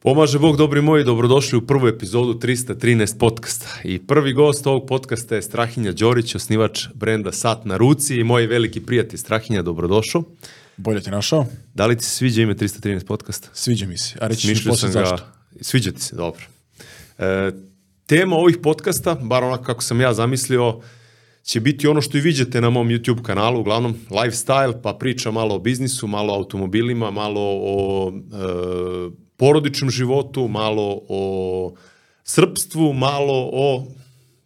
Pomaže Bog, dobri moji, dobrodošli u prvu epizodu 313 podcasta. I prvi gost ovog podcasta je Strahinja Đorić, osnivač brenda Sat na ruci i moj veliki prijatelj Strahinja, dobrodošao. Bolje te našao. Da li ti se sviđa ime 313 podcasta? Sviđa mi se, a reći ću posle zašto. Ga, sviđa ti se, dobro. E, tema ovih podcasta, bar onako kako sam ja zamislio, će biti ono što i viđete na mom YouTube kanalu, uglavnom lifestyle, pa priča malo o biznisu, malo o automobilima, malo o e, porodičnom životu, malo o srpstvu, malo o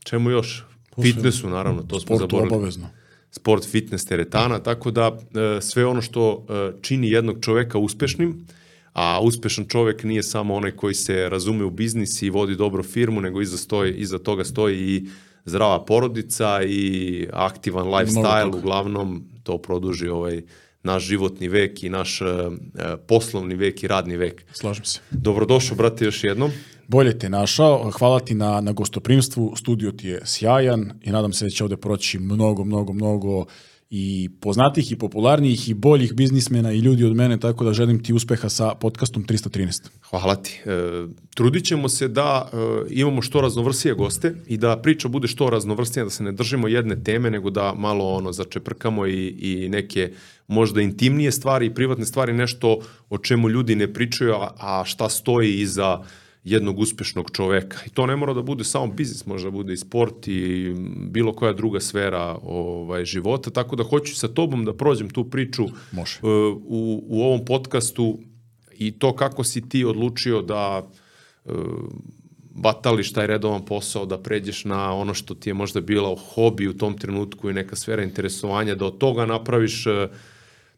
čemu još? Fitnessu, naravno, to smo zaboravili obavezno. sport, fitness, teretana, tako da e, sve ono što e, čini jednog čoveka uspešnim, a uspešan čovek nije samo onaj koji se razume u biznis i vodi dobro firmu, nego iza, stoji, iza toga stoji i zdrava porodica i aktivan lifestyle, uglavnom to produži ovaj naš životni vek i naš e, e, poslovni vek i radni vek. Slažem se. Dobrodošao, brate, još jednom. Bolje te našao, hvala ti na, na gostoprimstvu, studio ti je sjajan i nadam se da će ovde proći mnogo, mnogo, mnogo i poznatih i popularnijih i boljih biznismena i ljudi od mene, tako da želim ti uspeha sa podcastom 313. Hvala ti. E, trudit ćemo se da e, imamo što raznovrsije goste i da priča bude što raznovrsnija, da se ne držimo jedne teme, nego da malo ono začeprkamo i, i neke možda intimnije stvari i privatne stvari, nešto o čemu ljudi ne pričaju, a, a šta stoji iza jednog uspešnog čoveka. I to ne mora da bude samo biznis, može da bude i sport i bilo koja druga sfera ovaj, života, tako da hoću sa tobom da prođem tu priču Može. e, u, u ovom podcastu i to kako si ti odlučio da e, batališ taj redovan posao, da pređeš na ono što ti je možda bilo hobi u tom trenutku i neka sfera interesovanja, da od toga napraviš e,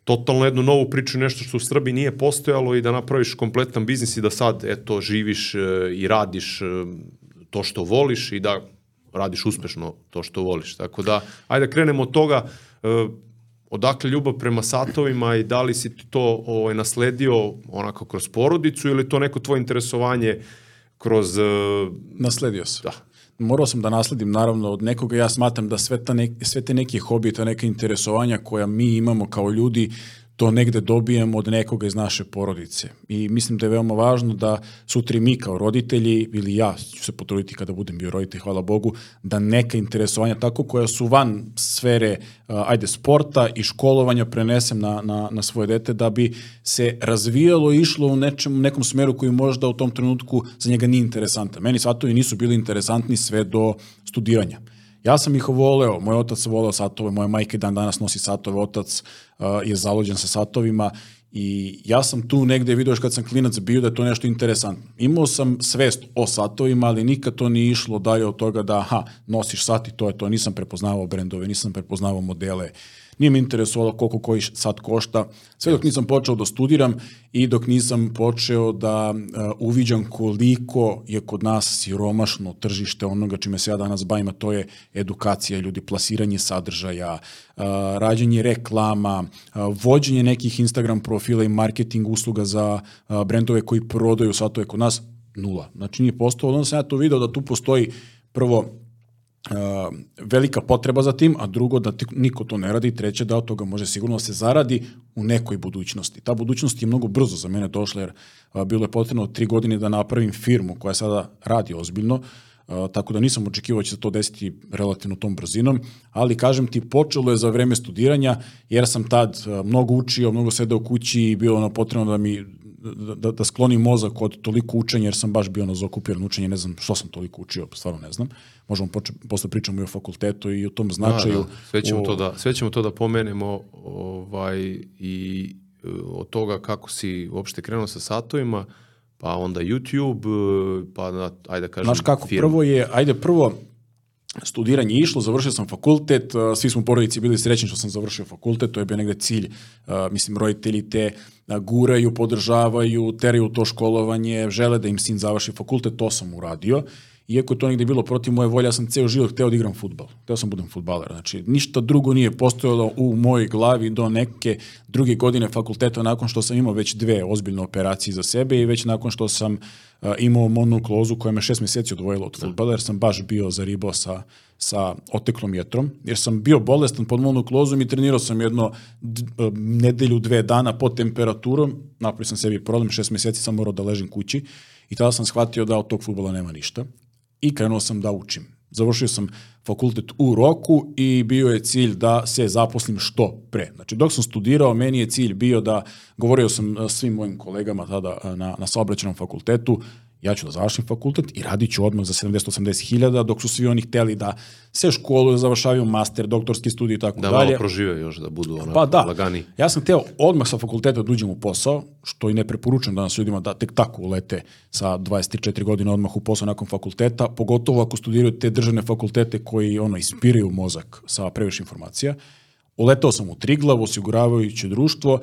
totalno jednu novu priču, nešto što u Srbiji nije postojalo i da napraviš kompletan biznis i da sad, eto, živiš e, i radiš e, to što voliš i da radiš uspešno to što voliš. Tako da, ajde da krenemo od toga, e, odakle ljubav prema satovima i da li si ti to ovaj, nasledio onako kroz porodicu ili to neko tvoje interesovanje kroz... Nasledio sam. Da. Morao sam da nasledim naravno od nekoga, ja smatram da sve, ta nek, sve te neke hobije, ta neka interesovanja koja mi imamo kao ljudi, to negde dobijemo od nekoga iz naše porodice. I mislim da je veoma važno da sutra i mi kao roditelji, ili ja ću se potruditi kada budem bio roditelj, hvala Bogu, da neka interesovanja tako koja su van sfere ajde sporta i školovanja prenesem na, na, na svoje dete da bi se razvijalo i išlo u nečem, nekom smeru koji možda u tom trenutku za njega nije interesantan. Meni satovi nisu bili interesantni sve do studiranja. Ja sam ih voleo, moj otac voleo satove, moja majka dan danas nosi satove, otac je zalođen sa satovima i ja sam tu negde vidio još kad sam klinac bio da je to nešto interesantno. Imao sam svest o satovima, ali nikad to nije išlo dalje od toga da aha, nosiš sat i to je to. Nisam prepoznavao brendove, nisam prepoznavao modele, nije me interesovalo koliko koji sat košta. Sve dok nisam počeo da studiram i dok nisam počeo da uh, uviđam koliko je kod nas siromašno tržište onoga čime se ja danas bavim, a to je edukacija ljudi, plasiranje sadržaja, uh, rađenje reklama, uh, vođenje nekih Instagram profila i marketing usluga za uh, brendove koji prodaju satove kod nas, nula. Znači nije postao, onda sam ja to video da tu postoji prvo Uh, velika potreba za tim, a drugo da ti, niko to ne radi, treće da od toga može sigurno da se zaradi u nekoj budućnosti. Ta budućnost je mnogo brzo za mene došla jer uh, bilo je potrebno tri godine da napravim firmu koja sada radi ozbiljno, uh, tako da nisam očekivao da će se to desiti relativno tom brzinom, ali kažem ti, počelo je za vreme studiranja, jer sam tad uh, mnogo učio, mnogo sedeo kući i bilo ono potrebno da mi da, da sklonim mozak od toliko učenja, jer sam baš bio na zaokupiran učenje, ne znam što sam toliko učio, stvarno ne znam. Možemo poče, posle pričamo i o fakultetu i o tom značaju. Da, da. Sve, ćemo o, to da, sve ćemo to da pomenemo ovaj, i e, od toga kako si uopšte krenuo sa satovima, pa onda YouTube, e, pa na, ajde da kažem Znaš kako, firma. prvo je, ajde prvo, studiranje je išlo, završio sam fakultet, uh, svi smo u porodici bili srećni što sam završio fakultet, to je bio negde cilj, mislim, roditelji te guraju, podržavaju, teraju to školovanje, žele da im sin završi fakultet, to sam uradio iako je to negde bilo protiv moje volje, ja sam ceo život hteo da igram futbal. Hteo sam da budem futbaler. Znači, ništa drugo nije postojalo u mojoj glavi do neke druge godine fakulteta nakon što sam imao već dve ozbiljne operacije za sebe i već nakon što sam uh, imao monoklozu koja me šest meseci odvojila od futbala, jer sam baš bio zaribao sa, sa oteklom jetrom, jer sam bio bolestan pod monoklozom i trenirao sam jedno nedelju, dve dana pod temperaturom, napravio sam sebi problem, šest meseci sam morao da ležim kući i tada sam shvatio da od tog futbola nema ništa i krenuo sam da učim. Završio sam fakultet u roku i bio je cilj da se zaposlim što pre. Znači, dok sam studirao, meni je cilj bio da, govorio sam svim mojim kolegama tada na, na saobraćenom fakultetu, ja ću da završim fakultet i radit ću odmah za 70-80 hiljada, dok su svi oni hteli da se školu, da završavaju master, doktorski studij i tako da dalje. Da malo prožive još, da budu onako pa da. lagani. Ja sam hteo odmah sa fakulteta da uđem u posao, što i ne preporučujem danas ljudima da tek tako ulete sa 23-4 godine odmah u posao nakon fakulteta, pogotovo ako studiraju te državne fakultete koji ono ispiraju mozak sa previše informacija. Uletao sam u Triglav, osiguravajuće društvo,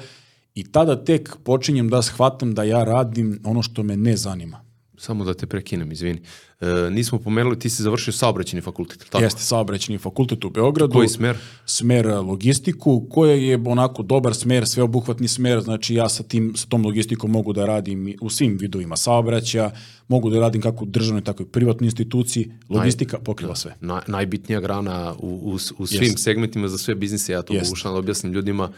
i tada tek počinjem da shvatam da ja radim ono što me ne zanima samo da te prekinem, izvini. E, nismo pomenuli, ti si završio saobraćeni fakultet, tako? Jeste, saobraćeni fakultet u Beogradu. Koji smer? Smer logistiku, koja je onako dobar smer, sveobuhvatni smer, znači ja sa, tim, sa tom logistikom mogu da radim u svim vidovima saobraćaja, mogu da radim kako u državnoj, tako i privatnoj instituciji, logistika Naj, pokriva sve. Na, najbitnija grana u, u, u svim Jeste. segmentima za sve biznise, ja to mogu da objasnim ljudima,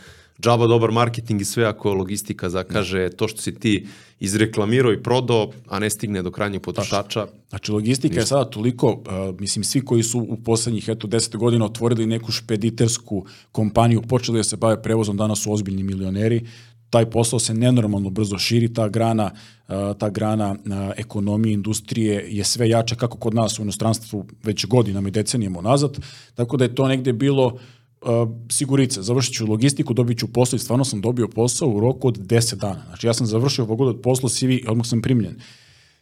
džaba dobar marketing i sve ako logistika zakaže to što si ti izreklamirao i prodao, a ne stigne do krajnjeg potrošača. Znači, logistika Ništa. je sada toliko, uh, mislim, svi koji su u poslednjih, eto, deset godina otvorili neku špeditersku kompaniju, počeli da se bave prevozom, danas su ozbiljni milioneri, taj posao se nenormalno brzo širi, ta grana, uh, ta grana uh, ekonomije, industrije je sve jača kako kod nas u inostranstvu već godinama i decenijama nazad, tako da je to negde bilo uh, sigurice, završit ću logistiku, dobit ću posao i stvarno sam dobio posao u roku od 10 dana. Znači ja sam završio fakultet posla CV i odmah sam primljen.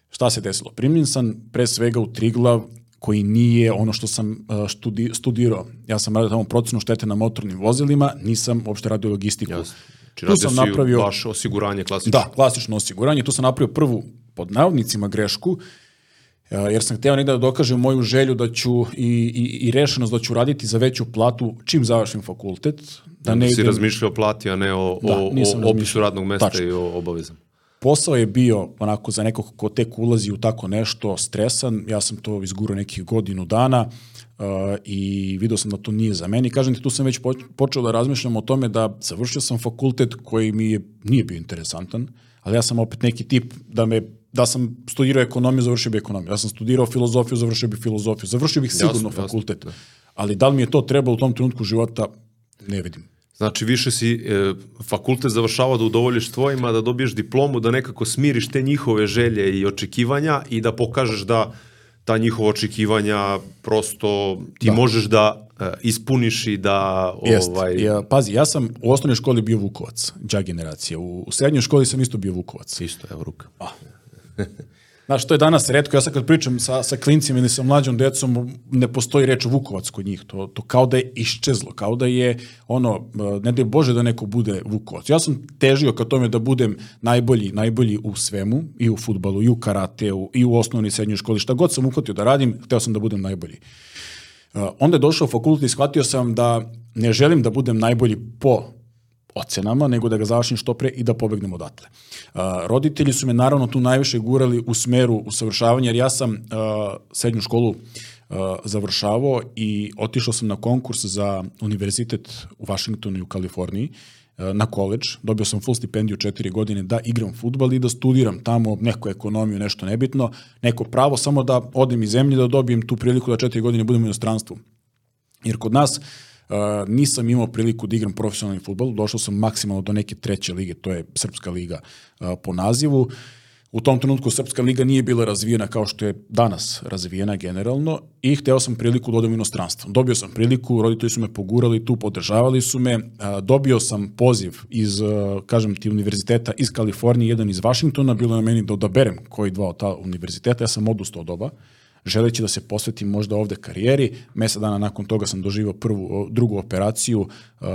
Šta se desilo? Primljen sam pre svega u Triglav, koji nije ono što sam uh, studi, studirao. Ja sam radio tamo procenu štete na motornim vozilima, nisam uopšte radio logistiku. Jasno. Znači, tu sam napravio baš osiguranje klasično. Da, klasično osiguranje. Tu sam napravio prvu pod navodnicima grešku jer sam hteo negde da dokažem moju želju da ću i, i, i rešenost da ću raditi za veću platu čim završim fakultet. Da ne si idem... razmišljao o plati, a ne o, da, o, o opisu radnog mesta Tačno. i o obavezama. Posao je bio onako za nekog ko tek ulazi u tako nešto stresan, ja sam to izgurao nekih godinu dana uh, i video sam da to nije za meni. Kažem ti, tu sam već počeo da razmišljam o tome da završio sam fakultet koji mi je, nije bio interesantan, ali ja sam opet neki tip da me da sam studirao ekonomiju, završio bi ekonomiju. Da sam studirao filozofiju, završio bi filozofiju. Završio bih sigurno jasno, fakultet. Jasno, da. Ali da li mi je to trebalo u tom trenutku života, ne vidim. Znači, više si e, fakultet završavao da udovoljiš tvojima, da dobiješ diplomu, da nekako smiriš te njihove želje i očekivanja i da pokažeš da ta njihova očekivanja prosto ti da. možeš da uh, ispuniš i da Jest. ovaj ja, pazi ja sam u osnovnoj školi bio Vukovac đa generacija u, u srednjoj školi sam isto bio Vukovac isto evo ruka ah. Znaš, to je danas redko, ja sad kad pričam sa, sa klincima ili sa mlađom decom, ne postoji reč Vukovac kod njih, to, to kao da je iščezlo, kao da je ono, ne da je Bože da neko bude Vukovac. Ja sam težio ka tome da budem najbolji, najbolji u svemu, i u futbalu, i u karateu, i u osnovnoj i srednjoj školi, šta god sam uhvatio da radim, hteo sam da budem najbolji. Uh, onda je došao fakultet i shvatio sam da ne želim da budem najbolji po ocenama, nego da ga završim što pre i da pobegnem odatle. Uh, roditelji su me naravno tu najviše gurali u smeru usavršavanja, jer ja sam uh, srednju školu uh, završavao i otišao sam na konkurs za univerzitet u Vašingtonu i u Kaliforniji, na koleđ, dobio sam full stipendiju četiri godine da igram futbal i da studiram tamo neku ekonomiju, nešto nebitno, neko pravo, samo da odem iz zemlje, da dobijem tu priliku da četiri godine budem u inostranstvu. Jer kod nas uh, Uh, nisam imao priliku da igram profesionalni futbol, došao sam maksimalno do neke treće lige, to je Srpska liga uh, po nazivu. U tom trenutku Srpska liga nije bila razvijena kao što je danas razvijena generalno i hteo sam priliku da odem u inostranstvo. Dobio sam priliku, roditelji su me pogurali tu, podržavali su me. Uh, dobio sam poziv iz, kažem ti, univerziteta iz Kalifornije, jedan iz Vašingtona, bilo je meni da odaberem koji dva od ta univerziteta, ja sam odustao od oba želeći da se posvetim možda ovde karijeri. Mesa dana nakon toga sam doživao prvu, drugu operaciju uh,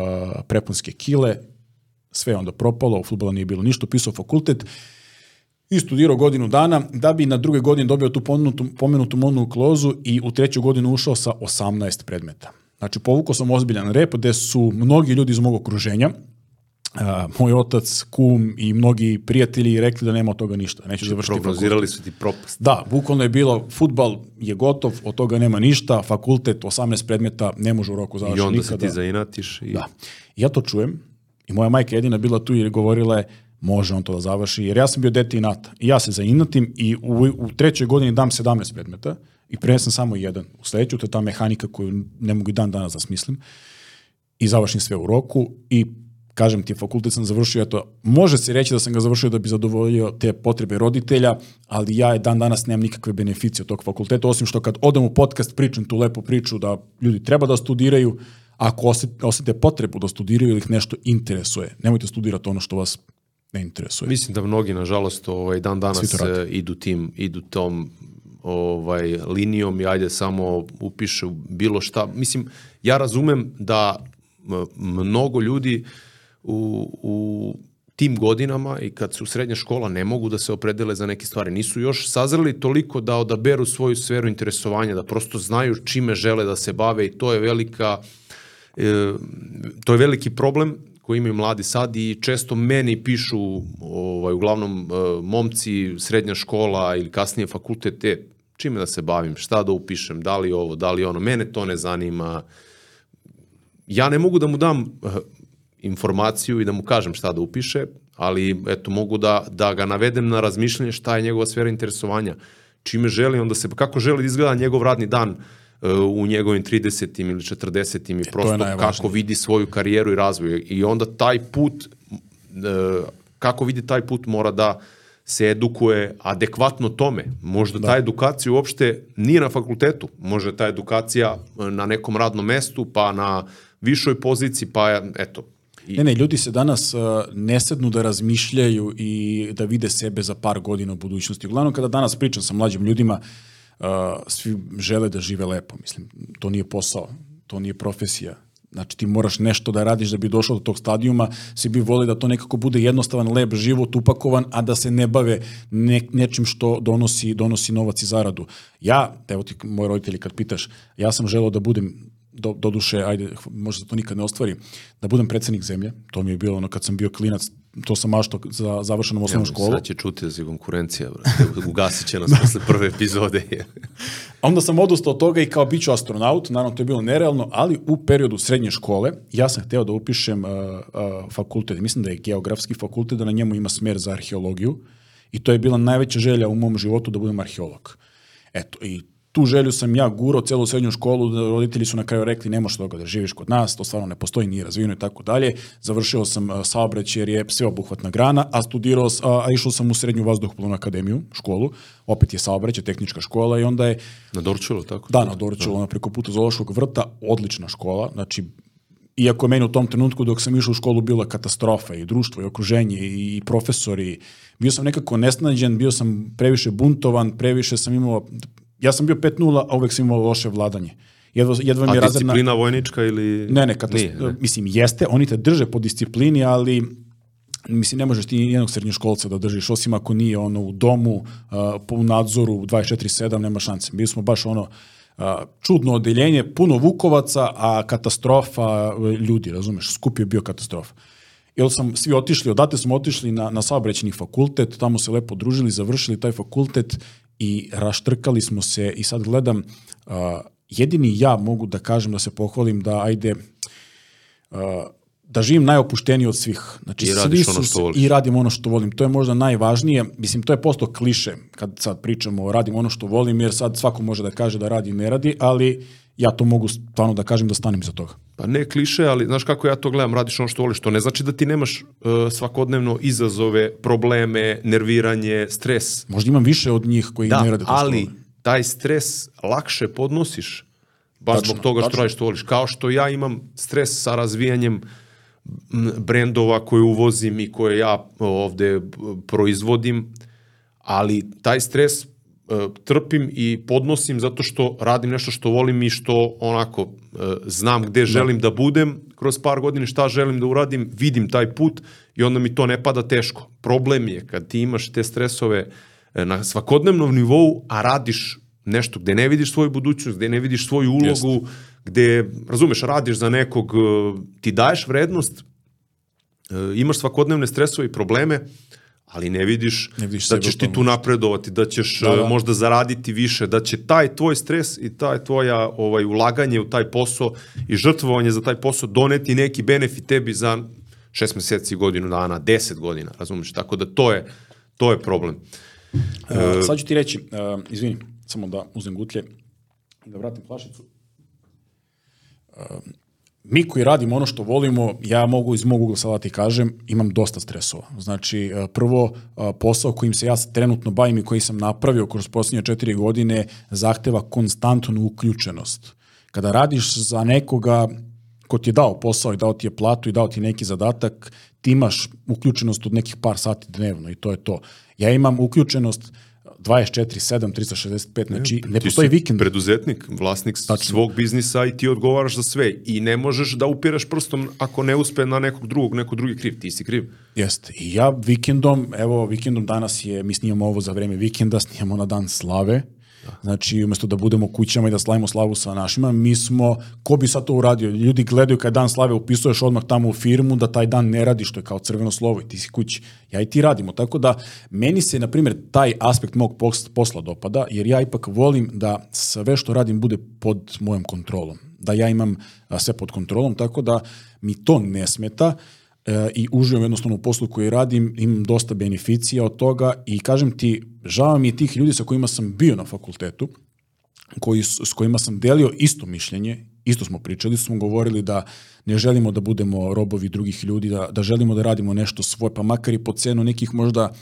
prepunske kile, sve onda propalo, u futbola nije bilo ništa, upisao fakultet i studirao godinu dana, da bi na druge godine dobio tu pomenutu, pomenutu monu klozu i u treću godinu ušao sa 18 predmeta. Znači, povukao sam ozbiljan rep gde su mnogi ljudi iz mog okruženja, a, moj otac, kum i mnogi prijatelji rekli da nema od toga ništa. Neću završiti fakultet. Prognozirali su ti propast. Da, bukvalno je bilo, futbal je gotov, od toga nema ništa, fakultet, 18 predmeta, ne može u roku I završiti onda nikada. se ti zainatiš. I... Da. Ja to čujem i moja majka jedina bila tu i govorila je može on to da završi, jer ja sam bio dete inata. I ja se zainatim i u, u trećoj godini dam 17 predmeta i prenesam samo jedan. U sledeću, to je ta mehanika koju ne mogu i dan danas da smislim. I završim sve u roku i kažem ti, fakultet sam završio, eto, može se reći da sam ga završio da bi zadovoljio te potrebe roditelja, ali ja dan danas nemam nikakve beneficije od tog fakulteta, osim što kad odem u podcast pričam tu lepu priču da ljudi treba da studiraju, ako osete, potrebu da studiraju ili ih nešto interesuje, nemojte studirati ono što vas ne interesuje. Mislim da mnogi, nažalost, ovaj, dan danas to rade. e, idu tim, idu tom ovaj, linijom i ajde samo upiše bilo šta. Mislim, ja razumem da m- mnogo ljudi u, u tim godinama i kad su srednja škola ne mogu da se opredele za neke stvari. Nisu još sazreli toliko da odaberu svoju sferu interesovanja, da prosto znaju čime žele da se bave i to je velika e, to je veliki problem koji imaju mladi sad i često meni pišu ovaj, uglavnom e, momci, srednja škola ili kasnije fakultet, e, čime da se bavim, šta da upišem, da li ovo, da li ono, mene to ne zanima. Ja ne mogu da mu dam eh, informaciju i da mu kažem šta da upiše, ali eto mogu da, da ga navedem na razmišljanje šta je njegova sfera interesovanja, čime želi onda se, kako želi da izgleda njegov radni dan e, u njegovim 30. ili 40. i prosto najvažnije. kako vidi svoju karijeru i razvoj. I onda taj put, e, kako vidi taj put mora da se edukuje adekvatno tome. Možda ta edukacija uopšte nije na fakultetu. Možda ta edukacija e, na nekom radnom mestu, pa na višoj poziciji, pa eto. Ne, ne, ljudi se danas uh, ne sednu da razmišljaju i da vide sebe za par godina u budućnosti. Uglavnom, kada danas pričam sa mlađim ljudima, uh, svi žele da žive lepo. Mislim, to nije posao, to nije profesija. Znači, ti moraš nešto da radiš da bi došao do tog stadijuma, svi bi voli da to nekako bude jednostavan, lep život, upakovan, a da se ne bave ne, nečim što donosi, donosi novac i zaradu. Ja, evo ti moji roditelji kad pitaš, ja sam želeo da budem do, do duše, ajde, možda to nikad ne ostvari, da budem predsednik zemlje, to mi je bilo ono kad sam bio klinac, to sam mašto za završenom osnovnu školu. Sad će čuti da si konkurencija, brate. Ugasit će nas posle prve epizode. A onda sam odustao od toga i kao bit ću astronaut, naravno to je bilo nerealno, ali u periodu srednje škole ja sam hteo da upišem uh, uh, fakultet, mislim da je geografski fakultet, da na njemu ima smer za arheologiju i to je bila najveća želja u mom životu da budem arheolog. Eto, i tu želju sam ja gurao celu srednju školu, da roditelji su na kraju rekli ne možeš toga da živiš kod nas, to stvarno ne postoji, nije razvijeno i tako dalje. Završio sam saobraćaj jer je sveobuhvatna grana, a studirao, a, a išao sam u srednju vazduhoplovnu akademiju, školu, opet je saobraćaj, tehnička škola i onda je Na Dorčulu, tako? Da, na Dorčelu, na preko puta Zološkog vrta, odlična škola, znači iako je meni u tom trenutku dok sam išao u školu bila katastrofa i društvo i okruženje i profesori, bio sam nekako nesnađen, bio sam previše buntovan, previše sam imao, ja sam bio 5-0, a uvek sam imao loše vladanje. Jedva, jedva mi je razredna... disciplina vojnička ili... Ne, ne, katast... Nije, ne. mislim, jeste, oni te drže po disciplini, ali mislim, ne možeš ti jednog srednjoškolca da držiš, osim ako nije ono u domu, uh, po u nadzoru 24-7, nema šanse. Bili smo baš ono, uh, čudno odeljenje, puno vukovaca, a katastrofa ljudi, razumeš, skup je bio katastrofa. Jer sam svi otišli, odate smo otišli na, na saobraćeni fakultet, tamo se lepo družili, završili taj fakultet i raštrkali smo se i sad gledam, uh, jedini ja mogu da kažem da se pohvalim da ajde uh, da živim najopušteniji od svih. Znači, I radiš ono što voliš. I radim ono što volim. To je možda najvažnije. Mislim, to je posto kliše kad sad pričamo o radim ono što volim, jer sad svako može da kaže da radi i ne radi, ali ja to mogu stvarno da kažem da stanem za toga. Pa ne kliše, ali znaš kako ja to gledam, radiš ono što voliš, to ne znači da ti nemaš uh, svakodnevno izazove, probleme, nerviranje, stres. Možda imam više od njih koji Da, ne rade to što ali taj stres lakše podnosiš baš Tačno, zbog toga što tačno. radiš što voliš. Kao što ja imam stres sa razvijanjem brendova koje uvozim i koje ja ovde proizvodim, ali taj stres trpim i podnosim zato što radim nešto što volim i što onako e, znam gde želim da budem kroz par godina, šta želim da uradim, vidim taj put i onda mi to ne pada teško. Problem je kad ti imaš te stresove e, na svakodnevnom nivou, a radiš nešto gde ne vidiš svoju budućnost, gde ne vidiš svoju ulogu, Jest. gde, razumeš, radiš za nekog, ti daješ vrednost, imaš svakodnevne stresove i probleme, ali ne vidiš, ne vidiš da ćeš ti tu napredovati, da ćeš da, da. E, možda zaraditi više, da će taj tvoj stres i taj tvoja ovaj ulaganje u taj posao i žrtvovanje za taj posao doneti neki benefit tebi za šest meseci, godinu dana, deset godina, razumiješ? Tako da to je, to je problem. Uh, sad ću ti reći, uh, izvini, samo da uzem gutlje i da vratim flašicu. Uh, mi koji radimo ono što volimo, ja mogu iz mog ugla sada ti kažem, imam dosta stresova. Znači, e, prvo, e, posao kojim se ja trenutno bavim i koji sam napravio kroz posljednje četiri godine zahteva konstantnu uključenost. Kada radiš za nekoga ko ti je dao posao i dao ti je platu i dao ti neki zadatak, ti imaš uključenost od nekih par sati dnevno i to je to. Ja imam uključenost 24, 7, 365, znači ne, ne postoji vikend. preduzetnik, vlasnik Tačno. svog biznisa i ti odgovaraš za sve i ne možeš da upiraš prstom ako ne uspe na nekog drugog, neko drugi kriv, ti si kriv. Jeste, i ja vikendom, evo vikendom danas je, mi snimamo ovo za vreme vikenda, snimamo na dan slave, Znači, umesto da budemo kućama i da slavimo slavu sa našima, mi smo, ko bi sad to uradio? Ljudi gledaju kad dan slave upisuješ odmah tamo u firmu da taj dan ne radiš, što je kao crveno slovo i ti si kući. Ja i ti radimo. Tako da, meni se, na primjer, taj aspekt mog posla dopada, jer ja ipak volim da sve što radim bude pod mojom kontrolom. Da ja imam sve pod kontrolom, tako da mi to ne smeta i uživam jednostavno u poslu koji radim, imam dosta beneficija od toga i kažem ti, žao mi je tih ljudi sa kojima sam bio na fakultetu, koji, s kojima sam delio isto mišljenje, isto smo pričali, smo govorili da ne želimo da budemo robovi drugih ljudi, da, da želimo da radimo nešto svoje, pa makar i po cenu nekih možda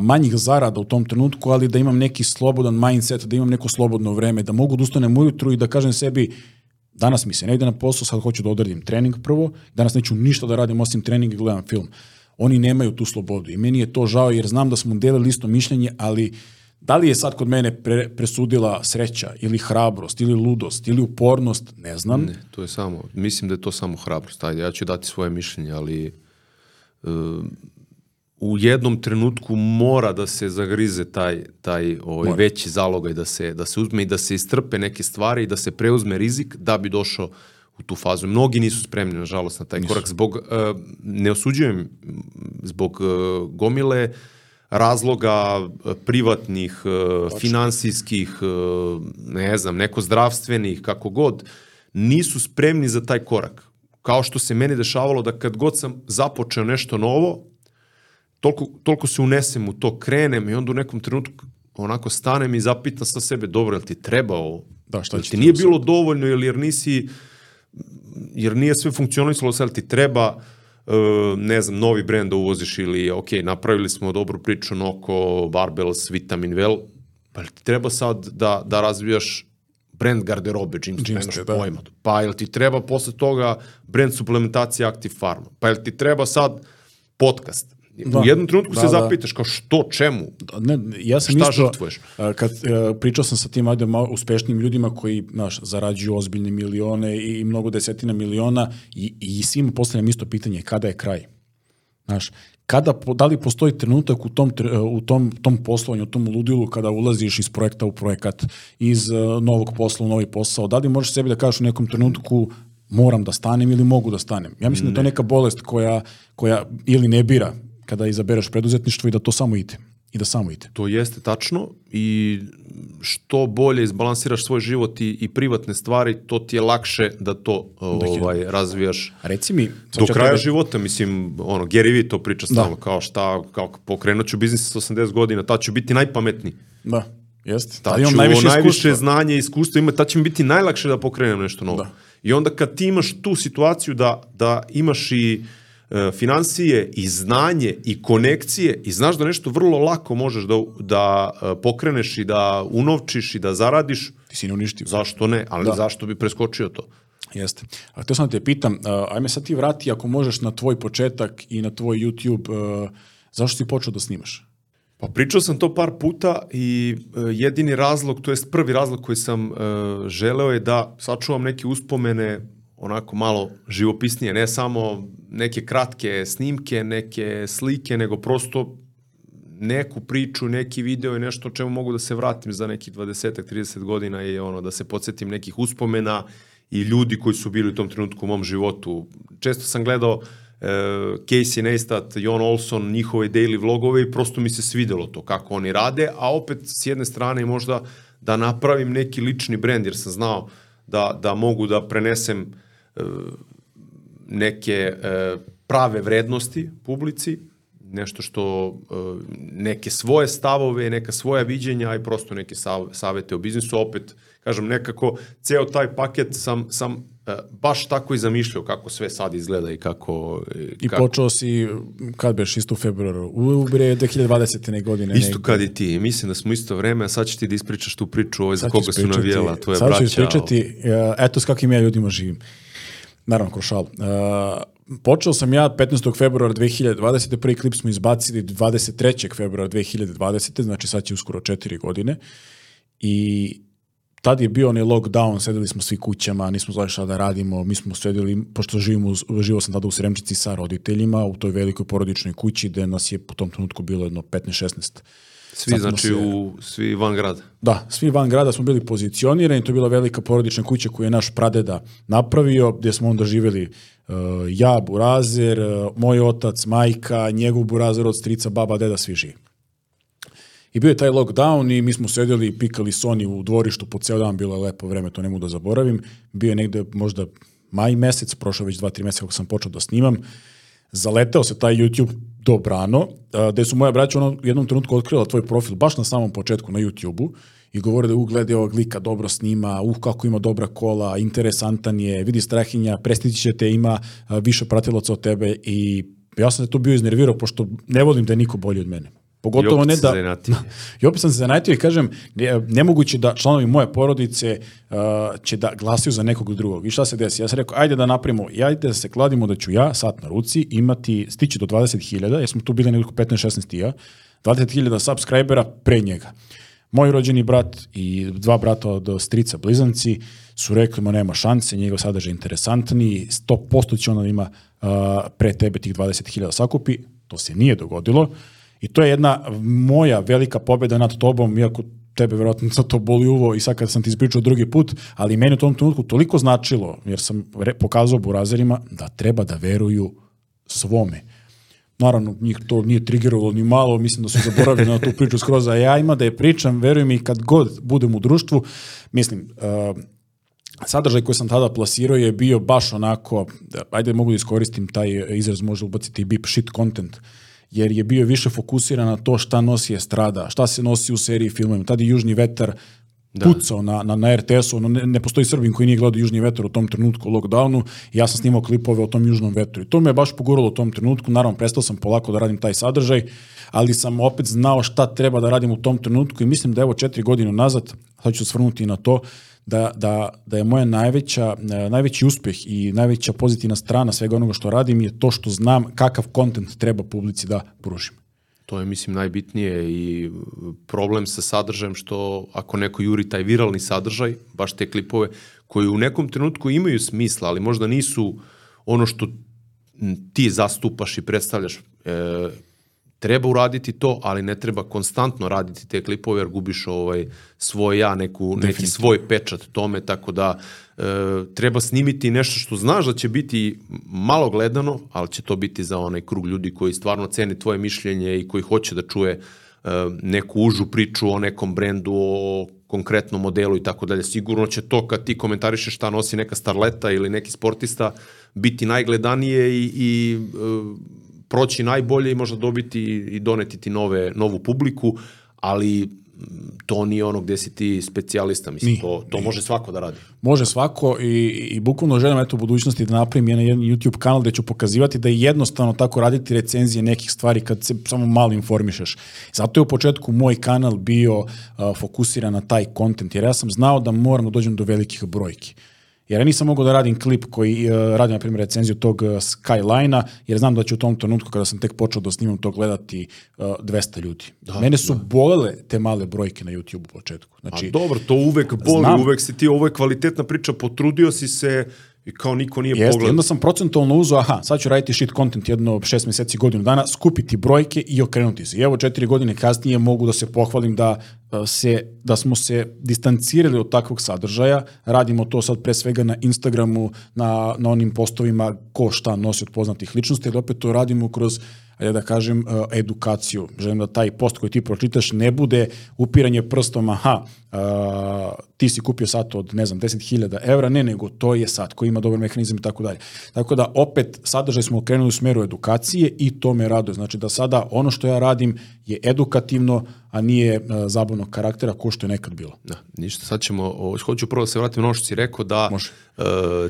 manjih zarada u tom trenutku, ali da imam neki slobodan mindset, da imam neko slobodno vreme, da mogu da ustanem ujutru i da kažem sebi, Danas mi se ne ide na posao, sad hoću da odradim trening prvo, danas neću ništa da radim osim trening i gledam film. Oni nemaju tu slobodu i meni je to žao jer znam da smo delili isto mišljenje, ali da li je sad kod mene pre, presudila sreća ili hrabrost ili ludost ili upornost, ne znam. Ne, to je samo, mislim da je to samo hrabrost. Ajde, ja ću dati svoje mišljenje, ali uh, u jednom trenutku mora da se zagrize taj, taj ovaj, veći zalogaj, da se, da se uzme i da se istrpe neke stvari i da se preuzme rizik da bi došao u tu fazu. Mnogi nisu spremni, nažalost, na taj nisu. korak. Zbog, uh, ne osuđujem, zbog uh, gomile razloga uh, privatnih, uh, finansijskih, uh, ne znam, neko zdravstvenih, kako god, nisu spremni za taj korak. Kao što se meni dešavalo da kad god sam započeo nešto novo, toliko, toliko se unesem u to, krenem i onda u nekom trenutku onako stanem i zapitam sa sebe, dobro, jel ti treba ovo? Da, šta ti nije bilo dovoljno ili jer nisi, jer nije sve funkcionisalo, sad ti treba, uh, ne znam, novi brend da uvoziš ili, ok, napravili smo dobru priču oko Barbells, Vitamin Well, pa ti treba sad da, da razvijaš brand garderobe, jeans, jeans nemaš da. pojma. Pa jel ti treba posle toga brand suplementacija Active Pharma? Pa jel ti treba sad podcast? Da. U jednom trenutku da, se da. zapitaš kao što, čemu? Da, ne, ja sam Šta isto, žrtvuješ? Kad uh, pričao sam sa tim ajde, uspešnim ljudima koji znaš, zarađuju ozbiljne milione i, mnogo desetina miliona i, i svima postavljam isto pitanje kada je kraj? Znaš, kada, da li postoji trenutak u tom, u tom, tom poslovanju, u tom ludilu kada ulaziš iz projekta u projekat, iz uh, novog posla u novi posao, da li možeš sebi da kažeš u nekom trenutku moram da stanem ili mogu da stanem? Ja mislim ne. da to je neka bolest koja, koja ili ne bira kada izabereš preduzetništvo i da to samo ide i da samo ide. To jeste tačno i što bolje izbalansiraš svoj život i, i privatne stvari, to ti je lakše da to da ovaj, razvijaš Reci mi, do kraja tebe... života. Mislim, ono, Gary Vee to priča stalno, da. kao šta, kao pokrenut ću biznis sa 80 godina, ta ću biti najpametniji. Da, jeste. Ta ću najviše, najviše znanje i iskustva ima, ta će mi biti najlakše da pokrenem nešto novo. Da. I onda kad ti imaš tu situaciju da, da imaš i E, financije i znanje i konekcije i znaš da nešto vrlo lako možeš da, da e, pokreneš i da unovčiš i da zaradiš. Ti si ne uništio. Zašto ne? Ali da. zašto bi preskočio to? Jeste. A te sam da te pitam, uh, ajme sad ti vrati ako možeš na tvoj početak i na tvoj YouTube, uh, zašto si počeo da snimaš? Pa pričao sam to par puta i e, jedini razlog, to jest prvi razlog koji sam e, želeo je da sačuvam neke uspomene onako malo živopisnije, ne samo neke kratke snimke, neke slike, nego prosto neku priču, neki video i nešto o čemu mogu da se vratim za nekih 20-30 godina i ono da se podsjetim nekih uspomena i ljudi koji su bili u tom trenutku u mom životu. Često sam gledao e, Casey Neistat, Jon Olson, njihove daily vlogove i prosto mi se svidelo to kako oni rade, a opet s jedne strane možda da napravim neki lični brend, jer sam znao da, da mogu da prenesem neke e, prave vrednosti publici, nešto što e, neke svoje stavove, neka svoja viđenja i prosto neke savete o biznisu, opet kažem nekako ceo taj paket sam, sam e, baš tako i zamišljao kako sve sad izgleda i kako... I kako... počeo si, kad beš, isto u februaru, u bre 2020. godine. Isto kad i ti, mislim da smo isto vreme, a sad će ti da ispričaš tu priču ovo za koga su navijela tvoja braća. Sad ću ispričati, eto s kakvim ja ljudima živim. Naravno, kroz šal. Uh, počeo sam ja 15. februara 2020. Prvi klip smo izbacili 23. februara 2020. Znači sad će uskoro četiri godine. I tad je bio onaj lockdown, sedeli smo svi kućama, nismo znali šta da radimo, mi smo sedeli, pošto živimo, živo sam tada u Sremčici sa roditeljima, u toj velikoj porodičnoj kući, gde nas je po tom trenutku bilo jedno 15-16 Svi, znači, u, svi van grada? Da, svi van grada smo bili pozicionirani, to je bila velika porodična kuća koju je naš pradeda napravio, gdje smo onda živjeli uh, ja, Burazer, uh, moj otac, majka, njegov Burazer od strica, baba, deda, svi živi. I bio je taj lockdown i mi smo sedeli i pikali Sony u dvorištu po ceo dan, bilo je lepo vreme, to ne mogu da zaboravim. Bio je negde možda maj mesec, prošlo već 2-3 meseca kako sam počeo da snimam. Zaleteo se taj YouTube dobrano, gde su moja braća u jednom trenutku otkrila tvoj profil baš na samom početku na YouTube-u i govore da uglede ovog lika dobro snima, uh kako ima dobra kola, interesantan je, vidi strahinja, prestići će te, ima više pratilaca od tebe i ja sam se tu bio iznervirao pošto ne volim da je niko bolji od mene. Pogotovo ne da... I opet sam se zanatio i kažem, nemoguće da članovi moje porodice uh, će da glasaju za nekog drugog. I šta se desi? Ja sam rekao, ajde da napravimo, ajde da se kladimo da ću ja, sat na ruci, imati, stići do 20.000, jer smo tu bili nekako 15-16 ja, 20.000 subscribera pre njega. Moj rođeni brat i dva brata od strica blizanci su rekli, ma nema šanse, njegov sadržaj interesantni, 100% će ona da ima uh, pre tebe tih 20.000 sakupi, to se nije dogodilo, I to je jedna moja velika pobjeda nad tobom, iako tebe verovatno sa to boli uvo i sad kad sam ti ispričao drugi put, ali meni u tom trenutku toliko značilo, jer sam pokazao burazerima da treba da veruju svome. Naravno, njih to nije trigerovalo ni malo, mislim da su zaboravili na tu priču skroz, a ja ima da je pričam, veruj mi, kad god budem u društvu, mislim, uh, sadržaj koji sam tada plasirao je bio baš onako, ajde mogu da iskoristim taj izraz, može ubaciti i bip shit content, uh, jer je bio više fokusiran na to šta nosi estrada, šta se nosi u seriji filmovima. Tada je Južni vetar da. pucao na, na, na RTS-u, no ne, ne postoji Srbin koji nije gledao Južni vetar u tom trenutku u lockdownu i ja sam snimao klipove o tom Južnom vetru. I to me je baš poguralo u tom trenutku, naravno prestao sam polako da radim taj sadržaj, ali sam opet znao šta treba da radim u tom trenutku i mislim da evo četiri godine nazad, sad ću svrnuti na to, da, da, da je moja najveća, najveći uspeh i najveća pozitivna strana svega onoga što radim je to što znam kakav kontent treba publici da pružim. To je, mislim, najbitnije i problem sa sadržajem što ako neko juri taj viralni sadržaj, baš te klipove, koji u nekom trenutku imaju smisla, ali možda nisu ono što ti zastupaš i predstavljaš e, treba uraditi to, ali ne treba konstantno raditi te klipove jer gubiš ovaj svoj ja, neku, neki svoj pečat tome, tako da e, treba snimiti nešto što znaš da će biti malo gledano, ali će to biti za onaj krug ljudi koji stvarno ceni tvoje mišljenje i koji hoće da čuje e, neku užu priču o nekom brendu, o konkretnom modelu i tako dalje. Sigurno će to kad ti komentarišeš šta nosi neka starleta ili neki sportista biti najgledanije i, i e, proći najbolje i možda dobiti i doneti ti nove, novu publiku, ali to nije ono gde si ti specijalista, mislim, nije, to, to nije. može svako da radi. Može svako i, i bukvalno želim eto u budućnosti da napravim jedan YouTube kanal gde ću pokazivati da je jednostavno tako raditi recenzije nekih stvari kad se samo malo informišeš. Zato je u početku moj kanal bio uh, fokusiran na taj kontent, jer ja sam znao da moram da dođem do velikih brojki. Jer ja nisam mogao da radim klip koji uh, radi, na primjer, recenziju tog uh, Skyline-a, jer znam da će u tom trenutku, kada sam tek počeo da snimam to, gledati uh, 200 ljudi. Da, Mene su da. bolele te male brojke na YouTube u početku. Znači, A dobro, to uvek boli, znam, uvek si ti, ovo je kvalitetna priča, potrudio si se, i kao niko nije Jeste, pogledao. onda sam procentualno uzao, aha, sad ću raditi shit content jedno šest meseci, godinu dana, skupiti brojke i okrenuti se. I evo četiri godine kasnije mogu da se pohvalim da e, se, da smo se distancirali od takvog sadržaja, radimo to sad pre svega na Instagramu, na, na onim postovima ko šta nosi od poznatih ličnosti, ali opet to radimo kroz ajde da kažem, e, edukaciju. Želim da taj post koji ti pročitaš ne bude upiranje prstom, aha, uh, ti si kupio sat od, ne znam, 10.000 evra, ne, nego to je sat koji ima dobar mehanizam i tako dalje. Tako da, opet, sadržaj smo okrenuli u smeru edukacije i to me raduje. Znači da sada ono što ja radim je edukativno, a nije uh, zabavnog karaktera ko što je nekad bilo. Da, ništa, sad ćemo, o, hoću prvo da se vratim na ono što si rekao da uh,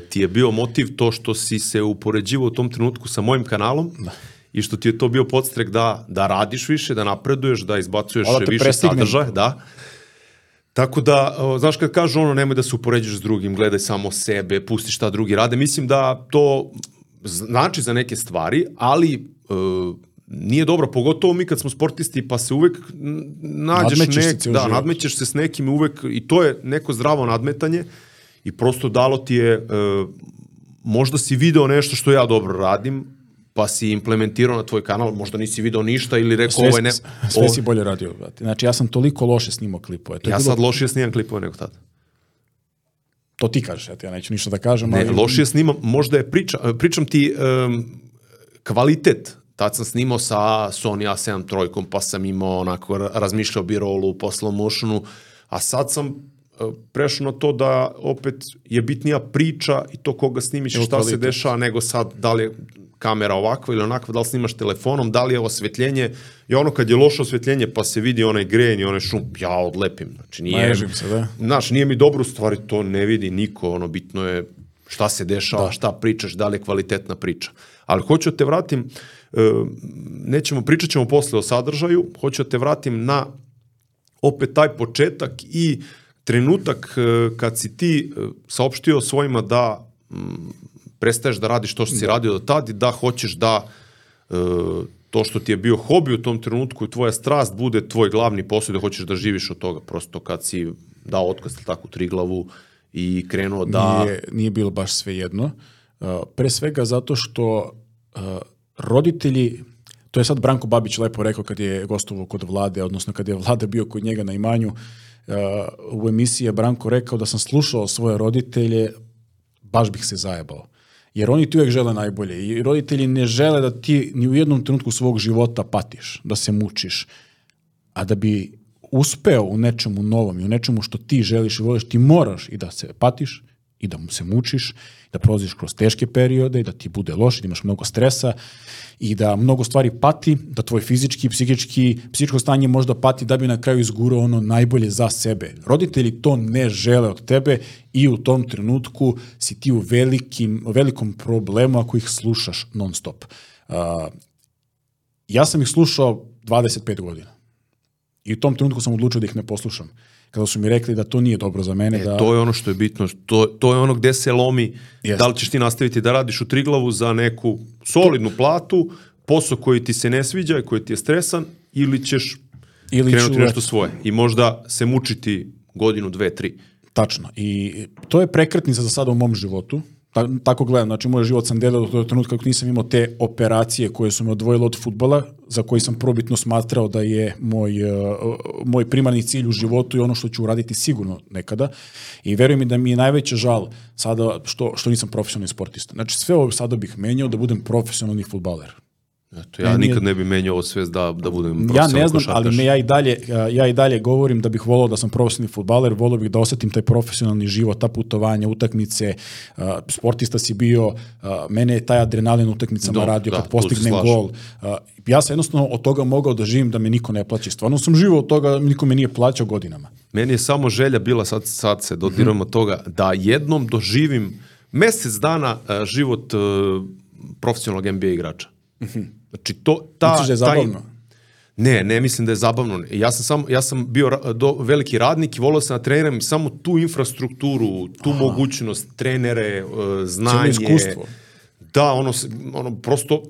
ti je bio motiv to što si se upoređivao u tom trenutku sa mojim kanalom. Da i što ti je to bio podstrek da, da radiš više, da napreduješ, da izbacuješ da više sadržaja, da. Tako da, znaš kad kažu ono, nemoj da se upoređuješ s drugim, gledaj samo sebe, pusti šta drugi rade, mislim da to znači za neke stvari, ali e, nije dobro, pogotovo mi kad smo sportisti pa se uvek nađeš nadmećeš nek, se da, život. nadmećeš se s nekim uvek i to je neko zdravo nadmetanje i prosto dalo ti je e, možda si video nešto što ja dobro radim, pa si implementirao na tvoj kanal, možda nisi video ništa ili rekao sve, ovaj ne... Sve si bolje radio, brate. Znači, ja sam toliko loše snimao klipove. To je ja bilo... sad lošije snimam klipove nego tada. To ti kažeš, ja, ti, ja neću ništa da kažem. Ne, ali... lošije snimam, možda je priča, pričam ti um, kvalitet. Tad sam snimao sa Sony A7 trojkom, pa sam imao onako, razmišljao bi rolu, po slow motionu, a sad sam e, prešao na to da opet je bitnija priča i to koga snimiš i šta kvalitet. se dešava, nego sad da li je kamera ovakva ili onakva, da li snimaš telefonom, da li je osvetljenje, i ono kad je loše osvetljenje pa se vidi onaj gren i onaj šum, ja odlepim. Znači nije, se, da. Znaš, nije mi dobro, stvari to ne vidi niko, ono bitno je šta se dešava, da. šta pričaš, da li je kvalitetna priča. Ali hoću da te vratim, e, nećemo, pričat ćemo posle o sadržaju, hoću da te vratim na opet taj početak i trenutak e, kad si ti e, saopštio svojima da prestaješ da radiš to što si da. radio do tad i da hoćeš da e, to što ti je bio hobi u tom trenutku i tvoja strast bude tvoj glavni posao da hoćeš da živiš od toga. Prosto kad si dao otkaz tako tri glavu i krenuo da... Nije, nije bilo baš sve jedno. Uh, pre svega zato što uh, roditelji, to je sad Branko Babić lepo rekao kad je gostovao kod vlade, odnosno kad je vlada bio kod njega na imanju, uh, u emisiji je Branko rekao da sam slušao svoje roditelje, baš bih se zajebao jer oni ti uvek žele najbolje i roditelji ne žele da ti ni u jednom trenutku svog života patiš, da se mučiš, a da bi uspeo u nečemu novom i u nečemu što ti želiš i voliš, ti moraš i da se patiš i da se mučiš, da prolaziš kroz teške periode, da ti bude loše, da imaš mnogo stresa i da mnogo stvari pati, da tvoj fizički, psihički, psihičko stanje možda pati da bi na kraju izgurao ono najbolje za sebe. Roditelji to ne žele od tebe i u tom trenutku si ti u velikim, velikom problemu ako ih slušaš non stop. Uh, ja sam ih slušao 25 godina. I u tom trenutku sam odlučio da ih ne poslušam kada su mi rekli da to nije dobro za mene. E, da... To je ono što je bitno, to, to je ono gde se lomi, Jeste. da li ćeš ti nastaviti da radiš u Triglavu za neku solidnu platu, posao koji ti se ne sviđa i koji ti je stresan, ili ćeš ili krenuti ću, nešto svoje i možda se mučiti godinu, dve, tri. Tačno. I to je prekretnica za sada u mom životu. Ta, tako gledam, znači moj život sam delao do trenutka kako nisam imao te operacije koje su me odvojile od futbola, za koji sam probitno smatrao da je moj, uh, moj primarni cilj u životu i ono što ću uraditi sigurno nekada. I verujem mi da mi je najveće žal sada što, što nisam profesionalni sportista. Znači sve ovo sada bih menjao da budem profesionalni futbaler. Eto, ja nikad ne bih menjao ovo sve da, da budem Ja ne znam, ali me ja i, dalje, ja i dalje govorim da bih volao da sam profesionalni futbaler, volao bih da osetim taj profesionalni život, ta putovanja, utakmice, uh, sportista si bio, uh, mene je taj adrenalin utakmicama da, radio da, kad postignem gol. Uh, ja sam jednostavno od toga mogao da živim da me niko ne plaća. Stvarno sam živao od toga, niko me nije plaćao godinama. Meni je samo želja bila, sad, sad se dodiramo mm -hmm. toga, da jednom doživim mesec dana život profesionalnog NBA igrača. Mm -hmm. Znači, to, ta, Misliš da je zabavno? Ne, ne mislim da je zabavno. Ja sam, sam, ja sam bio do, veliki radnik i volao sam da treniram samo tu infrastrukturu, tu Aha. mogućnost, trenere, uh, znanje. Cijelo iskustvo. Da, ono, ono prosto,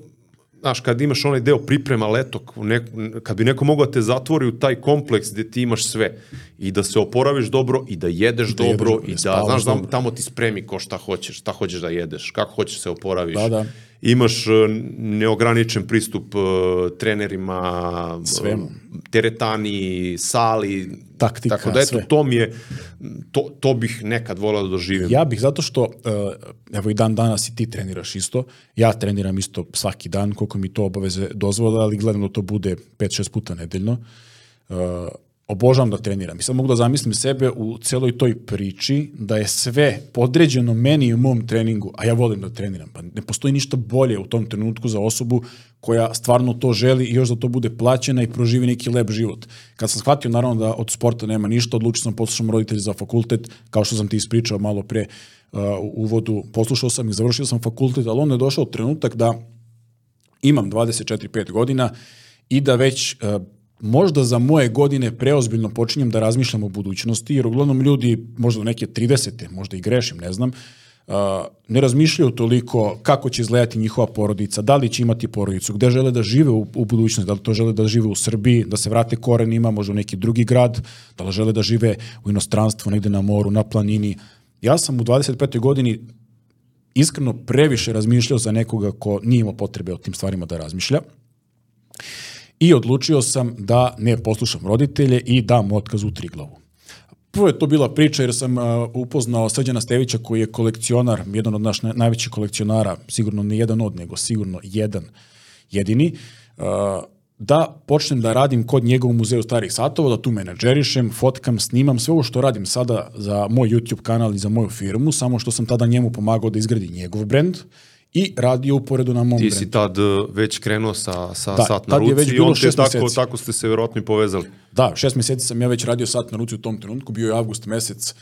znaš, kad imaš onaj deo priprema letok, nek, kad bi neko mogao da te zatvori u taj kompleks gde ti imaš sve i da se oporaviš dobro i da jedeš Da jedeš dobro dobro, i da da, spavaš znaš, da dobro. tamo ti spremi ko šta hoćeš, šta hoćeš da jedeš, kako hoćeš da se oporaviš. Da, da. Imaš e, neograničen pristup e, trenerima, Svemu. e, teretani, sali, Taktika, tako da eto, sve. to mi je, to, to bih nekad volao da doživim. Ja bih zato što, evo i dan danas i ti treniraš isto, ja treniram isto svaki dan, koliko mi to obaveze dozvole, ali gledam da to bude 5-6 puta nedeljno. Obožavam da treniram i sad mogu da zamislim sebe u celoj toj priči da je sve podređeno meni i u mom treningu, a ja volim da treniram. Pa ne postoji ništa bolje u tom trenutku za osobu koja stvarno to želi i još da to bude plaćena i proživi neki lep život. Kad sam shvatio naravno da od sporta nema ništa, odlučio sam poslušam roditelji za fakultet, kao što sam ti ispričao malo pre uh, u uvodu, poslušao sam i završio sam fakultet, ali onda je došao trenutak da imam 24-5 godina i da već uh, možda za moje godine preozbiljno počinjem da razmišljam o budućnosti, jer uglavnom ljudi, možda neke 30. možda i grešim, ne znam, uh, ne razmišljaju toliko kako će izgledati njihova porodica, da li će imati porodicu, gde žele da žive u, u budućnosti, da li to žele da žive u Srbiji, da se vrate korenima, možda u neki drugi grad, da li žele da žive u inostranstvu, negde na moru, na planini. Ja sam u 25. godini iskreno previše razmišljao za nekoga ko nije imao potrebe o tim stvarima da razmišlja. I odlučio sam da ne poslušam roditelje i dam otkaz u Triglavu. Prvo je to bila priča jer sam uh, upoznao Srđana Stevića koji je kolekcionar, jedan od naših najvećih kolekcionara, sigurno ne jedan od, nego sigurno jedan jedini, uh, da počnem da radim kod njega u muzeju starih satova, da tu menadžerišem, fotkam, snimam sve ovo što radim sada za moj YouTube kanal i za moju firmu, samo što sam tada njemu pomagao da izgradi njegov brend i radio uporedu na mom Ti brendu. si tad e, već krenuo sa, sa Da, sat na tad je ruci već i bilo on te tako, meseci. tako ste se verovatno i povezali. Da, šest meseci sam ja već radio sat na ruci u tom trenutku, bio je avgust mesec,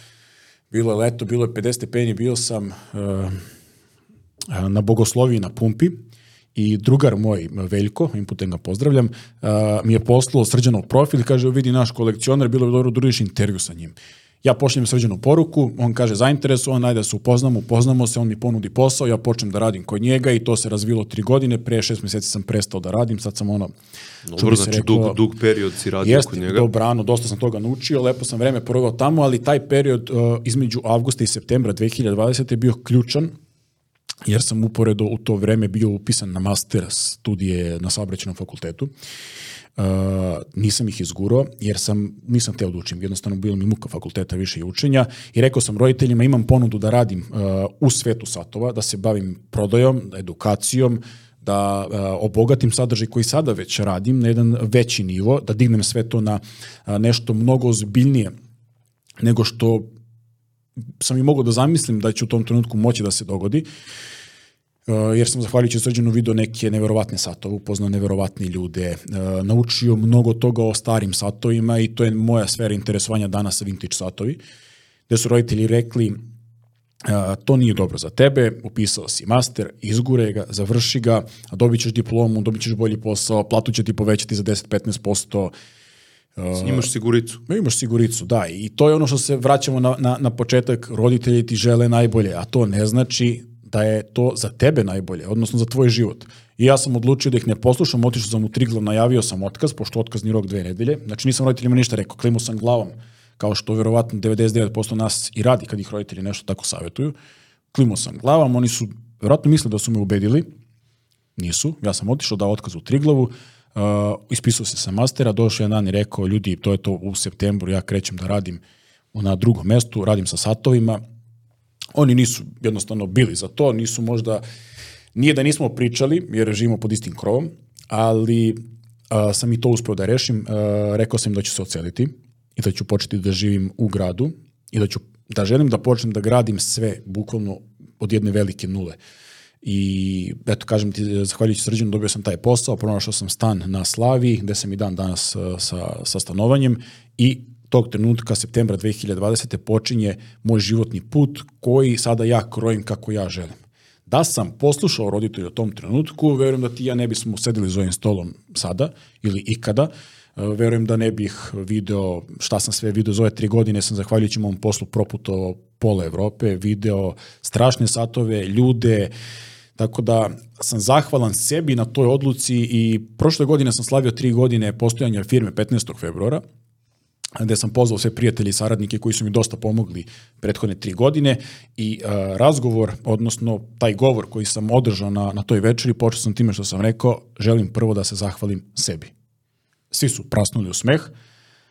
bilo je leto, bilo je 50 stepeni, bio sam uh, na Bogosloviji na pumpi i drugar moj, Veljko, im putem ga pozdravljam, uh, mi je poslao srđanov profil, kaže, vidi naš kolekcionar, bilo bi dobro da intervju sa njim. Ja pošljem srđanu poruku, on kaže zainteresovan, ajde da se upoznamo, upoznamo se, on mi ponudi posao, ja počnem da radim kod njega i to se razvilo tri godine, pre šest meseci sam prestao da radim, sad sam ono, Dobro, znači reklo, dug, dug period si radio Jeste, kod njega. dobrano, dosta sam toga naučio, lepo sam vreme proveo tamo, ali taj period uh, između avgusta i septembra 2020. je bio ključan, jer sam uporedo u to vreme bio upisan na master studije na saobraćenom fakultetu. Uh, nisam ih izgurao, jer sam, nisam teo da učim, jednostavno bilo mi muka fakulteta više i učenja i rekao sam roditeljima imam ponudu da radim uh, u svetu satova, da se bavim prodajom, edukacijom, da uh, obogatim sadržaj koji sada već radim na jedan veći nivo, da dignem sve to na uh, nešto mnogo ozbiljnije nego što sam i mogao da zamislim da će u tom trenutku moći da se dogodi, Uh, jer sam zahvaljujući srđanu video neke neverovatne satove, upoznao neverovatne ljude, uh, naučio mnogo toga o starim satovima i to je moja sfera interesovanja danas vintage satovi, gde su roditelji rekli Uh, to nije dobro za tebe, upisao si master, izgure ga, završi ga, dobit ćeš diplomu, dobit ćeš bolji posao, platu će ti povećati za 10-15%, Imaš siguricu. Ma imaš siguricu, da. I to je ono što se vraćamo na, na, na početak, roditelji ti žele najbolje, a to ne znači da je to za tebe najbolje, odnosno za tvoj život. I ja sam odlučio da ih ne poslušam, otišao sam u Triglav, najavio sam otkaz, pošto otkazni rok dve nedelje. Znači nisam roditeljima ništa rekao, klimu sam glavom, kao što verovatno 99% nas i radi kad ih roditelji nešto tako savjetuju. Klimu sam glavom, oni su verovatno misle da su me ubedili, nisu. Ja sam otišao da otkaz u Triglavu, uh, ispisao se sa mastera, došao jedan dan i rekao, ljudi, to je to u septembru, ja krećem da radim na drugom mestu, radim sa satovima. Oni nisu jednostavno bili za to, nisu možda, nije da nismo pričali, jer živimo pod istim krovom, ali uh, sam i to uspeo da rešim. Uh, rekao sam da ću se oceliti i da ću početi da živim u gradu i da ću da želim da počnem da gradim sve bukvalno od jedne velike nule. I eto, kažem ti, zahvaljujući srđanu dobio sam taj posao, pronašao sam stan na Slavi, gde sam i dan danas uh, sa, sa stanovanjem i tog trenutka, septembra 2020. počinje moj životni put koji sada ja krojim kako ja želim. Da sam poslušao roditelja u tom trenutku, verujem da ti ja ne bismo sedeli za ovim stolom sada ili ikada. E, Verujem da ne bih video šta sam sve video za ove tri godine, sam zahvaljujući mom poslu proputo pola Evrope, video strašne satove, ljude, tako da sam zahvalan sebi na toj odluci i prošle godine sam slavio tri godine postojanja firme 15. februara, gde sam pozvao sve prijatelje i saradnike koji su mi dosta pomogli prethodne tri godine i uh, razgovor, odnosno taj govor koji sam održao na, na toj večeri, počeo sam time što sam rekao, želim prvo da se zahvalim sebi. Svi su prasnuli u smeh,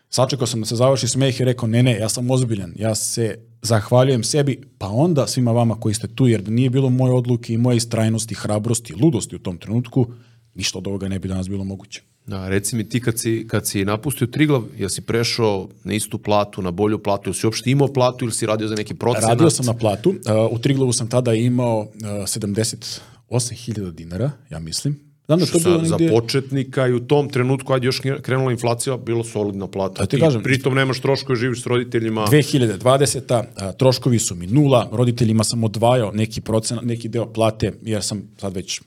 sačekao sam da se završi smeh i rekao, ne, ne, ja sam ozbiljan, ja se zahvaljujem sebi, pa onda svima vama koji ste tu, jer da nije bilo moje odluke i moje istrajnosti, hrabrosti, ludosti u tom trenutku, ništa od ovoga ne bi danas bilo moguće. Da, reci mi ti kad si, kad si napustio Triglav, jel si prešao na istu platu, na bolju platu, jel si uopšte imao platu ili si radio za neki procenat? Radio sam na platu, uh, u Triglavu sam tada imao uh, 78.000 dinara, ja mislim. Znam da to Za, bilo za negdje... početnika i u tom trenutku, ajde još krenula inflacija, bilo solidna plata. Da ti kažem- pritom nemaš troškove, živiš s roditeljima. 2020. a, troškovi su mi nula, roditeljima sam odvajao neki procent, neki deo plate, jer sam sad već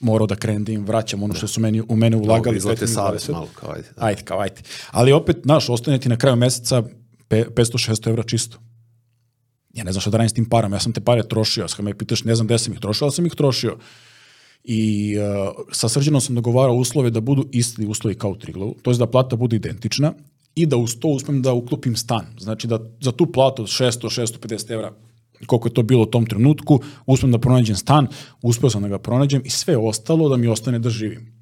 morao da krenem da im vraćam ono što su meni, u mene ulagali. izlete prethodnih savjet 20. malo, kao ajde. Da. Ajde, kao ajde. Ali opet, naš, ostane ti na kraju meseca pe- 500-600 evra čisto. Ja ne znam šta da radim s tim parama, ja sam te pare trošio, kad me pitaš, ne znam gde sam ih trošio, ali sam ih trošio. I uh, sa Srđanom sam dogovarao uslove da budu isti uslovi kao u Triglavu, to je da plata bude identična i da uz to uspem da uklopim stan. Znači da za tu platu od 600-650 evra koliko je to bilo u tom trenutku, uspem da pronađem stan, uspeo sam da ga pronađem i sve ostalo da mi ostane da živim.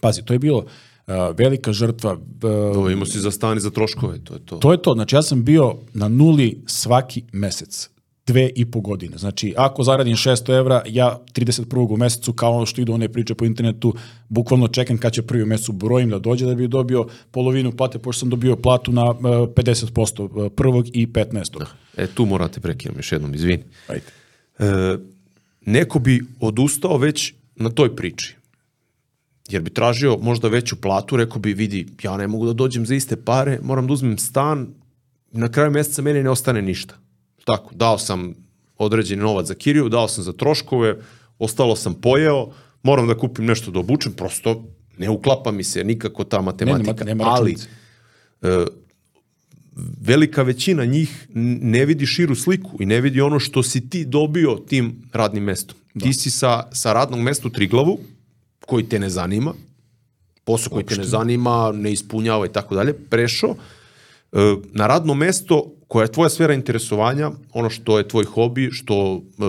Pazi, to je bilo uh, velika žrtva. Uh, Ovo imao si za stan i za troškove, to je to. to je to, znači ja sam bio na nuli svaki mesec dve i po godine. Znači, ako zaradim 600 evra, ja 31. u mesecu, kao ono što idu one priče po internetu, bukvalno čekam kad će prvi u mesecu brojim da dođe da bi dobio polovinu plate, pošto sam dobio platu na uh, 50% uh, prvog i 15. E, tu morate prekinem još jednom, izvini. Ajde. E, neko bi odustao već na toj priči. Jer bi tražio možda veću platu, rekao bi, vidi, ja ne mogu da dođem za iste pare, moram da uzmem stan, na kraju meseca meni ne ostane ništa. Tako, dao sam određeni novac za kiriju, dao sam za troškove, ostalo sam pojeo, moram da kupim nešto da obučem, prosto ne uklapa mi se nikako ta matematika. nema ali računice. velika većina njih ne vidi širu sliku i ne vidi ono što si ti dobio tim radnim mestom. Da. Ti si sa, sa radnog mesta u Triglavu, koji te ne zanima, posao koji te ne zanima, ne ispunjava i tako dalje, prešao e, na radno mesto koja je tvoja sfera interesovanja, ono što je tvoj hobi, što e,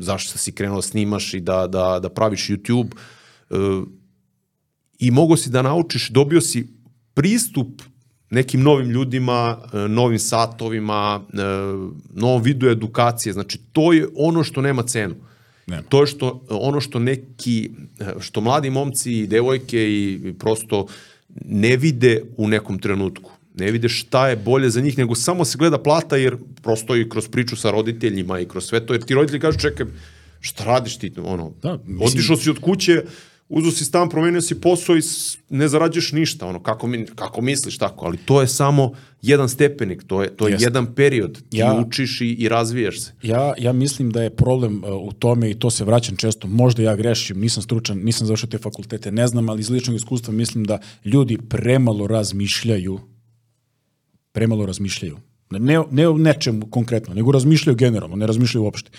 zašto si krenuo da snimaš i da, da, da praviš YouTube, e, i mogo si da naučiš, dobio si pristup nekim novim ljudima, e, novim satovima, e, novom vidu edukacije. Znači, to je ono što nema cenu. Nema. To je što, ono što neki, e, što mladi momci i devojke i i prosto ne vide u nekom trenutku. Ne vide šta je bolje za njih, nego samo se gleda plata, jer prosto i kroz priču sa roditeljima i kroz sve to, jer ti roditelji kažu, čekaj, šta radiš ti? Ono, Da, mislim- otišao si od kuće, uzo si stan, promenio si posao i ne zarađuješ ništa, ono, kako, mi, kako misliš tako, ali to je samo jedan stepenik, to je, to je Jeste. jedan period, ti Ja- učiš i, i razvijaš se. Ja, ja mislim da je problem uh, u tome i to se vraćam često, možda ja grešim, nisam stručan, nisam završio te fakultete, ne znam, ali iz ličnog iskustva mislim da ljudi premalo razmišljaju, premalo razmišljaju. Ne, ne o nečemu konkretno, nego razmišljaju generalno, ne razmišljaju uopšte.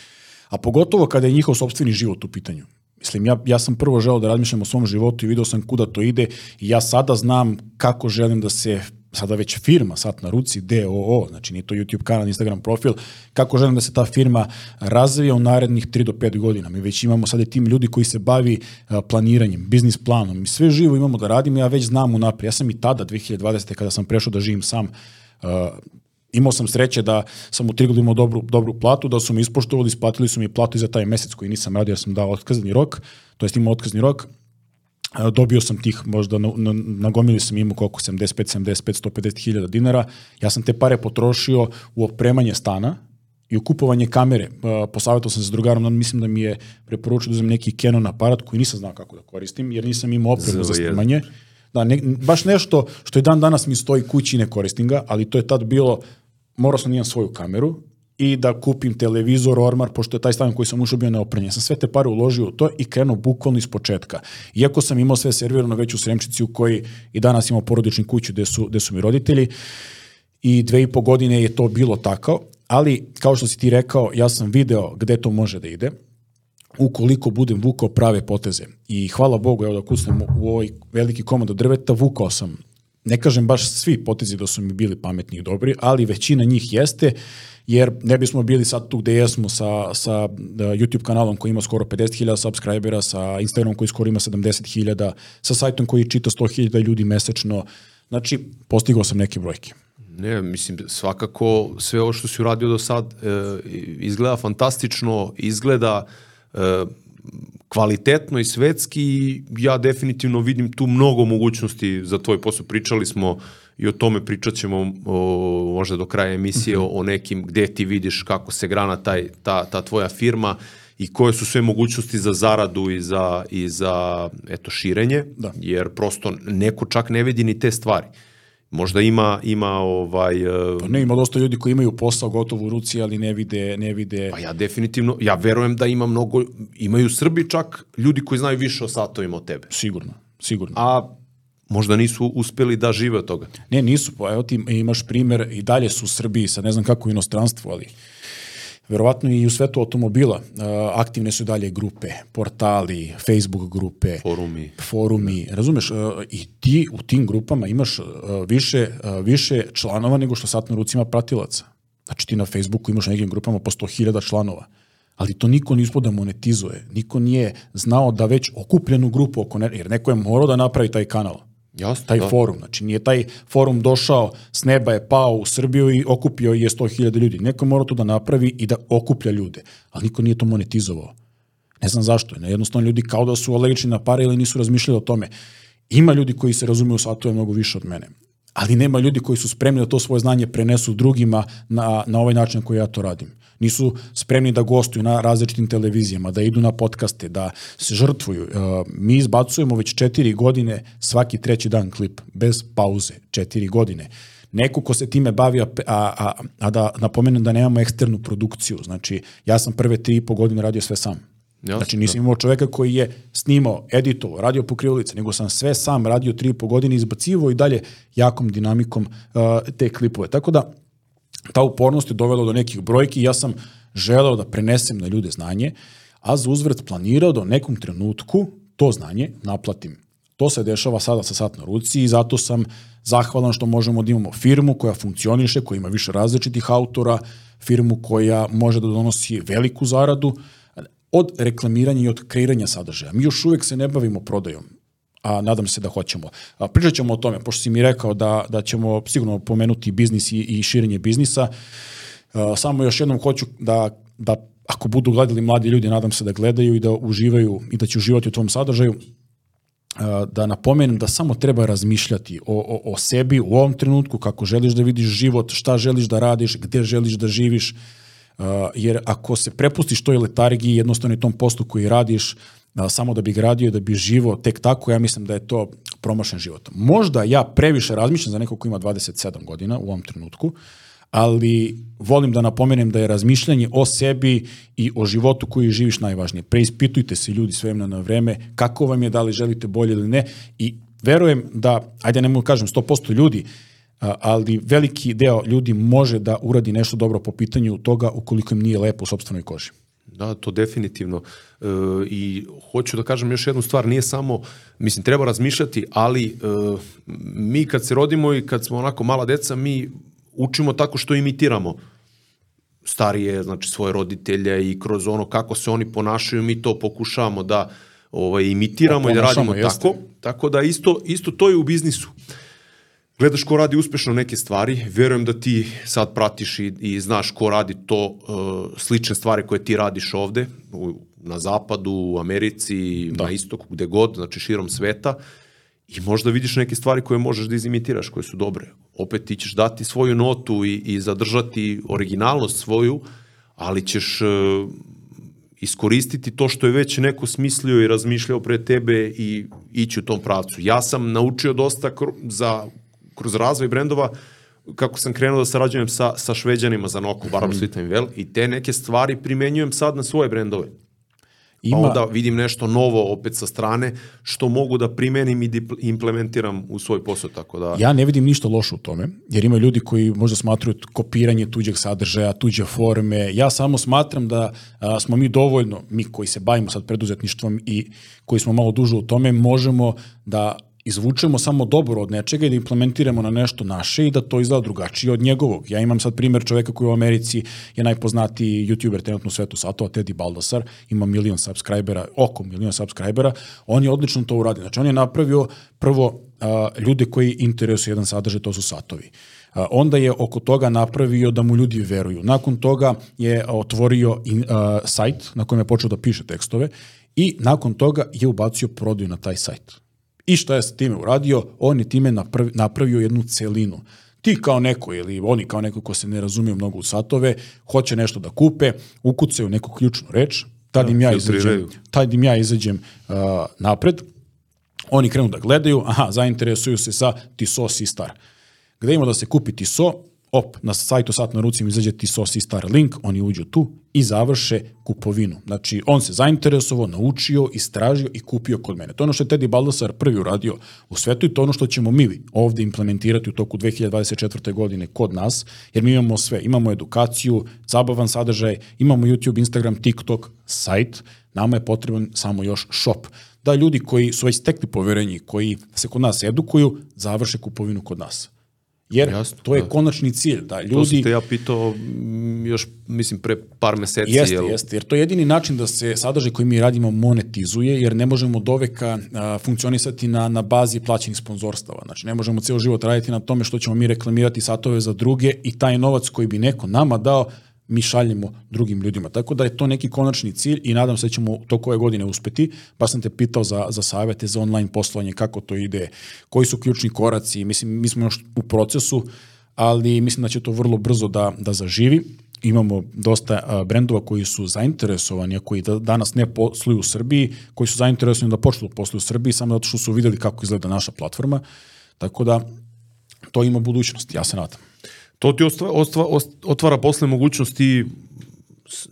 A pogotovo kada je njihov sobstveni život u pitanju. Mislim, ja, ja sam prvo želeo da razmišljam o svom životu i video sam kuda to ide i ja sada znam kako želim da se sada već firma, sat na ruci, DOO, znači nije to YouTube kanal, Instagram profil, kako želim da se ta firma razvija u narednih 3 do 5 godina. Mi već imamo sada tim ljudi koji se bavi a, planiranjem, biznis planom i sve živo imamo da radimo, ja već znam unaprijed. Ja sam i tada, 2020. kada sam prešao da živim sam, imao sam sreće da sam u Triglavu imao dobru, dobru platu, da su mi ispoštovali, isplatili su mi platu i za taj mesec koji nisam radio, jer sam dao otkazni rok, to jest imao otkazni rok, dobio sam tih možda, na, na, nagomili sam imao koliko, 75, 75, 150 hiljada dinara, ja sam te pare potrošio u opremanje stana i u kupovanje kamere. A, Posavjetao sam se s drugarom, on mislim da mi je preporučio da uzmem neki Canon aparat koji nisam znao kako da koristim, jer nisam imao opremu za ZV1. snimanje. Da, ne, baš nešto što i dan danas mi stoji kući i ne koristim ga, ali to je tad bilo, morao sam da imam svoju kameru i da kupim televizor, ormar, pošto je taj stan koji sam ušao bio neoprenjen. Sam sve te pare uložio u to i krenuo bukvalno iz početka. Iako sam imao sve servirano već u Sremčici u koji i danas imamo porodičnu kuću gde su, gde su mi roditelji i dve i po godine je to bilo tako, ali kao što si ti rekao, ja sam video gde to može da ide, ukoliko budem vukao prave poteze. I hvala Bogu, evo da kusnem u ovoj veliki komad od drveta, vukao sam ne kažem baš svi potezi da su mi bili pametni i dobri, ali većina njih jeste, jer ne bismo bili sad tu gde jesmo sa, sa uh, YouTube kanalom koji ima skoro 50.000 subscribera, sa Instagramom koji skoro ima 70.000, sa sajtom koji čita 100.000 ljudi mesečno. Znači, postigao sam neke brojke. Ne, mislim, svakako sve ovo što si uradio do sad e, izgleda fantastično, izgleda e, kvalitetno i svetski i ja definitivno vidim tu mnogo mogućnosti za tvoj posao. Pričali smo i o tome pričat ćemo o, možda do kraja emisije mm -hmm. o, o nekim gde ti vidiš kako se grana taj, ta, ta tvoja firma i koje su sve mogućnosti za zaradu i za, i za eto, širenje, da. jer prosto neko čak ne vidi ni te stvari. Možda ima ima ovaj e, pa ne ima dosta ljudi koji imaju posao gotovo u ruci, ali ne vide ne vide. Pa ja definitivno ja verujem da ima mnogo imaju u Srbiji čak ljudi koji znaju više o satovima od tebe. Sigurno, sigurno. A možda nisu uspeli da žive od toga. Ne, nisu, pa evo ti imaš primer i dalje su u Srbiji, sad ne znam kako u inostranstvu, ali verovatno i u svetu automobila aktivne su dalje grupe, portali, Facebook grupe, forumi, forumi, razumeš, i ti u tim grupama imaš više, više članova nego što sat na rucima pratilaca. Znači ti na Facebooku imaš na nekim grupama po 100.000 članova ali to niko nije uspio da monetizuje. Niko nije znao da već okupljenu grupu oko ne, jer neko je morao da napravi taj kanal. Jasno, taj da. forum. Znači, nije taj forum došao, s neba je pao u Srbiju i okupio je 100.000 ljudi. Neko mora to da napravi i da okuplja ljude, ali niko nije to monetizovao. Ne znam zašto. Jednostavno ljudi kao da su alergični na pare ili nisu razmišljali o tome. Ima ljudi koji se razumeju u satove mnogo više od mene. Ali nema ljudi koji su spremni da to svoje znanje prenesu drugima na, na ovaj način koji ja to radim nisu spremni da gostuju na različitim televizijama, da idu na podcaste, da se žrtvuju. E, mi izbacujemo već četiri godine svaki treći dan klip, bez pauze, četiri godine neko ko se time bavi, a, a, a da napomenem da nemamo eksternu produkciju, znači ja sam prve tri i po godine radio sve sam. Jasne, znači nisam imao čoveka koji je snimao, editovao, radio pokrivalice, nego sam sve sam radio tri i po godine, izbacivo i dalje jakom dinamikom uh, te klipove. Tako da ta upornost je dovela do nekih brojki i ja sam želeo da prenesem na ljude znanje, a za uzvrat planirao da u nekom trenutku to znanje naplatim. To se dešava sada sa sat na ruci i zato sam zahvalan što možemo da imamo firmu koja funkcioniše, koja ima više različitih autora, firmu koja može da donosi veliku zaradu od reklamiranja i od kreiranja sadržaja. Mi još uvek se ne bavimo prodajom a nadam se da hoćemo. A, pričat ćemo o tome, pošto si mi rekao da, da ćemo sigurno pomenuti biznis i, i širenje biznisa. A, samo još jednom hoću da, da ako budu gledali mladi ljudi, nadam se da gledaju i da uživaju i da će uživati u tom sadržaju, da napomenem da samo treba razmišljati o, o, o sebi u ovom trenutku, kako želiš da vidiš život, šta želiš da radiš, gde želiš da živiš, jer ako se prepustiš toj letargiji, jednostavno i tom poslu koji radiš, samo da bi gradio, da bi živo tek tako, ja mislim da je to promašen život. Možda ja previše razmišljam za nekog ko ima 27 godina u ovom trenutku, ali volim da napomenem da je razmišljanje o sebi i o životu koji živiš najvažnije. Preispitujte se ljudi sve na vreme, kako vam je, da li želite bolje ili ne i verujem da, ajde ne mogu da kažem 100% ljudi, ali veliki deo ljudi može da uradi nešto dobro po pitanju toga ukoliko im nije lepo u sobstvenoj koži. Da, to definitivno. E, I hoću da kažem još jednu stvar, nije samo, mislim, treba razmišljati, ali e, mi kad se rodimo i kad smo onako mala deca, mi učimo tako što imitiramo starije, znači svoje roditelje i kroz ono kako se oni ponašaju, mi to pokušavamo da ovaj, imitiramo i da radimo jeste. tako. Tako da isto, isto to je u biznisu gledaš ko radi uspešno neke stvari, verujem da ti sad pratiš i, i znaš ko radi to uh, slične stvari koje ti radiš ovde, u, na zapadu, u Americi, da. na istoku, gde god, znači širom sveta, i možda vidiš neke stvari koje možeš da izimitiraš, koje su dobre. Opet ti ćeš dati svoju notu i, i zadržati originalnost svoju, ali ćeš uh, iskoristiti to što je već neko smislio i razmišljao pre tebe i ići u tom pravcu. Ja sam naučio dosta za kroz razvoj brendova kako sam krenuo da sarađujem sa, sa šveđanima za Noku, Baram mm. Well, i te neke stvari primenjujem sad na svoje brendove. Ima... Pa onda vidim nešto novo opet sa strane što mogu da primenim i implementiram u svoj posao. Tako da... Ja ne vidim ništa loše u tome, jer ima ljudi koji možda smatruju kopiranje tuđeg sadržaja, tuđe forme. Ja samo smatram da a, smo mi dovoljno, mi koji se bavimo sad preduzetništvom i koji smo malo duže u tome, možemo da izvučemo samo dobro od nečega i da implementiramo na nešto naše i da to izgleda drugačije od njegovog. Ja imam sad primer čoveka koji u Americi je najpoznatiji youtuber trenutno u svetu satova, Teddy Baldasar, ima milion subscribera, oko milion subscribera, on je odlično to uradio. Znači on je napravio prvo a, ljude koji interesuju jedan sadržaj, to su satovi. A, onda je oko toga napravio da mu ljudi veruju. Nakon toga je otvorio in, a, sajt na kojem je počeo da piše tekstove i nakon toga je ubacio prodaju na taj sajt I šta je sa time uradio? On je time napravio, napravio jednu celinu. Ti kao neko ili oni kao neko ko se ne razumije mnogo u satove, hoće nešto da kupe, ukucaju neku ključnu reč, tad im ja izađem, tad im ja izađem uh, napred, oni krenu da gledaju, aha, zainteresuju se sa Tiso Sistar. Gde ima da se kupi Tiso, op, na sajtu Sat na ruci izađe Tiso Sistar link, oni uđu tu i završe kupovinu. Znači, on se zainteresovao, naučio, istražio i kupio kod mene. To je ono što je Teddy Baldasar prvi uradio u svetu i to je ono što ćemo mi ovde implementirati u toku 2024. godine kod nas, jer mi imamo sve. Imamo edukaciju, zabavan sadržaj, imamo YouTube, Instagram, TikTok, sajt, nama je potreban samo još shop. Da ljudi koji su već stekli poverenje, koji se kod nas edukuju, završe kupovinu kod nas. Jer Jasno, to je da. konačni cilj, da ljudi... To sam te ja pitao još, mislim, pre par meseci. Jeste, jel... jeste, jer to je jedini način da se sadržaj koji mi radimo monetizuje, jer ne možemo doveka a, funkcionisati na, na bazi plaćenih sponzorstava. Znači, ne možemo ceo život raditi na tome što ćemo mi reklamirati satove za druge i taj novac koji bi neko nama dao, mi šaljemo drugim ljudima. Tako da je to neki konačni cilj i nadam se da ćemo toko ove godine uspeti. Pa sam te pitao za, za savete, za online poslovanje, kako to ide, koji su ključni koraci. Mislim, mi smo još u procesu, ali mislim da će to vrlo brzo da, da zaživi. Imamo dosta brendova koji su zainteresovani, a koji da, danas ne posluju u Srbiji, koji su zainteresovani da počnu da posluju u Srbiji, samo zato što su videli kako izgleda naša platforma. Tako da to ima budućnost, ja se nadam. To ti ostva, ostva, otvara posle mogućnosti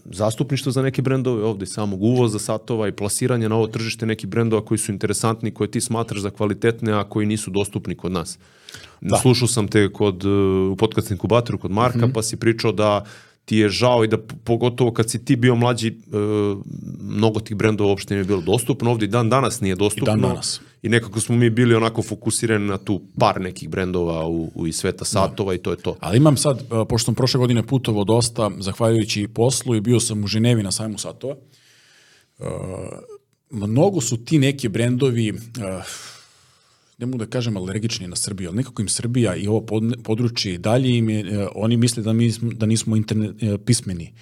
zastupništva za neke brendove ovde, samog uvoza satova i plasiranja na ovo tržište nekih brendova koji su interesantni, koje ti smatraš za kvalitetne, a koji nisu dostupni kod nas. Da. Slušao sam te kod, u podcast inkubatoru kod Marka, mm -hmm. pa si pričao da ti je žao i da pogotovo kad si ti bio mlađi, e, mnogo tih brendova uopšte nije bilo dostupno, ovde i dan danas nije dostupno. I dan danas. I nekako smo mi bili onako fokusirani na tu par nekih brendova u, u iz sveta satova da. i to je to. Ali imam sad, e, pošto sam prošle godine putovao dosta, zahvaljujući poslu i bio sam u Ženevi na sajmu satova, uh, mnogo su ti neki brendovi uh, ne mogu da kažem alergični na Srbiju, ali nekako im Srbija i ovo područje i dalje im je, e, oni misle da, mi, da nismo internet, e, pismeni,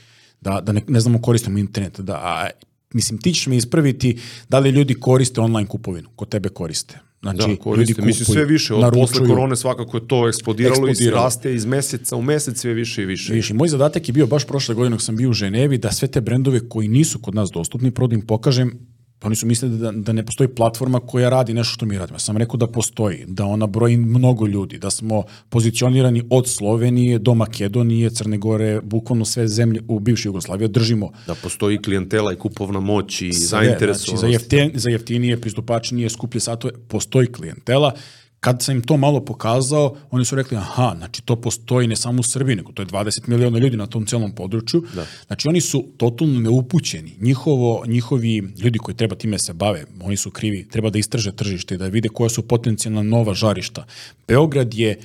da, da ne, ne znamo koristimo internet, da, a, mislim, ti ćeš mi ispraviti da li ljudi koriste online kupovinu, kod tebe koriste. Znači, da, koriste. Ljudi kupuju, Mislim, sve više. Od naručuju. posle korone svakako je to eksplodiralo, eksplodiralo. i raste iz meseca u mesec sve više i više. Više. Moj zadatak je bio baš prošle godine sam bio u Ženevi da sve te brendove koji nisu kod nas dostupni, prvo da im pokažem oni su mislili da, da ne postoji platforma koja radi nešto što mi radimo. Ja sam rekao da postoji, da ona broji mnogo ljudi, da smo pozicionirani od Slovenije do Makedonije, Crne Gore, bukvalno sve zemlje u bivšoj Jugoslaviji držimo. Da postoji klijentela i kupovna moć i zainteresovanost. Znači, za, jeftin, za jeftinije, pristupačnije, skuplje satove, postoji klijentela Kad sam im to malo pokazao, oni su rekli, aha, znači to postoji ne samo u Srbiji, nego to je 20 miliona ljudi na tom celom području. Da. Znači oni su totalno neupućeni. Njihovo, njihovi ljudi koji treba time se bave, oni su krivi, treba da istraže tržište i da vide koja su potencijalna nova žarišta. Beograd je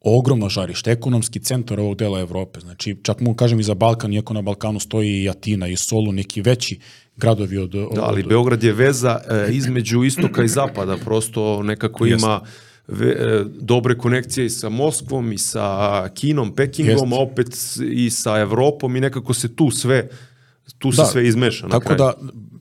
ogromno žarište, ekonomski centar ovog dela Evrope. Znači, čak mogu kažem i za Balkan, iako na Balkanu stoji i Atina i Solu, neki veći gradovi od... od da, ali Beograd je veza e, između istoka i zapada, prosto nekako ima ve, e, dobre konekcije i sa Moskvom i sa Kinom, Pekingom, Jest. opet i sa Evropom i nekako se tu sve tu da, se sve izmeša na Tako kraju. da,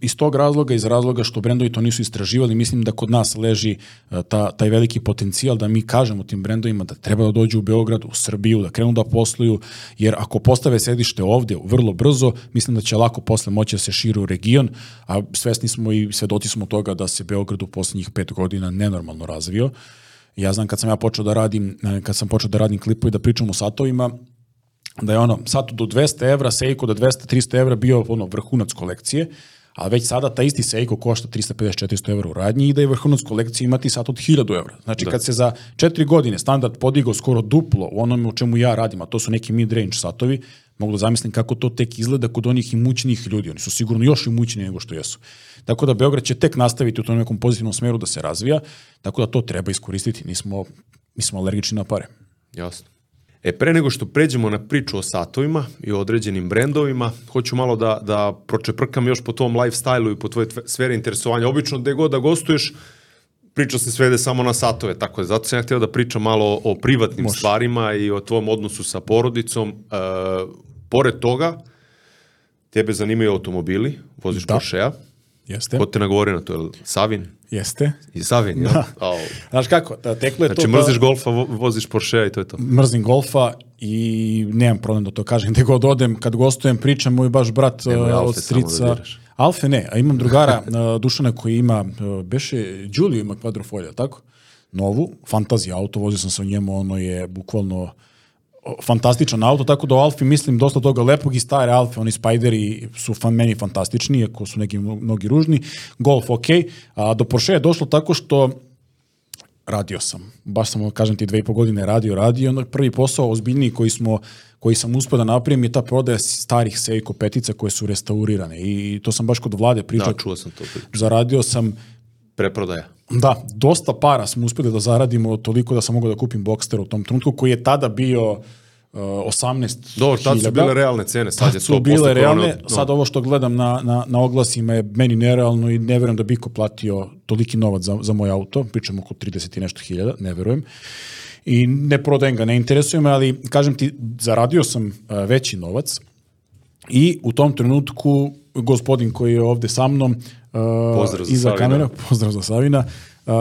iz tog razloga, iz razloga što brendovi to nisu istraživali, mislim da kod nas leži e, ta, taj veliki potencijal da mi kažemo tim brendovima da treba da dođu u Beograd, u Srbiju, da krenu da posluju, jer ako postave sedište ovde vrlo brzo, mislim da će lako posle moći da se širi u region, a svesni smo i svedoci smo toga da se Beograd u poslednjih pet godina nenormalno razvio Ja znam kad sam ja počeo da radim, e, kad sam počeo da radim klipove i da pričam o satovima, da je ono, sat do 200 evra, Seiko do 200-300 evra bio ono vrhunac kolekcije, a već sada ta isti Seiko košta 350-400 evra u radnji i da je vrhunac kolekcije imati sat od 1000 evra. Znači da. kad se za četiri godine standard podigao skoro duplo u onome u čemu ja radim, a to su neki mid-range satovi, mogu da zamislim kako to tek izgleda kod onih imućnijih ljudi. Oni su sigurno još imućniji nego što jesu. Tako da Beograd će tek nastaviti u tom nekom pozitivnom smeru da se razvija, tako da to treba iskoristiti. Nismo, mi smo alergični na pare. Jasno. E, pre nego što pređemo na priču o satovima i o određenim brendovima, hoću malo da, da pročeprkam još po tom lifestyle-u i po tvoje sfere interesovanja. Obično, gde god da gostuješ, priča se svede samo na satove, tako je. Zato sam ja htio da pričam malo o privatnim Može. stvarima i o tvom odnosu sa porodicom. E, pored toga, tebe zanimaju automobili, voziš da. Porsche-a. Jeste. Ko te nagovori na to? Je Savin? Jeste. I Savin, da. Oh. Znaš kako, da, teklo je znači, to... Znači, mrziš da... golfa, voziš Porsche i to je to. Mrzim golfa i nemam problem da to kažem. Gde god odem, kad gostujem, pričam, moj baš brat Nemo, uh, od strica... Da Alfe ne, a imam drugara uh, Dušana koji ima, uh, beše, Đuliju ima kvadrofolja, tako? Novu, fantazija auto, vozio sam se u njemu, ono je bukvalno fantastičan auto, tako da o Alfi mislim dosta toga lepog i stare Alfe, oni Spideri su fan, meni fantastični, iako su neki mnogi ružni. Golf ok, a do Porsche je došlo tako što radio sam. Baš sam, kažem ti, dve i po godine radio, radio. Onda prvi posao ozbiljniji koji smo koji sam uspio da napravim je ta prodaja starih Seiko petica koje su restaurirane i to sam baš kod vlade pričao. Da, čuo sam to. Priča. Zaradio sam preprodaja. Da, dosta para smo uspeli da zaradimo toliko da sam mogao da kupim Boxster u tom trenutku koji je tada bio uh, 18 Dobro, tad su bile realne cene, sad je to su bile realne, korona, no. sad ovo što gledam na, na, na oglasima je meni nerealno i ne verujem da Biko platio toliki novac za, za moj auto, pričam oko 30 i nešto hiljada, ne verujem. I ne prodajem ga, ne interesuje me, ali kažem ti, zaradio sam uh, veći novac i u tom trenutku gospodin koji je ovde sa mnom pozdrav za iza Savina. kamera, pozdrav za Savina, uh,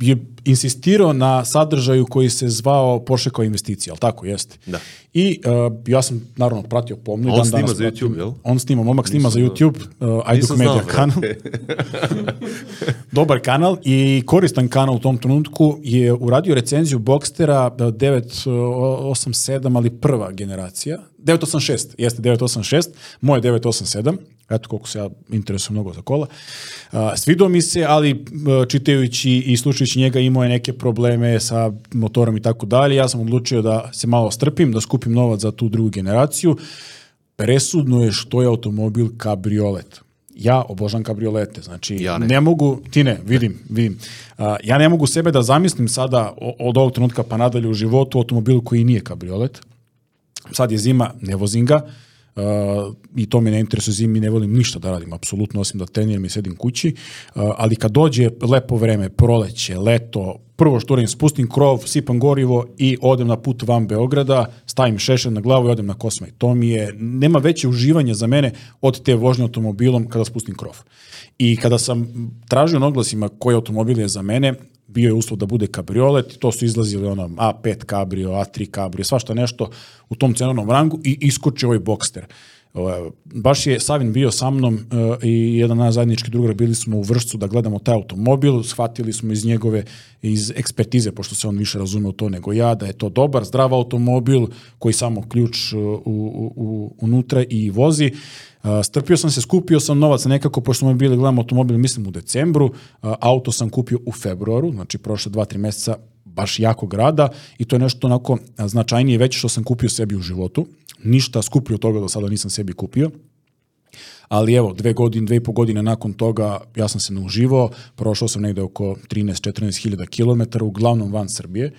je insistirao na sadržaju koji se zvao Porsche kao investicija, ali tako jeste. Da. I uh, ja sam naravno pratio pomno. On snima za YouTube, jel? On snima, momak snima Nisam za YouTube, uh, Ajduk Media znao, kanal. Dobar kanal i koristan kanal u tom trenutku je uradio recenziju Boxstera 987, ali prva generacija. 986, jeste 986, moje 987, eto koliko se ja interesujem mnogo za kola. Uh, svidio mi se, ali čitajući i slušajući njega imao je neke probleme sa motorom i tako dalje. Ja sam odlučio da se malo strpim, da skupim novac za tu drugu generaciju. Presudno je što je automobil kabriolet. Ja obožam kabriolete, znači ja ne. ne mogu, ti ne, vidim, vidim. Uh, ja ne mogu sebe da zamislim sada od ovog trenutka pa nadalje u životu automobilu koji nije kabriolet. Sad je zima, ne vozim ga, Uh, i to me ne interesuje zimi, ne volim ništa da radim, apsolutno, osim da treniram i sedim kući, uh, ali kad dođe lepo vreme, proleće, leto, prvo što radim, spustim krov, sipam gorivo i odem na put van Beograda, stavim šešer na glavu i odem na Kosmaj. To mi je, nema veće uživanja za mene od te vožnje automobilom kada spustim krov. I kada sam tražio na oglasima koji automobil je za mene, bio je uslov da bude kabriolet, to su izlazili ono A5 kabrio, A3 kabrio, svašta nešto u tom cenovnom rangu i iskoči ovaj Boxster. Baš je Savin bio sa mnom uh, i jedan naš zajednički drugar, bili smo u Vršcu da gledamo taj automobil, shvatili smo iz njegove, iz ekspertize, pošto se on više razume u to nego ja, da je to dobar, zdrav automobil koji samo ključ uh, u, u, u, unutra i vozi. Uh, strpio sam se, skupio sam novac nekako, pošto smo bili, gledamo automobil, mislim u decembru, auto sam kupio u februaru, znači prošle dva, tri meseca, baš jako grada i to je nešto onako značajnije veće što sam kupio sebi u životu. Ništa skuplje od toga do sada nisam sebi kupio. Ali evo, dve godine, dve i po godine nakon toga ja sam se nauživao, prošao sam negde oko 13-14 hiljada kilometara, uglavnom van Srbije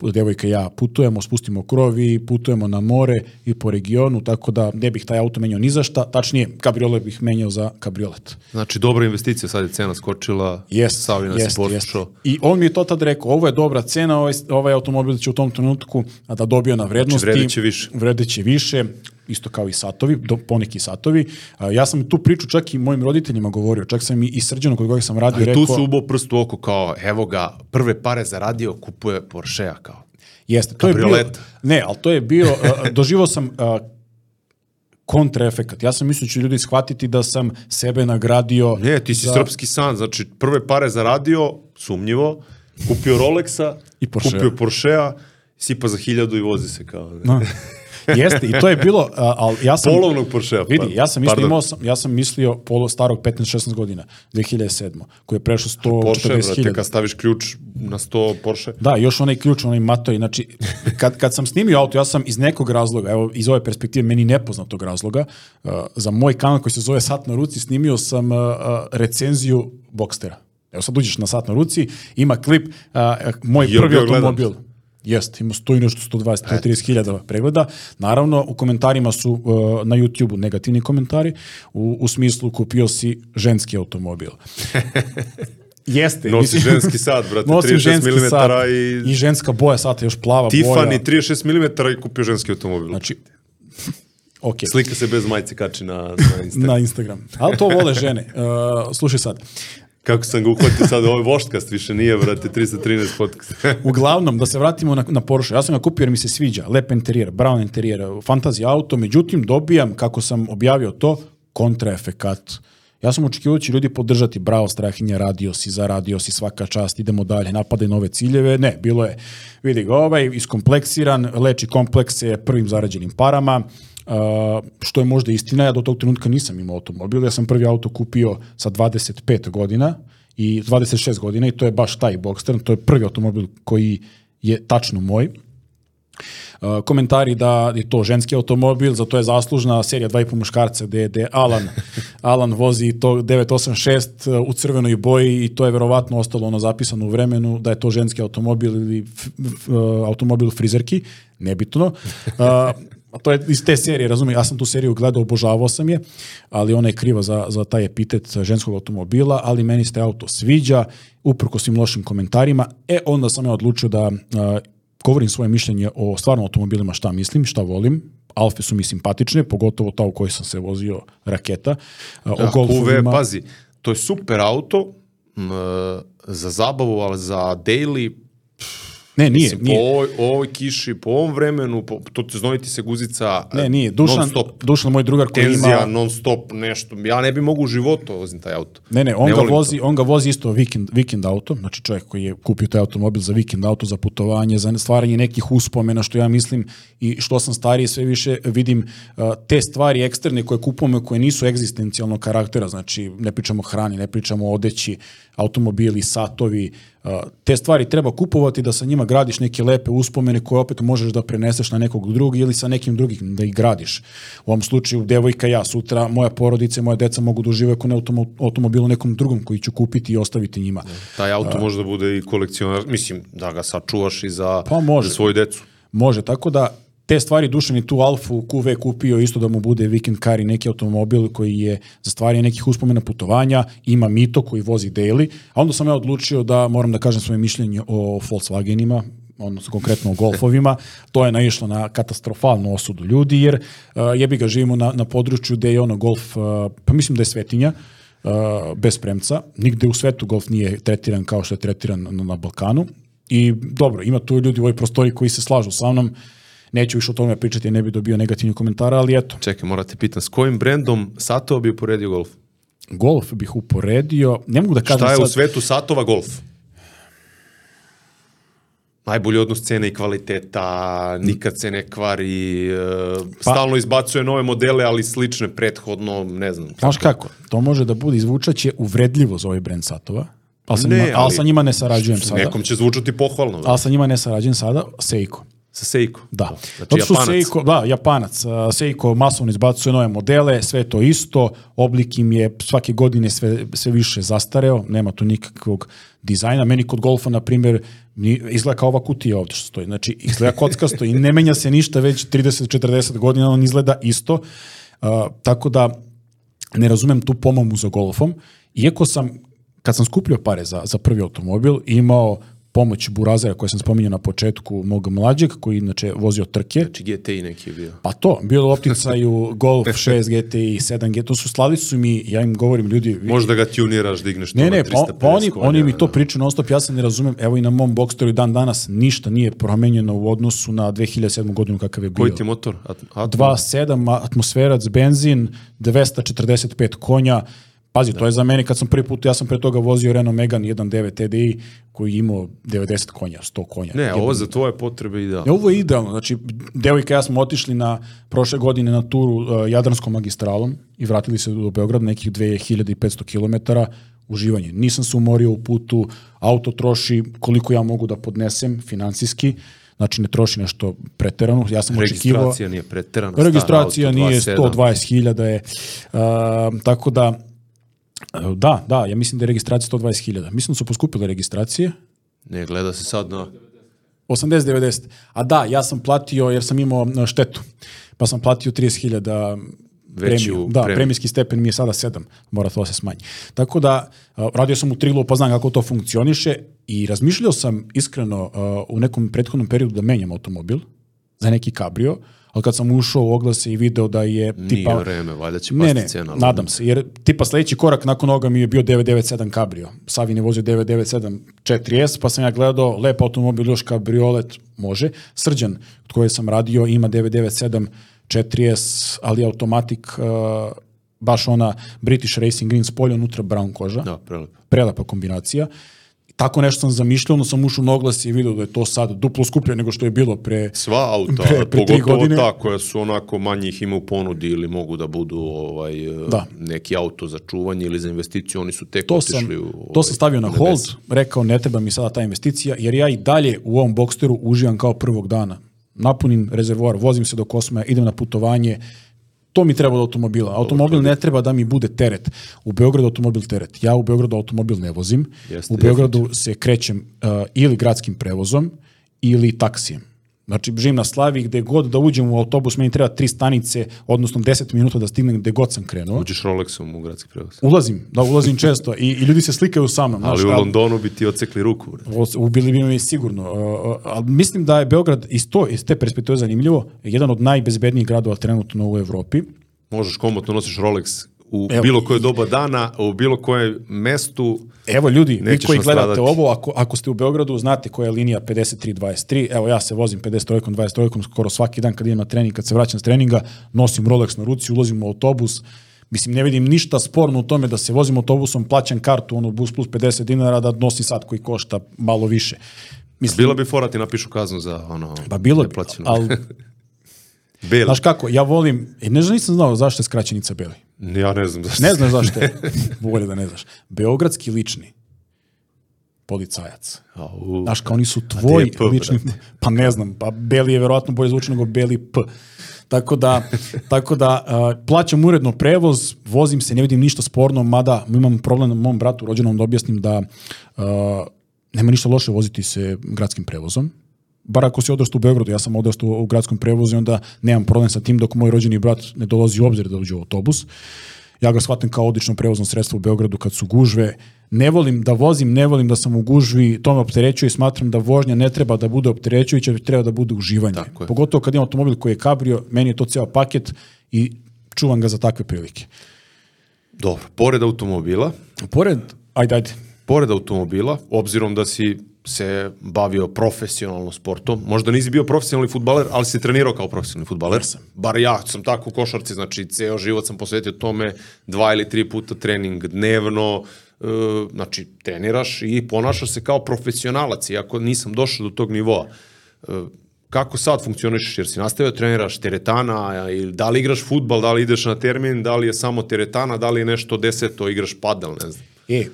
devojka i ja putujemo, spustimo krov i putujemo na more i po regionu, tako da ne bih taj auto menjao ni za šta, tačnije kabriolet bih menjao za kabriolet. Znači dobra investicija, sad je cena skočila, yes, Savina yes, se. Yes. I on mi je to tad rekao, ovo je dobra cena, ovaj, ovaj automobil će u tom trenutku da dobio na vrednosti. Znači vredeće više. Vredeće više, isto kao i satovi, do, poneki satovi. A, ja sam tu priču čak i mojim roditeljima govorio, čak sam i, i srđano kod kojeg sam radio Ali rekao... tu su ubo prst u oko kao, evo ga, prve pare zaradio, kupuje Porsche-a kao. Jeste, to Kabriolet. je bio... Ne, ali to je bio, uh, doživao sam uh, kontraefekat. Ja sam mislio da će ljudi shvatiti da sam sebe nagradio... Ne, ti si za... srpski san, znači prve pare zaradio, sumnjivo, Kupio Rolexa, I Porschea. kupio Porschea, sipa za hiljadu i vozi se kao. Ne? No. Jeste, i to je bilo, a, ali ja sam... Polovnog Porschea. Vidi, ja sam Pardon. imao, sam, ja sam mislio polo starog 15-16 godina, 2007. koji je prešao Porsche, brate, 140.000. kad staviš ključ na 100 Porsche. Da, još onaj ključ, onaj matoj, znači, kad, kad sam snimio auto, ja sam iz nekog razloga, evo, iz ove perspektive, meni nepoznatog razloga, uh, za moj kanal koji se zove Sat na ruci, snimio sam uh, recenziju Boxstera. Evo sad uđeš na Sat na ruci, ima klip, uh, moj Jel prvi bio gledan? Jeste, ima 100 i nešto, 120, 130 hiljada pregleda. Naravno, u komentarima su uh, na YouTube-u negativni komentari, u, u smislu kupio si ženski automobil. Jeste. Nosi mislim- ženski sat, brate, Nosim 36 ženski mm i- i ženska boja sata, još plava boja. Tiffany 36 mm i kupio ženski automobil. Znači, ok, Slika se bez majice kači na, na Instagram. na Instagram. Ali to vole žene. Uh, slušaj sad. Kako sam ga uhvatio sad, ovo je voštkast, više nije, brate, 313 podcast. Uglavnom, da se vratimo na, na Porsche. Ja sam ga kupio jer mi se sviđa. Lep interijer, brown interijer, fantasy auto. Međutim, dobijam, kako sam objavio to, kontraefekat. Ja sam očekivao da će ljudi podržati bravo strahinja, radio si, zaradio si svaka čast, idemo dalje, napadaj nove ciljeve. Ne, bilo je, vidi ga ovaj, iskompleksiran, leči komplekse prvim zarađenim parama, Uh, što je možda istina, ja do tog trenutka nisam imao automobil, ja sam prvi auto kupio sa 25 godina i 26 godina i to je baš taj Boxster, to je prvi automobil koji je tačno moj. Uh, komentari da je to ženski automobil, za to je zaslužna serija dva i po muškarca gde, gde Alan, Alan vozi to 986 uh, u crvenoj boji i to je verovatno ostalo ono zapisano u vremenu da je to ženski automobil ili f, f, uh, automobil frizerki, nebitno. Uh, to je iz te serije, razumijem, ja sam tu seriju gledao, obožavao sam je, ali ona je kriva za, za taj epitet ženskog automobila, ali meni se auto sviđa, uprko svim lošim komentarima, e onda sam ja odlučio da a, govorim svoje mišljenje o stvarno automobilima, šta mislim, šta volim, Alfe su mi simpatične, pogotovo ta u kojoj sam se vozio raketa. A, O Da, Golfovima, pazi, to je super auto m, za zabavu, ali za daily, ne, nije, mislim, po nije. ovoj, ovoj kiši, po ovom vremenu, po, to te znojiti se guzica Ne, nije. Dušan, non stop. Dušan, moj drugar koji Tenzija, ima... non stop, nešto. Ja ne bi mogu u životu vozim taj auto. Ne, ne, on, ga volim vozi, to. on ga vozi isto vikend, vikend auto, znači čovjek koji je kupio taj automobil za vikend auto, za putovanje, za stvaranje nekih uspomena, što ja mislim i što sam stariji sve više vidim te stvari eksterne koje kupujemo koje nisu egzistencijalnog karaktera, znači ne pričamo o hrani, ne pričamo o odeći, automobili, satovi, uh, te stvari treba kupovati da sa njima gradiš neke lepe uspomene koje opet možeš da preneseš na nekog drugog ili sa nekim drugim da ih gradiš. U ovom slučaju devojka ja, sutra moja porodica i moja deca mogu da uživaju ne automo, automobilu nekom drugom koji ću kupiti i ostaviti njima. Taj auto može da bude i kolekcionar, mislim, da ga sačuvaš i za, Pa može. za svoju decu. Može, tako da te stvari Dušan i tu Alfu QV kupio isto da mu bude weekend car i neki automobil koji je za stvari nekih uspomena putovanja, ima Mito koji vozi daily, a onda sam ja odlučio da moram da kažem svoje mišljenje o Volkswagenima, odnosno konkretno o golfovima, to je naišlo na katastrofalnu osudu ljudi, jer uh, jebi ga živimo na, na području gde je ono golf, uh, pa mislim da je svetinja, uh, bez premca. Nigde u svetu golf nije tretiran kao što je tretiran na, na Balkanu. I dobro, ima tu ljudi u ovoj prostori koji se slažu sa mnom, neću više o tome pričati, ne bi dobio negativni komentara, ali eto, Čekaj, morate pitan, s kojim brendom satova bi uporedio golf? golf bih uporedio, ne mogu da kažem Šta je sad, u svetu satova golf? Najbolji odnos cene i kvaliteta, nikad se ne kvari, e, Pa- stalno izbacuje nove modele, ali slične prethodno, ne znam. znaš kako, to može da bude izvučaće uvredljivo za ovaj brend satova, ali sa, Ne, njima, ali ali- sa njima ne sarađujem sada, Nekom će zvučati pohvalno. ali sa njima ne sarađujem sada, Seiko. Sa Seiko. Da. Znači, što Japanac. Seiko, da, Japanac. A, Seiko masovno izbacuje nove modele, sve to isto, oblik im je svake godine sve, sve više zastareo, nema tu nikakvog dizajna. Meni kod golfa, na primjer, izgleda kao ova kutija ovde što stoji. Znači, izgleda kockasto i ne menja se ništa već 30-40 godina, on izgleda isto. A, tako da, ne razumem tu pomomu za golfom, iako sam, kad sam skupljio pare za, za prvi automobil, imao pomoć burazera koje sam spominjao na početku mog mlađeg, koji inače vozio trke. Znači GTI neki je bio. Pa to, bilo u opticaju Golf 6 GTI, 7 GTI, to su slali su mi, ja im govorim ljudi, vi- Možda ga tuniraš, digneš to Ne, na ne, pa, 350 pa oni, konja, oni mi to da. pričaju non stop, ja se ne razumem, evo i na mom Boxsteru i dan danas ništa nije promenjeno u odnosu na 2007. godinu kakav je bio. Koji ti motor? At, Atmo? 2.7, atmosferac, benzin, 245 konja, Pazi, to je za mene kad sam prvi put, ja sam pre toga vozio Renault Megane 1.9 TDI koji je imao 90 konja, 100 konja. Ne, ovo za tvoje potrebe ide. E, Ovo je idealno, znači devojka ja smo otišli na prošle godine na turu uh, Jadranskom magistralom i vratili se do Beograda nekih 2500 km uživanje. Nisam se umorio u putu, auto troši koliko ja mogu da podnesem finansijski, znači ne troši nešto preterano. Ja sam očekivao Registracija nije preterana. star Registracija nije 27. 120.000 je. Uh, tako da, da, da, ja mislim da je registracija 120.000. Mislim da su poskupile registracije. Ne, gleda se sad na... 80-90. A da, ja sam platio, jer sam imao uh, štetu, pa sam platio 30.000 Veću premiju. Da, premiju. premijski stepen mi je sada 7, mora to da se smanji. Tako da, uh, radio sam u Trilu, pa znam kako to funkcioniše i razmišljao sam iskreno u nekom prethodnom periodu da menjam automobil za neki kabrio, ali kad sam ušao u oglase i video da je Nije tipa... vreme, valjda će Ne, pasti ne, cena. ali- nadam se, jer tipa sledeći korak nakon ovoga mi je bio 997 Cabrio. Savin je vozio 997 4S, pa sam ja gledao, lep automobil, još kabriolet, može. Srđan, od koje sam radio, ima 997 4S, ali automatik, uh, baš ona British Racing Green spolje, unutra brown koža Da, prelepo. prelepa kombinacija. Tako nešto sam zamišljao, onda sam ušao na oglas i vidio da je to sad duplo skuplje nego što je bilo pre... Sva auta, Pre- pre pogotovo godine- ta koja su onako manje ih ima u ponudi ili mogu da budu ovaj, Da. neki auto za čuvanje ili za investiciju, oni su tek To sam, otišli u... to sam ovaj, stavio na hold, rekao ne treba mi sada ta investicija, jer ja i dalje u ovom Boxsteru uživam kao prvog dana. Napunim rezervoar, vozim se do Kosmaja, idem na putovanje, to mi treba od automobila. Automobil ne treba da mi bude teret. U Beogradu automobil teret. Ja u Beogradu automobil ne vozim. Jeste, u Beogradu se krećem uh, ili gradskim prevozom ili taksijem. Znači, živim na Slavi, gde god da uđem u autobus, meni treba tri stanice, odnosno 10 minuta da stignem gde god sam krenuo. Uđeš Rolexom u gradski prevoz. Ulazim, da ulazim često i, i ljudi se slikaju sa mnom. Ali znaš, u Londonu bi ti ocekli ruku. Ubili bi me sigurno. Uh, ali mislim da je Beograd iz, to, iz te perspektive zanimljivo, jedan od najbezbednijih gradova trenutno u Evropi. Možeš komotno nosiš Rolex u Evo, bilo koje doba dana, u bilo kojem mestu. Evo ljudi, vi koji gledate nastradati. ovo, ako, ako ste u Beogradu, znate koja je linija 53-23, evo ja se vozim 53-kom, 23-kom skoro svaki dan kad idem na trening, kad se vraćam s treninga, nosim Rolex na ruci, ulazim u autobus, Mislim, ne vidim ništa sporno u tome da se vozim autobusom, plaćam kartu, ono, bus plus 50 dinara, da nosim sat koji košta malo više. Mislim, Bila bi fora ti napišu kaznu za ono... pa bilo bi, ali, Beli. znaš kako, ja volim, e, ne znam, nisam znao zašto je skraćenica Beli. Ja ne znam zašto. Ne znam zašto je, bolje da ne znaš. Beogradski lični policajac. Au. Znaš, kao oni su tvoji P, lični, pa ne znam, pa Beli je verovatno bolje zvuči nego Beli P. Tako da, tako da uh, plaćam uredno prevoz, vozim se, ne vidim ništa sporno, mada imam problem na mom bratu rođenom da objasnim da uh, nema ništa loše voziti se gradskim prevozom. Bar ako si odrastao u Beogradu, ja sam odrastao u gradskom prevozu i onda nemam problem sa tim dok moj rođeni brat ne dolazi u obzir da uđe u autobus. Ja ga shvatim kao odlično prevozno sredstvo u Beogradu kad su gužve. Ne volim da vozim, ne volim da sam u gužvi, to me opterećuje i smatram da vožnja ne treba da bude opterećujuća, treba da bude uživanje. Pogotovo kad imam automobil koji je kabrio, meni je to ceo paket i čuvam ga za takve prilike. Dobro, pored automobila, Pored, ajde, ajde, pored automobila, obzirom da si se bavio profesionalno sportom, možda nisi bio profesionalni futbaler, ali si trenirao kao profesionalni futbaler. Bar ja sam tako u košarci, znači ceo život sam posvetio tome, dva ili tri puta trening dnevno, e, znači treniraš i ponašaš se kao profesionalac, iako nisam došao do tog nivoa. E, kako sad funkcionišeš, jer si nastavio da treniraš teretana, ili da li igraš futbal, da li ideš na termin, da li je samo teretana, da li je nešto deseto, igraš padel, ne znam. E,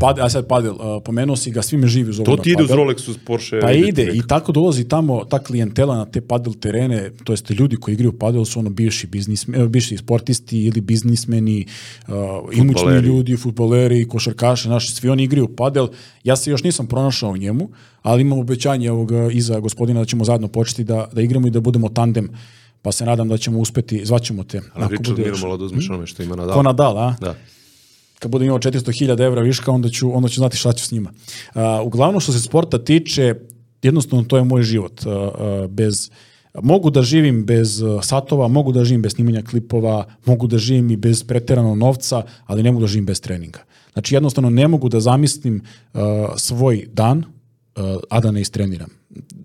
pad, a sad padel, uh, pomenuo si ga, svi me živi zovu To na ti ide uz. Rolex, uz Porsche. Pa ide i tako dolazi tamo ta klijentela na te padel terene, to jest ljudi koji igraju padel su ono bivši biznis, eh, bivši sportisti ili biznismeni, uh, imućni ljudi, futboleri, košarkaši, naši, svi oni igraju padel. Ja se još nisam pronašao u njemu, ali imam obećanje ovog eh, iza gospodina da ćemo zajedno početi da, da igramo i da budemo tandem. Pa se nadam da ćemo uspeti, zvaćemo te. Ali Richard bude- Mirmala da uzmeš onome što ima na Ko Nadal, a? Da. Kad budem imao 400.000 evra viška, onda ću, onda ću znati šta ću s njima. Uh, uglavnom što se sporta tiče, jednostavno to je moj život. Uh, uh, bez, mogu da živim bez satova, mogu da živim bez snimanja klipova, mogu da živim i bez preteranog novca, ali ne mogu da živim bez treninga. Znači jednostavno ne mogu da zamislim uh, svoj dan a da ne istreniram.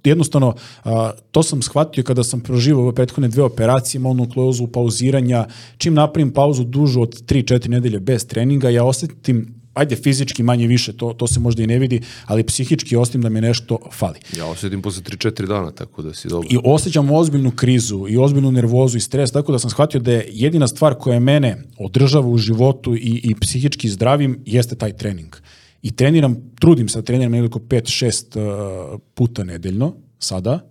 Jednostavno, to sam shvatio kada sam proživao ove prethodne dve operacije, monoklozu, pauziranja. Čim napravim pauzu dužu od 3-4 nedelje bez treninga, ja osetim ajde fizički manje više, to, to se možda i ne vidi, ali psihički osetim da mi nešto fali. Ja osetim posle 3-4 dana, tako da si dobro. I osjećam ozbiljnu krizu i ozbiljnu nervozu i stres, tako da sam shvatio da je jedina stvar koja mene održava u životu i, i psihički zdravim jeste taj trening. I treniram, trudim se da treniram nekoliko 5-6 uh, puta nedeljno sada.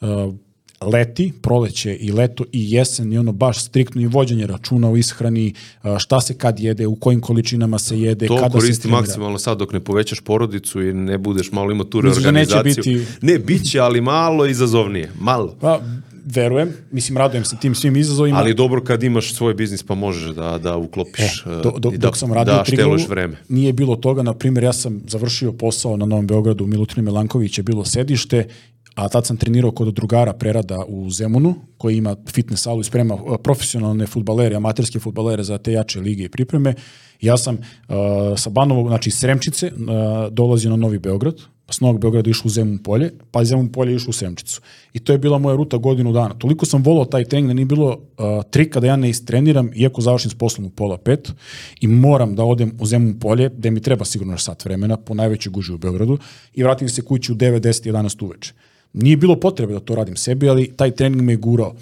Uh, leti, proleće i leto i jesen i ono baš striktno i vođenje računa o ishrani, šta se kad jede, u kojim količinama se jede, to kada se koristi maksimalno sad dok ne povećaš porodicu i ne budeš malo imao tu reorganizaciju. Da neće biti... Ne, bit će, ali malo izazovnije. Malo. Pa, verujem, mislim, radujem se tim svim izazovima. Ali dobro kad imaš svoj biznis pa možeš da, da uklopiš e, do, do, i da, dok sam radio da šteluješ vreme. Nije bilo toga, na primjer, ja sam završio posao na Novom Beogradu, Milutinu Melanković je bilo sedište a tad sam trenirao kod drugara Prerada u Zemunu, koji ima fitness salu i sprema uh, profesionalne futbalere, amaterske futbalere za te jače lige i pripreme. Ja sam uh, sa Banovog, znači Sremčice, uh, dolazio na Novi Beograd, s Novog Beograda išao u Zemun polje, pa iz Zemun polje išao u Sremčicu. I to je bila moja ruta godinu dana. Toliko sam volao taj trening da nije bilo uh, trika da ja ne istreniram, iako završim s poslom u pola pet i moram da odem u Zemun polje, gde mi treba sigurno sat vremena, po najvećoj guži u Beogradu, i vratim se kući u 9, 10, 11 uveče. Nije bilo potrebe da to radim sebi, ali taj trening me je gurao.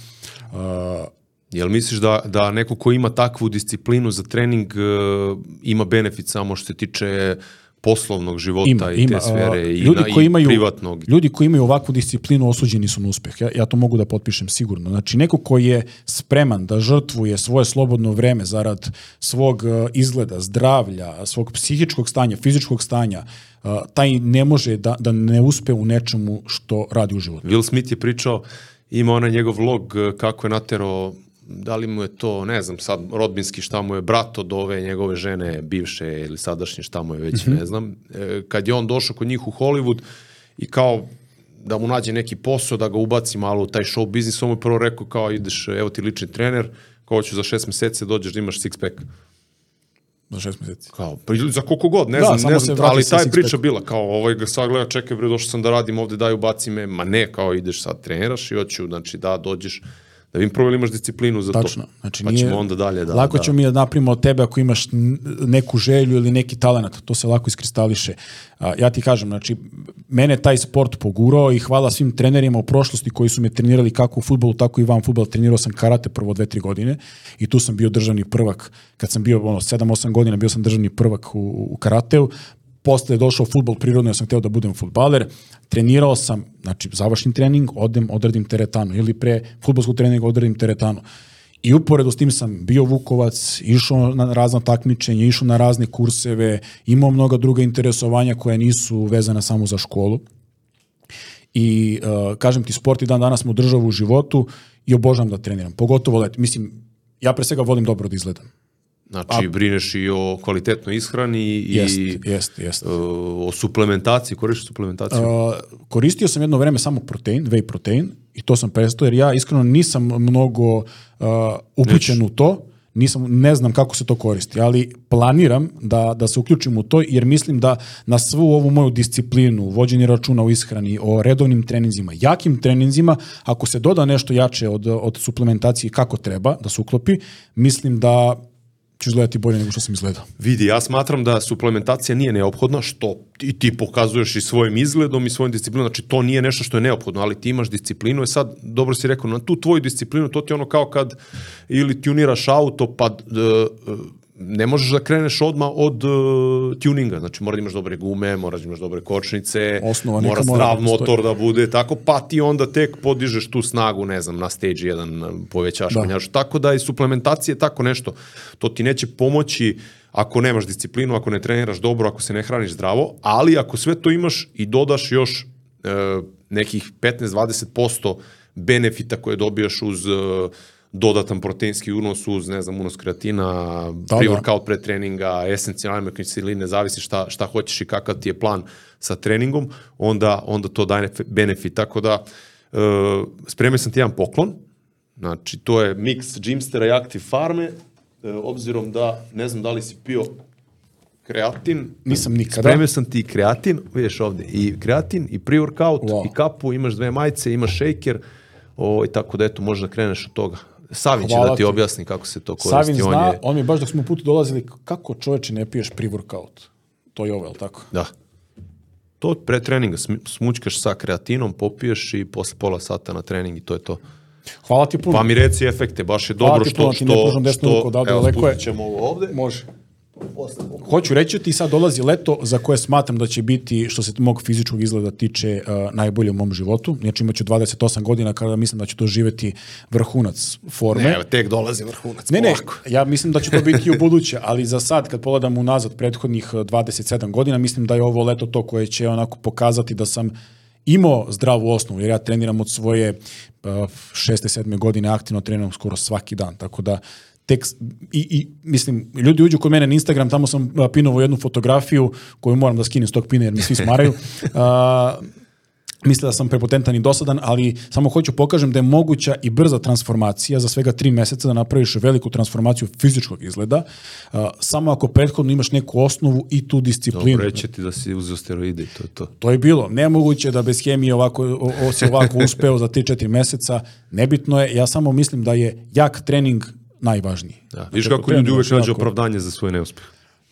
Uh, Jel misliš da, da neko ko ima takvu disciplinu za trening uh, ima benefit samo što se tiče poslovnog života ima, i ima, te sfere uh, ljudi i, koji imaju, i privatnog. Ljudi koji imaju ovakvu disciplinu osuđeni su na uspeh. Ja, ja to mogu da potpišem sigurno. Znači, neko koji je spreman da žrtvuje svoje slobodno vreme zarad svog uh, izgleda, zdravlja, svog psihičkog stanja, fizičkog stanja, uh, taj ne može da, da ne uspe u nečemu što radi u životu. Will Smith je pričao, ima onaj njegov vlog kako je natero da li mu je to, ne znam sad, rodbinski šta mu je brat od ove njegove žene, bivše ili sadašnje šta mu je već, mm -hmm. ne znam. E, kad je on došao kod njih u Hollywood i kao da mu nađe neki posao, da ga ubaci malo u taj show biznis, on mu je prvo rekao kao ideš, evo ti lični trener, kao ću za šest meseci da dođeš da imaš six pack. Za šest meseci. Kao, pa za koliko god, ne da, znam, ne znam, ali taj priča bila, kao ovaj ga sad gleda, čekaj bre, došao sam da radim ovde, daj ubaci me, ma ne, kao ideš sad treniraš i hoću, znači da dođeš, da vidim prvo imaš disciplinu za Tačno. to. Znači, pa nije, ćemo onda dalje da... Lako da. ćemo mi da napravimo od tebe ako imaš neku želju ili neki talent, to se lako iskristališe. A, ja ti kažem, znači, mene taj sport pogurao i hvala svim trenerima u prošlosti koji su me trenirali kako u futbolu, tako i van futbol. Trenirao sam karate prvo dve, tri godine i tu sam bio državni prvak. Kad sam bio ono, 7-8 godina, bio sam državni prvak u, u karateu, posle je došao futbol, prirodno ja sam hteo da budem futbaler, trenirao sam, znači završim trening, odem, odradim teretanu, ili pre futbolskog treninga odradim teretanu. I uporedo s tim sam bio Vukovac, išao na razna takmičenja, išao na razne kurseve, imao mnoga druga interesovanja koja nisu vezana samo za školu. I uh, kažem ti, sport i dan danas mu državu u životu i obožavam da treniram, pogotovo leti. Mislim, ja pre svega volim dobro da izgledam. Znači, A, brineš i o kvalitetnoj ishrani jest, i jest, jest. Uh, o suplementaciji, koristiš suplementaciju? Uh, koristio sam jedno vreme samo protein, whey protein, i to sam prestao, jer ja iskreno nisam mnogo uh, upućen Neć. u to, nisam, ne znam kako se to koristi, ali planiram da, da se uključim u to, jer mislim da na svu ovu moju disciplinu, vođenje računa o ishrani, o redovnim treninzima, jakim treninzima, ako se doda nešto jače od, od suplementacije kako treba da se uklopi, mislim da ću izgledati bolje nego što sam izgledao. Vidi, ja smatram da suplementacija nije neophodna, što i ti pokazuješ i svojim izgledom i svojim disciplinom, znači to nije nešto što je neophodno, ali ti imaš disciplinu, je sad, dobro si rekao, na tu tvoju disciplinu, to ti ono kao kad ili tuniraš auto, pa uh, ne možeš da kreneš odma od uh, tuninga, znači mora da imaš dobre gume, mora da imaš dobre kočnice, Osnova, mora zdrav da motor da bude tako, pa ti onda tek podižeš tu snagu, ne znam, na stage 1 povećaš da. Tako da i suplementacija je tako nešto. To ti neće pomoći ako nemaš disciplinu, ako ne treniraš dobro, ako se ne hraniš zdravo, ali ako sve to imaš i dodaš još uh, nekih 15-20% benefita koje dobijaš uz uh, dodatan proteinski unos uz, ne znam, unos kreatina, da, pre-workout da. pre treninga, esencijalne kiseline, zavisi šta, šta hoćeš i kakav ti je plan sa treningom, onda, onda to daje benefit. Tako da, uh, spremio sam ti jedan poklon, znači to je mix Gymstera i Active Farme, uh, obzirom da, ne znam da li si pio kreatin. Nisam nikada. Spremio sam ti kreatin, vidiš ovde, i kreatin, i pre-workout, Wow. i kapu, imaš dve majice, imaš shaker, o, i tako da eto, možda kreneš od toga. Savin će Hvala da ti ti. objasni kako se to koristi. Savin on zna, je, on mi baš dok smo put dolazili, kako čoveče ne piješ pre-workout? To je ovo, je tako? Da. To pre treninga, sm- smućkaš sa kreatinom, popiješ i posle pola sata na trening i to je to. Hvala ti puno. Pa mi reci efekte, baš je Hvala dobro ti što... puno, ti ne pružam desnu ruku evo, daleko je. ćemo ovo ovde. Može. Hoću reći ti sad dolazi leto za koje smatram da će biti što se mog fizičkog izgleda tiče uh, najbolje u mom životu. Znači imaću 28 godina kada mislim da ću doživeti vrhunac forme. Ne, tek dolazi vrhunac. Ne, ne, ja mislim da će to biti i u buduće, ali za sad, kad pogledam unazad prethodnih eh, 27 godina, mislim da je ovo leto to koje će onako pokazati da sam imao zdravu osnovu, jer ja treniram od svoje uh, šeste, sedme godine, aktivno treniram skoro svaki dan, tako da tek, i, i mislim, ljudi uđu kod mene na Instagram, tamo sam pinovao jednu fotografiju koju moram da skinem s tog pina jer mi svi smaraju. Uh, misle da sam prepotentan i dosadan, ali samo hoću pokažem da je moguća i brza transformacija za svega tri meseca da napraviš veliku transformaciju fizičkog izgleda, uh, samo ako prethodno imaš neku osnovu i tu disciplinu. Dobro, reći ti da si uzeo steroide i to je to. To je bilo. Nemoguće da bez hemije ovako, o, o, si ovako uspeo za 3-4 meseca. Nebitno je. Ja samo mislim da je jak trening najvažniji. Da. Viš Znači, ako kako ljudi uvek nađu jako- opravdanje za svoj neuspeh.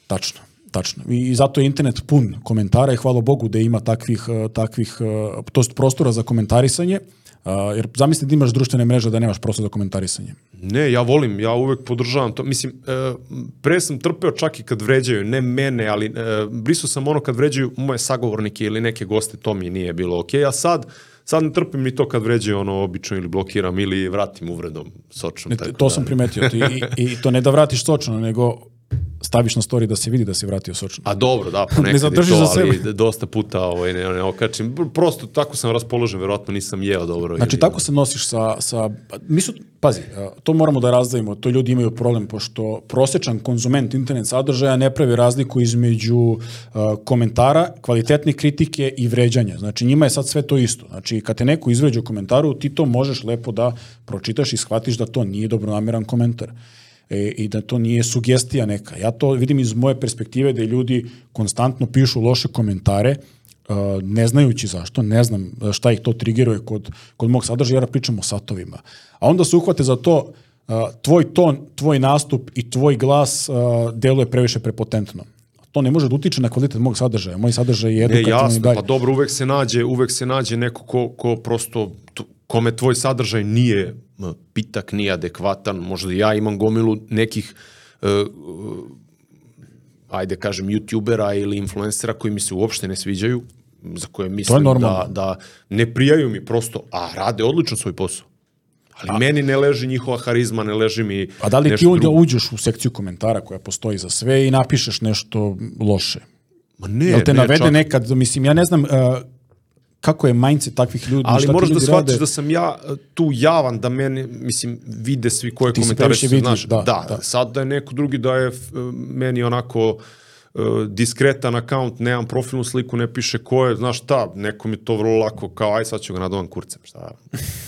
Tačno, tačno. I, zato je internet pun komentara i hvala Bogu da ima takvih, eh, takvih eh, to prostora za komentarisanje, eh, jer zamisli da imaš društvene mreže da nemaš prostor za komentarisanje. Ne, ja volim, ja uvek podržavam to. Mislim, e, pre sam trpeo čak i kad vređaju, ne mene, ali e, brisao sam ono kad vređaju moje sagovornike ili neke goste, to mi nije bilo okej. A sad, sad ne trpim ni to kad vređaju ono obično ili blokiram ili vratim uvredom sočnom. Ne, tako to da. sam primetio. Ti, i, I to ne da vratiš sočno, nego staviš na story da se vidi da si vratio sočno. A dobro, da, ponekad Ne zadržiš to, za ali sebe. dosta puta ovaj, ne, ne okačim. Prosto tako sam raspoložen, verovatno nisam jeo dobro. Znači, ili- tako se nosiš sa... sa nisu, pazi, to moramo da razdavimo, to ljudi imaju problem, pošto prosječan konzument internet sadržaja ne pravi razliku između a, komentara, kvalitetne kritike i vređanja. Znači, njima je sad sve to isto. Znači, kad te neko izvređa u komentaru, ti to možeš lepo da pročitaš i shvatiš da to nije dobronameran komentar e, i da to nije sugestija neka. Ja to vidim iz moje perspektive da ljudi konstantno pišu loše komentare, Uh, ne znajući zašto, ne znam šta ih to triggeruje kod, kod mog sadržaja, jer pričam o satovima. A onda se uhvate za to, uh, tvoj ton, tvoj nastup i tvoj glas uh, deluje previše prepotentno. To ne može da utiče na kvalitet mog sadržaja. Moj sadržaj je edukativan i jasno, dalje. pa dobro, uvek se nađe, uvek se nađe neko ko, ko prosto, kome tvoj sadržaj nije pitak, nije adekvatan, možda ja imam gomilu nekih uh, ajde kažem, youtubera ili influencera koji mi se uopšte ne sviđaju, za koje mislim da, da ne prijaju mi prosto, a rade odlično svoj posao. Ali meni ne leži njihova harizma, ne leži mi A da li ti onda drugo. uđeš u sekciju komentara koja postoji za sve i napišeš nešto loše? Ma ne, Jel te ne, navede čak- nekad, mislim, ja ne znam uh, kako je mindset takvih ljudi, Ali šta moraš da shvatiš da sam ja e, tu javan, da meni, mislim, vide svi koje Ti komentare su, vidljiv, znaš, da, da, da. sad da je neko drugi da je f- meni onako e, diskretan akaunt, nemam profilnu sliku, ne piše ko je, znaš šta, neko mi to vrlo lako, kao aj sad ću ga nadovan kurcem, šta,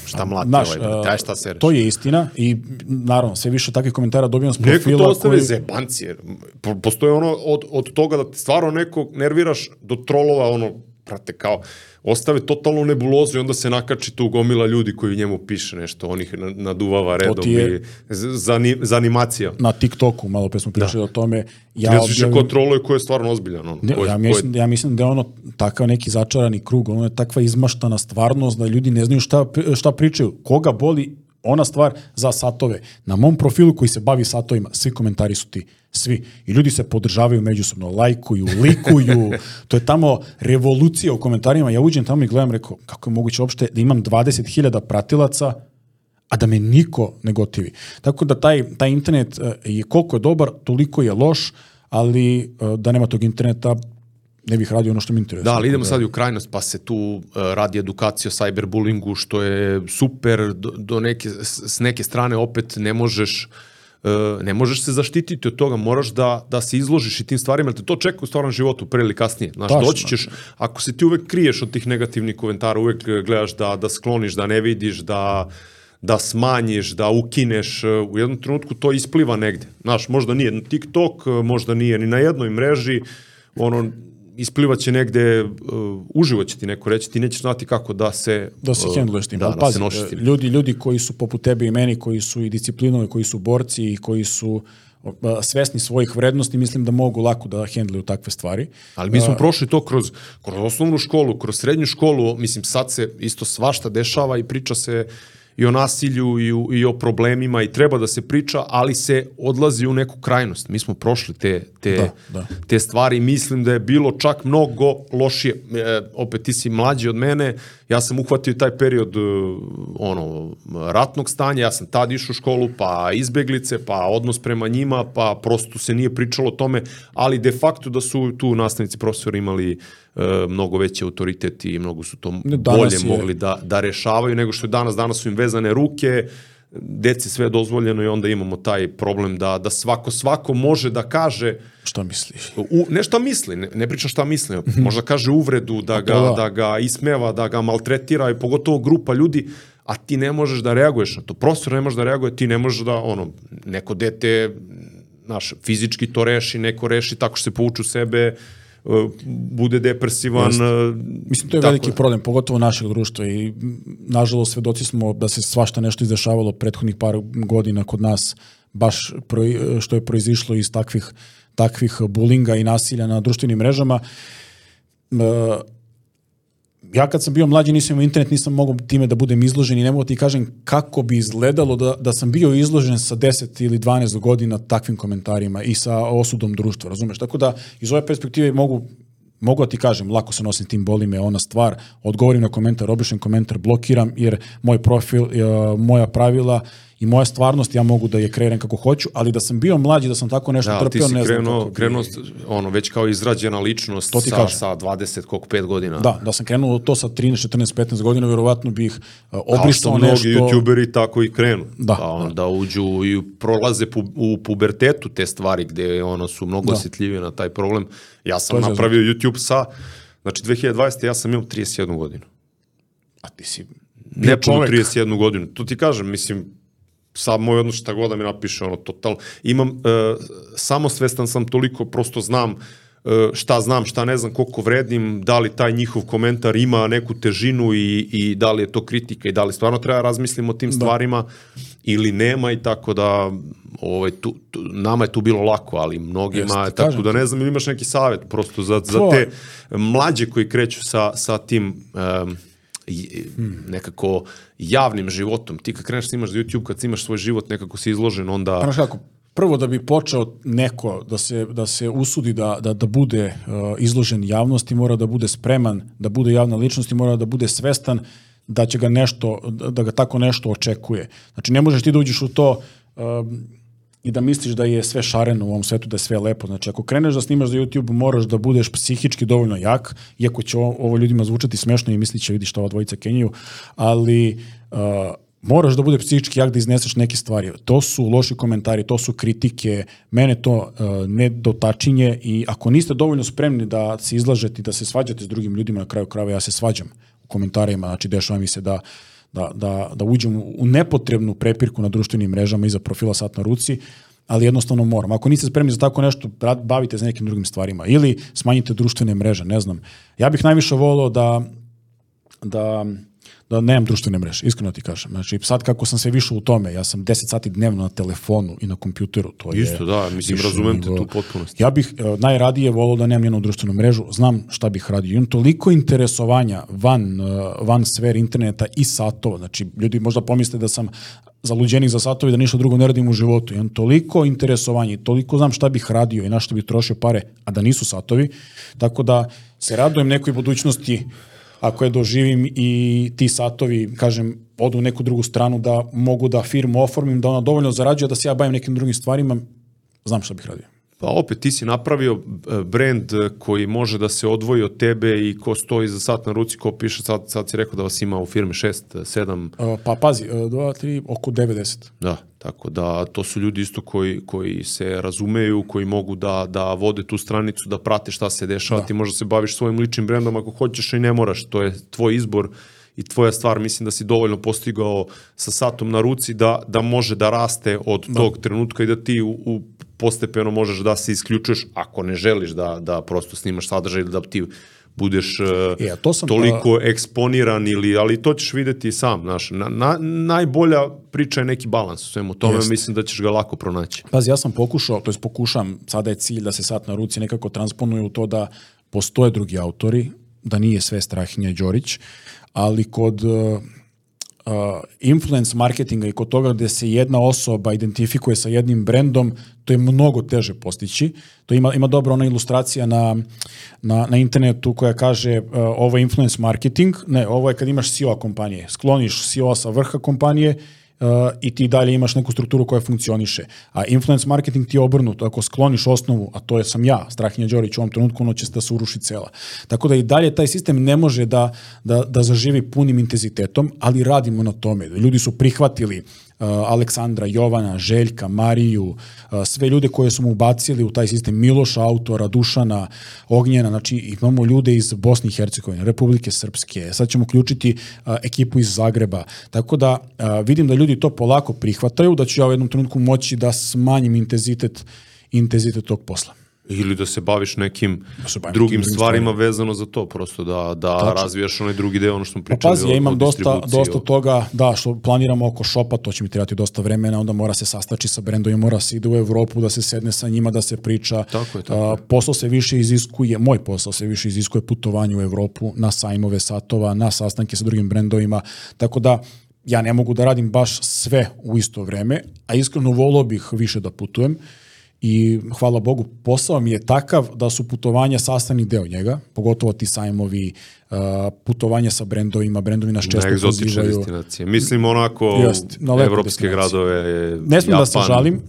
šta mlati Znaš, ovaj, brate, uh, aj šta sereš. to je istina i naravno sve više takvih komentara dobijam s Neko profila to ostave koji- zebancije. Po- Postoje ono od, od toga da stvarno neko nerviraš do trolova, ono, prate, kao, ostave totalnu nebulozu i onda se nakači tu gomila ljudi koji njemu piše nešto, onih na- naduvava redom je- i za, za animacija. na TikToku, malo pre smo pričali o tome. Ja ne znaš više objavim- ko je stvarno ozbiljan. Ono, Ne, ko je- ja, mislim, ja mislim da je ono takav neki začarani krug, ono je takva izmaštana stvarnost da ljudi ne znaju šta, šta pričaju. Koga boli ona stvar za satove. Na mom profilu koji se bavi satovima, svi komentari su ti. Svi. I ljudi se podržavaju međusobno, lajkuju, likuju. to je tamo revolucija u komentarima. Ja uđem tamo i gledam, rekao, kako je moguće uopšte da imam 20.000 pratilaca, a da me niko ne gotivi. Tako da taj, taj internet je koliko je dobar, toliko je loš, ali eh, da nema tog interneta ne bih radio ono što mi interesuje. Da, ali idemo sad i u krajnost, pa se tu uh, radi edukacija o cyberbullingu, što je super, do, do neke, s neke strane opet ne možeš uh, ne možeš se zaštititi od toga, moraš da, da se izložiš i tim stvarima, jer te to čeka u stvarnom životu, pre ili kasnije. Znaš, Tačno. doći ćeš, ako se ti uvek kriješ od tih negativnih komentara, uvek gledaš da, da skloniš, da ne vidiš, da da smanjiš, da ukineš, u jednom trenutku to ispliva negde. Znaš, možda nije na TikTok, možda nije ni na jednoj mreži, ono, isplivaće negde, uh, uživo će ti neko reći, ti nećeš znati kako da se... Da se uh, hendluješ tim. Da, da, pazi, se tim. Ljudi, ljudi koji su poput tebe i meni, koji su i disciplinovi, koji su borci i koji su svesni svojih vrednosti, mislim da mogu lako da hendluju takve stvari. Ali mi smo prošli to kroz, kroz osnovnu školu, kroz srednju školu, mislim sad se isto svašta dešava i priča se uh, i o nasilju i, u, i o problemima i treba da se priča, ali se odlazi u neku krajnost. Mi smo prošli te, te, da, da. te stvari mislim da je bilo čak mnogo lošije. E, opet ti si mlađi od mene, ja sam uhvatio taj period e, ono, ratnog stanja, ja sam tad išao u školu, pa izbeglice, pa odnos prema njima, pa prosto se nije pričalo o tome, ali de facto da su tu nastavnici profesori imali e, mnogo veći autoritet i mnogo su to danas bolje je... mogli da, da rešavaju nego što je danas. Danas su im vezane ruke, deci sve dozvoljeno i onda imamo taj problem da, da svako svako može da kaže šta misli. U, ne šta misli, ne, ne pričam šta misli, mhm. možda kaže uvredu, da ga, da. da ga ismeva, da ga maltretira i pogotovo grupa ljudi, a ti ne možeš da reaguješ na to. Profesor ne može da reaguje, ti ne možeš da, ono, neko dete, naš, fizički to reši, neko reši tako što se pouču sebe, Uh, bude depresivan. Jeste. Uh, Mislim, to je veliki je. problem, pogotovo našeg društva i nažalost svedoci smo da se svašta nešto izdešavalo prethodnih par godina kod nas, baš što je proizišlo iz takvih, takvih bulinga i nasilja na društvenim mrežama. Ja kad sam bio mlađi nisam imao internet, nisam mogao time da budem izložen i ne mogu ti kažem kako bi izgledalo da, da sam bio izložen sa 10 ili 12 godina takvim komentarima i sa osudom društva, razumeš? Tako da iz ove perspektive mogu mogu da ti kažem, lako se nosim tim, boli me ona stvar, odgovorim na komentar, obišem komentar, blokiram, jer moj profil, moja pravila i moja stvarnost ja mogu da je kreiram kako hoću, ali da sam bio mlađi, da sam tako nešto da, trpio, ne znam krenuo, kako krenuo, ono, već kao izrađena ličnost to sa, kažem. sa 20, koliko, 5 godina. Da, da sam krenuo to sa 13, 14, 15 godina, verovatno bih uh, obrisao nešto. Kao što mnogi youtuberi tako i krenu. Da. Pa onda da. uđu i prolaze pu, u pubertetu te stvari gde ono, su mnogo da. osjetljivije na taj problem. Ja sam napravio YouTube sa, znači 2020. ja sam imao 31 godinu. A ti si ne 31 godinu. To ti kažem, mislim, sa moj odnos šta god da mi napiše, ono, total. Imam, uh, samosvestan sam toliko, prosto znam uh, šta znam, šta ne znam, koliko vrednim, da li taj njihov komentar ima neku težinu i, i da li je to kritika i da li stvarno treba razmisliti o tim da. stvarima ili nema i tako da ovaj, tu, tu, nama je tu bilo lako, ali mnogima Jeste, tako da ne znam ili imaš neki savjet prosto za, za te mlađe koji kreću sa, sa tim um, nekako javnim životom. Ti kad kreneš snimaš za YouTube, kad snimaš svoj život, nekako si izložen, onda... Znaš kako, prvo da bi počeo neko da se, da se usudi da, da, da bude uh, izložen javnosti, mora da bude spreman, da bude javna ličnost i mora da bude svestan da će ga nešto, da ga tako nešto očekuje. Znači, ne možeš ti da uđeš u to uh, i da misliš da je sve šareno u ovom svetu, da je sve lepo. Znači, ako kreneš da snimaš za YouTube, moraš da budeš psihički dovoljno jak, iako će ovo, ljudima zvučati smešno i mislit će, vidi što ova dvojica kenjaju, ali uh, moraš da bude psihički jak da izneseš neke stvari. To su loši komentari, to su kritike, mene to uh, ne dotačinje i ako niste dovoljno spremni da se izlažete i da se svađate s drugim ljudima na kraju krava, ja se svađam u komentarima, znači dešava mi se da uh, da, da, da uđem u nepotrebnu prepirku na društvenim mrežama iza profila sat na ruci, ali jednostavno moram. Ako niste spremni za tako nešto, bavite se nekim drugim stvarima ili smanjite društvene mreže, ne znam. Ja bih najviše volao da, da da nemam društvene mreže, iskreno ti kažem. Znači, sad kako sam sve više u tome, ja sam 10 sati dnevno na telefonu i na kompjuteru, to je... Isto, da, mislim, razumem te tu potpunosti. Ja bih uh, najradije volao da nemam jednu društvenu mrežu, znam šta bih radio. Imam toliko interesovanja van, uh, van sfer interneta i satova, znači, ljudi možda pomisle da sam zaluđenih za satovi, da ništa drugo ne radim u životu. Imam toliko interesovanja i toliko znam šta bih radio i na što bih trošio pare, a da nisu satovi, tako da se radujem nekoj budućnosti ako je doživim i ti satovi, kažem, odu u neku drugu stranu da mogu da firmu oformim, da ona dovoljno zarađuje, da se ja bavim nekim drugim stvarima, znam šta bih radio. Pa opet ti si napravio e, brend koji može da se odvoji od tebe i ko stoji za sat na ruci, ko piše, sad, sad si rekao da vas ima u firmi 6, 7. Uh, pa pazi, 2, 3, oko 90. Da, tako da to su ljudi isto koji, koji se razumeju, koji mogu da, da vode tu stranicu, da prate šta se dešava, da. ti možda se baviš svojim ličnim brendom ako hoćeš i ne moraš, to je tvoj izbor i tvoja stvar, mislim da si dovoljno postigao sa satom na ruci da, da može da raste od da. tog trenutka i da ti u, u postepeno možeš da se isključuješ ako ne želiš da, da prosto snimaš sadržaj ili da ti budeš e, ja, to sam, toliko a... eksponiran ili ali to ćeš videti sam, znaš. Na, na, najbolja priča je neki balans u svemu tome, Jest. mislim da ćeš ga lako pronaći. Pazi, ja sam pokušao, to jest pokušam, sada je cilj da se sat na ruci nekako transponuje u to da postoje drugi autori, da nije sve Strahinja Đorić, ali kod uh, influence marketinga i kod toga gde se jedna osoba identifikuje sa jednim brendom, to je mnogo teže postići. To ima, ima dobra ona ilustracija na, na, na internetu koja kaže uh, ovo je influence marketing, ne, ovo je kad imaš CEO kompanije. Skloniš CEO sa vrha kompanije uh, i ti dalje imaš neku strukturu koja funkcioniše. A influence marketing ti je obrnuto. Ako skloniš osnovu, a to je sam ja, Strahinja Đorić, u ovom trenutku ono će da se uruši cela. Tako da i dalje taj sistem ne može da, da, da zaživi punim intenzitetom, ali radimo na tome. Ljudi su prihvatili Aleksandra, Jovana, Željka, Mariju, uh, sve ljude koje smo ubacili u taj sistem, Miloša, autora, Dušana, Ognjena, znači imamo ljude iz Bosne i Hercegovine, Republike Srpske, sad ćemo uključiti uh, ekipu iz Zagreba, tako da vidim da ljudi to polako prihvataju, da ću ja u jednom trenutku moći da smanjim intenzitet, intenzitet tog posla ili da se baviš nekim da drugim stvarima stvari. vezano za to, prosto da, da Tačno. razvijaš onaj drugi deo, ono što smo pa pričali. Pa pazi, ja imam dosta, dosta toga, da, što planiramo oko šopa, to će mi trebati dosta vremena, onda mora se sastači sa brendovima, mora se ide u Evropu, da se sedne sa njima, da se priča. Tako je, tako je. posao se više iziskuje, moj posao se više iziskuje putovanje u Evropu, na sajmove satova, na sastanke sa drugim brendovima, tako da ja ne mogu da radim baš sve u isto vreme, a iskreno volio bih više da putujem i hvala Bogu posao mi je takav da su putovanja sastavni deo njega, pogotovo ti sajmovi, uh, putovanja sa brendovima, brendovi nas često pozivaju. destinacije. Mislim onako Just, na evropske gradove, Ne smem da se žalim,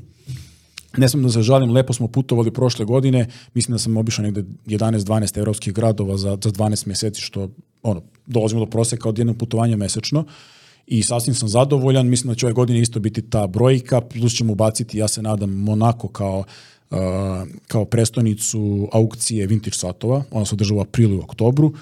Ne smem da se žalim, lepo smo putovali prošle godine, mislim da sam obišao negde 11-12 evropskih gradova za, za 12 meseci, što ono, dolazimo do proseka od jednog putovanja mesečno. Uh, i sasvim sam zadovoljan. Mislim da će ove godine isto biti ta brojka, plus ćemo ubaciti, ja se nadam, Monako kao uh, kao prestonicu aukcije vintage satova. Ona se održava u aprilu i oktobru.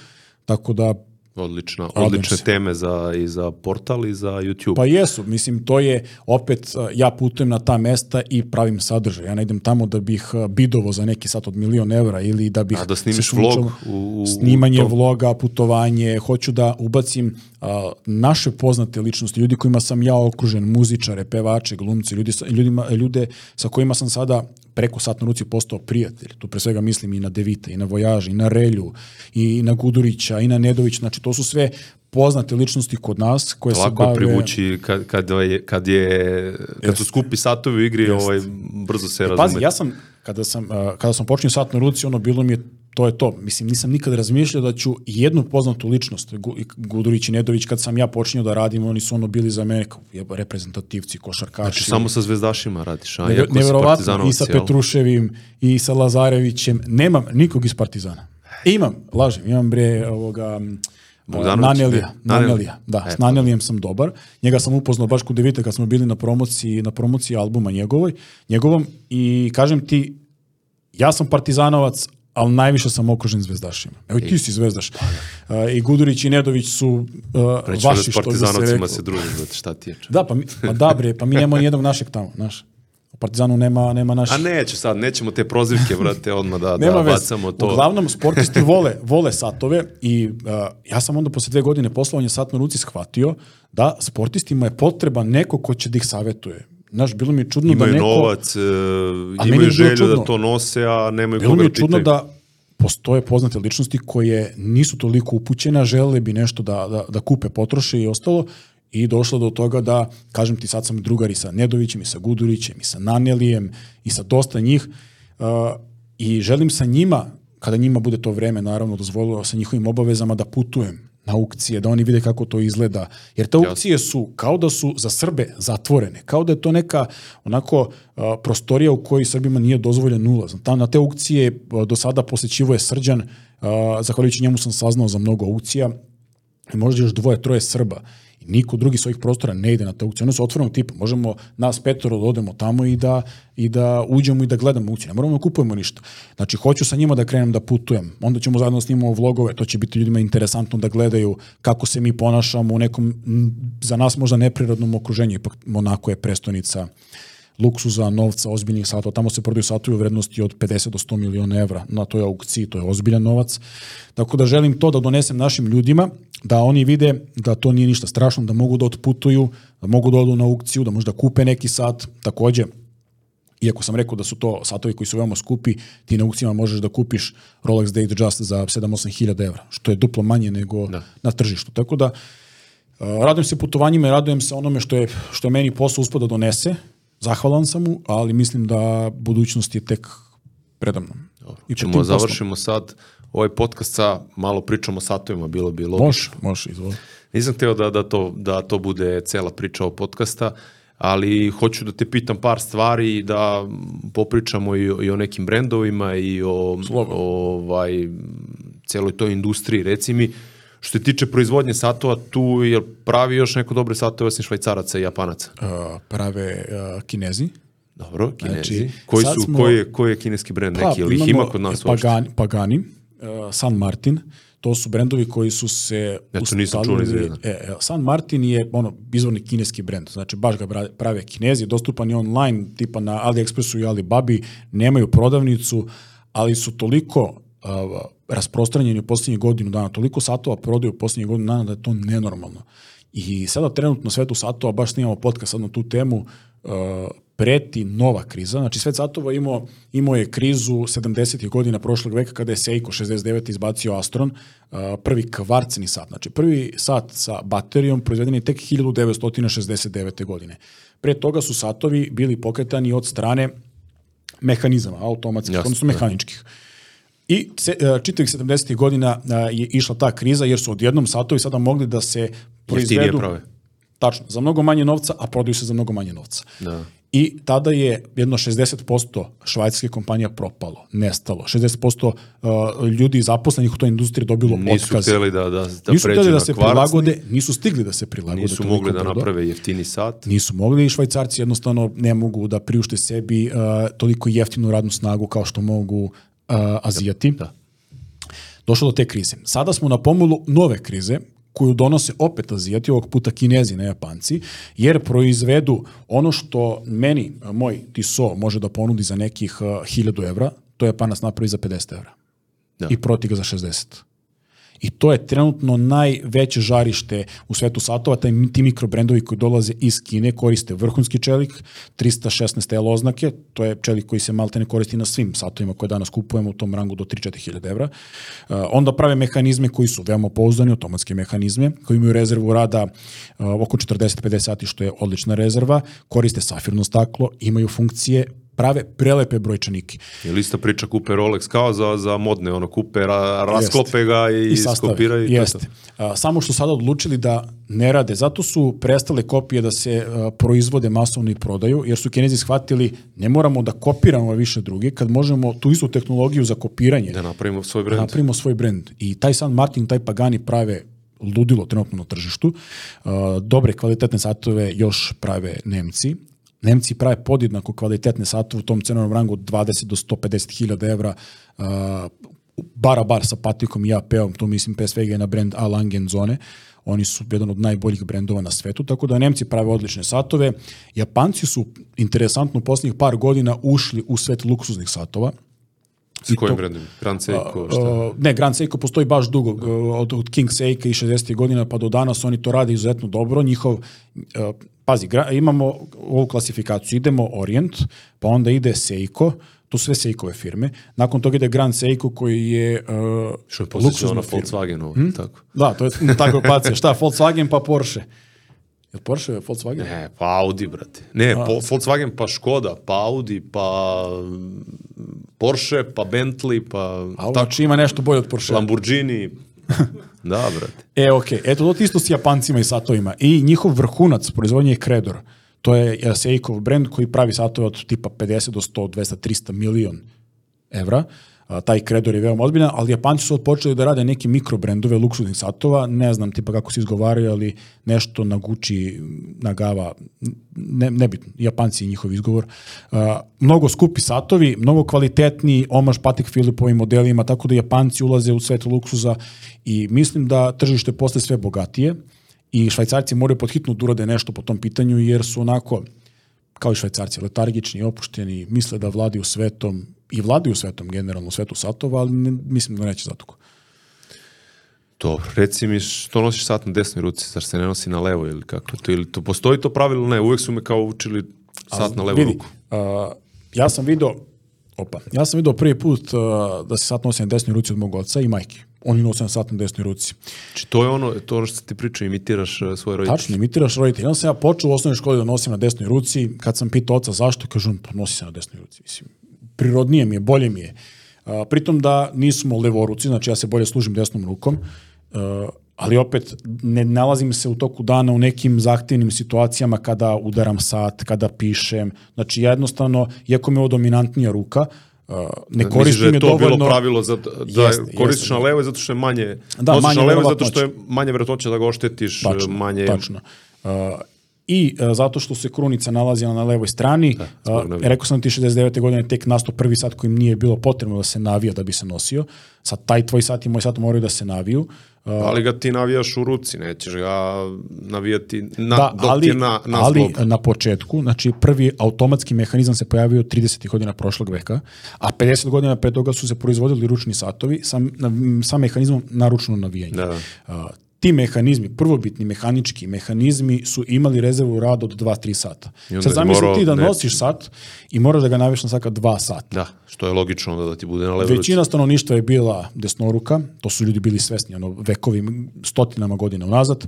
Tako da Odlično, odlične teme za, i za portal i za YouTube. Pa jesu, mislim, to je opet, ja putujem na ta mesta i pravim sadržaj. Ja ne idem tamo da bih bidovo za neki sat od milion evra ili da bih... A da snimiš vlog? U, snimanje u vloga, putovanje, hoću da ubacim a, naše poznate ličnosti, ljudi kojima sam ja okružen, muzičare, pevače, glumci, ljudi, ljudima, ljude sa kojima sam sada preko sat na ruci postao prijatelj. Tu pre svega mislim i na Devita, i na Vojaža, i na Relju, i na Gudurića, i na Nedović. Znači, to su sve poznate ličnosti kod nas koje Lako se bave... Lako privući kad, kad, je, kad, je, kad su skupi satovi u igri, Jest. ovaj, brzo se razume. Pazi, ja sam, kada sam, kada sam počinio sat na ruci, ono bilo mi je to je to. Mislim, nisam nikad razmišljao da ću jednu poznatu ličnost, Gudurić i Nedović, kad sam ja počinio da radim, oni su ono bili za mene kao reprezentativci, košarkaši. Znači, samo sa zvezdašima radiš, a? Ne, neverovatno, i sa Petruševim, i sa Lazarevićem. Nemam nikog iz Partizana. E, imam, lažem, imam bre ovoga... Nanelija, Nanelija, da, e, s Nanelijem sam dobar. Njega sam upoznao baš kod Devite kad smo bili na promociji, na promociji albuma njegovoj, njegovom i kažem ti, ja sam partizanovac, ali najviše sam okružen zvezdašima. Evo i ti si zvezdaš. Uh, I Gudurić i Nedović su uh, vaši, što bi se rekao. se druži, znate šta ti je. Da, pa, mi, pa da bre, pa mi nemamo nijednog našeg tamo, znaš. U Partizanu nema, nema naših. A neće sad, nećemo te prozivke, brate, odmah da, da bacamo to. Uglavnom, sportisti vole, vole satove i uh, ja sam onda posle dve godine poslovanja sat na ruci shvatio da sportistima je potreba neko ko će da ih savetuje Znaš, bilo mi je čudno imaju da neko... novac, uh, imaju želju da čudno. da to nose, a nemaju bilo koga mi je čudno da postoje poznate ličnosti koje nisu toliko upućene, a žele bi nešto da, da, da kupe, potroše i ostalo, i došlo do toga da, kažem ti, sad sam drugari sa Nedovićem i sa Gudurićem i sa Nanelijem i sa dosta njih uh, i želim sa njima, kada njima bude to vreme, naravno, dozvolilo sa njihovim obavezama da putujem na aukcije, da oni vide kako to izgleda. Jer te aukcije su kao da su za Srbe zatvorene, kao da je to neka onako prostorija u kojoj Srbima nije dozvoljen ulaz. Tam na te aukcije do sada posećivo je Srđan, zahvaljujući njemu sam saznao za mnogo aukcija, možda još dvoje, troje Srba i niko drugi s ovih prostora ne ide na te aukcije. One su otvorenog tipa. Možemo nas petoro da odemo tamo i da, i da uđemo i da gledamo aukcije. Ne moramo da kupujemo ništa. Znači, hoću sa njima da krenem da putujem. Onda ćemo zajedno da snimamo vlogove. To će biti ljudima interesantno da gledaju kako se mi ponašamo u nekom, za nas možda neprirodnom okruženju. Ipak Monako je prestonica luksuza, novca, ozbiljnih satova. Tamo se prodaju satovi u vrednosti od 50 do 100 miliona evra na toj aukciji, to je ozbiljan novac. Tako da želim to da donesem našim ljudima, da oni vide da to nije ništa strašno, da mogu da otputuju, da mogu da odu na aukciju, da možda kupe neki sat. Takođe, iako sam rekao da su to satovi koji su veoma skupi, ti na aukcijama možeš da kupiš Rolex Datejust za 7-8 hiljada evra, što je duplo manje nego Da. na tržištu. Tako da, radujem se putovanjima i radujem se onome što je, što je meni posao uspio da donese. Zahvalan sam mu, ali mislim da budućnost je tek predamnom. Dobro. I Ćemo završimo sad ovaj podcast sa malo pričamo o satovima, bilo bi logično. Može, može, izvoli. Nisam hteo da, da, to, da to bude cela priča ovog podcasta, ali hoću da te pitam par stvari i da popričamo i, o- i o nekim brendovima i o, o ovaj, celoj toj industriji. Reci mi, što se tiče proizvodnje satova, tu je pravi još neko dobre satove osim švajcaraca i japanaca? Uh, prave uh, kinezi. Dobro, kinezi. Znači, koji, su, smo- koji, je, koji je kineski brend neki? ili ih ima kod nas uopšte? Pagani, Pagani uh, San Martin, to su brendovi koji su se Eto, nisam čuo. E, e, San Martin je ono izvorni kineski brend, znači baš ga prave kinezi, dostupan je online, tipa na AliExpressu i Alibabi, nemaju prodavnicu, ali su toliko uh, rasprostranjeni u posljednjih godinu dana, toliko satova prodaju u posljednjih godinu dana da je to nenormalno. I sada trenutno svetu satova, baš snimamo podcast sad na tu temu, uh, preti nova kriza. Znači svet satova imao, imao je krizu 70. godina prošlog veka kada je Seiko 69 izbacio Astron, uh, prvi kvarcni sat. Znači prvi sat sa baterijom proizveden je tek 1969. godine. Pre toga su satovi bili pokretani od strane mehanizama, automatskih, odnosno da. I e, čitavih 70. godina a, je išla ta kriza jer su odjednom satovi sada mogli da se proizvedu prave. tačno, za mnogo manje novca, a prodaju se za mnogo manje novca. Da. I tada je jedno 60% švajcarske kompanija propalo, nestalo. 60% uh, ljudi zaposlenih u toj industriji dobilo Nisu otkaz. hteli da, da, da nisu hteli da se kvarcni, prilagode, nisu stigli da se prilagode. nisu mogli da naprave jeftini sat. Nisu mogli i švajcarci jednostavno ne mogu da priušte sebi uh, toliko jeftinu radnu snagu kao što mogu uh, Azijati. Da. Došlo do te krize. Sada smo na pomolu nove krize koju donose opet Azijati, ovog puta Kinezi, ne Japanci, jer proizvedu ono što meni, moj Tissot, može da ponudi za nekih uh, 1000 evra, to Japanac napravi za 50 evra. Da. I proti ga za 60. I to je trenutno najveće žarište u svetu satova, taj, ti mikrobrendovi koji dolaze iz Kine koriste vrhunski čelik, 316 L oznake, to je čelik koji se malte ne koristi na svim satovima koje danas kupujemo u tom rangu do 3-4 hiljade evra. Uh, onda prave mehanizme koji su veoma pouzdani, automatske mehanizme, koji imaju rezervu rada uh, oko 40-50 sati, što je odlična rezerva, koriste safirno staklo, imaju funkcije, prave prelepe brojčanike. Ili ista priča kupe Rolex kao za, za modne, ono kupe, ra, rasklope ga i, I skopiraju. i to je Jeste. A, samo što sada odlučili da ne rade, zato su prestale kopije da se a, proizvode masovno i prodaju, jer su Kinezi shvatili ne moramo da kopiramo više druge, kad možemo tu istu tehnologiju za kopiranje to. Da napravimo svoj da brend. napravimo svoj brend. I taj San Martin, taj Pagani prave ludilo trenutno na tržištu. Dobre kvalitetne satove još prave Nemci. Nemci prave podjednako kvalitetne satove u tom cenovnom rangu od 20 do 150 hiljada evra uh, bara bar sa patikom i AP-om, tu mislim pre svega je na brend A. Langen Zone. Oni su jedan od najboljih brendova na svetu, tako da Nemci prave odlične satove. Japanci su, interesantno, u posljednjih par godina ušli u svet luksuznih satova. S kojim brendom? Grand Seiko, šta? Uh, ne, Grand Seiko postoji baš dugo, od, od King Seika i 60. godina pa do danas oni to rade izuzetno dobro. Njihov, pazi, gra, imamo ovu klasifikaciju, idemo Orient, pa onda ide Seiko, to sve Seikove firme. Nakon toga ide Grand Seiko koji je uh, Što je luksuzna na firma. Volkswagenu, Hm? tako. Da, to je ta grupacija. Šta, Volkswagen pa Porsche. Je li Porsche Volkswagen? Ne, pa Audi, brate. Ne, po, Volkswagen pa Škoda, pa Audi, pa Porsche, pa Bentley, pa A ovo znači ima nešto bolje od Porsche. Lamborghini. Да, брат. Е, оке. Ето тоа исто с јапанцима и сатоима. И нихов врхунац производење е Кредор. Тоа е Сејков бренд кој прави сато од типа 50 до 100, 200, 300 милион евра. Taj kredor je veoma ozbiljan, ali Japanci su počeli da rade neke mikrobrendove luksuznih satova, ne znam tipa kako se izgovaraju, ali nešto na Gucci, na Gava, ne, nebitno, Japanci i njihov izgovor. A, mnogo skupi satovi, mnogo kvalitetni, omaž Patek Filipovim modelima, tako da Japanci ulaze u svet luksuza i mislim da tržište posle sve bogatije i švajcarci moraju podhitno da urade nešto po tom pitanju, jer su onako, kao i švajcarci, letargični, opušteni, misle da vladiju svetom i vladaju svetom generalno, svetu satova, ali ne, mislim da neće zatuko. Dobro, reci mi što nosiš sat na desnoj ruci, zar se ne nosi na levo ili kako? To, ili to postoji to pravilo? Ne, uvek su me kao učili sat na levu Vidi, ruku. Uh, ja sam video, opa, ja sam video prvi put uh, da se sat nosi na desnoj ruci od mog oca i majke. Oni nose na sat na desnoj ruci. Znači, to je ono, to je ono što ti pričao, imitiraš uh, svoje roditelje. Tačno, imitiraš roditelj. Onda sam ja počeo u osnovnoj školi da nosim na desnoj ruci. Kad sam pitao oca zašto, kaže on, pa nosi se na desnoj ruci. Mislim, prirodnije mi je, bolje mi je. Uh, pritom da nismo levoruci, znači ja se bolje služim desnom rukom, uh, ali opet ne nalazim se u toku dana u nekim zahtevnim situacijama kada udaram sat, kada pišem. Znači jednostavno, iako mi je ovo dominantnija ruka, ne Misliš koristim da je je to dovoljno... bilo pravilo za, da Jeste, koristiš jeste. na levo zato što je manje, Da, nosiš manje na levo zato što je manje verovatnoća da ga oštetiš, Tačno, manje... tačno. Uh, I uh, zato što se krunica nalazila na levoj strani, zbog uh, rekao sam ti 69. godine tek nastao prvi sat kojim nije bilo potrebno da se navija da bi se nosio. Sad taj tvoj sat i moj sat moraju da se naviju. Uh, Ali ga ti navijaš u ruci, nećeš ga navijati na, da, dok ali, je na, na ali na početku, znači prvi automatski mehanizam se pojavio 30. godina prošlog veka, a 50 godina pre toga su se proizvodili ručni satovi sa, sa mehanizmom naručno navijanje. Da, da. Ti mehanizmi, prvobitni mehanički mehanizmi su imali rezervu rada od 2-3 sata. Sad zamisli ti da ne- nosiš sat i moraš da ga naviš na svaka 2 sata. Da, što je logično onda da ti bude na levoj. Većina stanovništva je bila desnoruka, to su ljudi bili svesni ono, vekovim, stotinama godina unazad.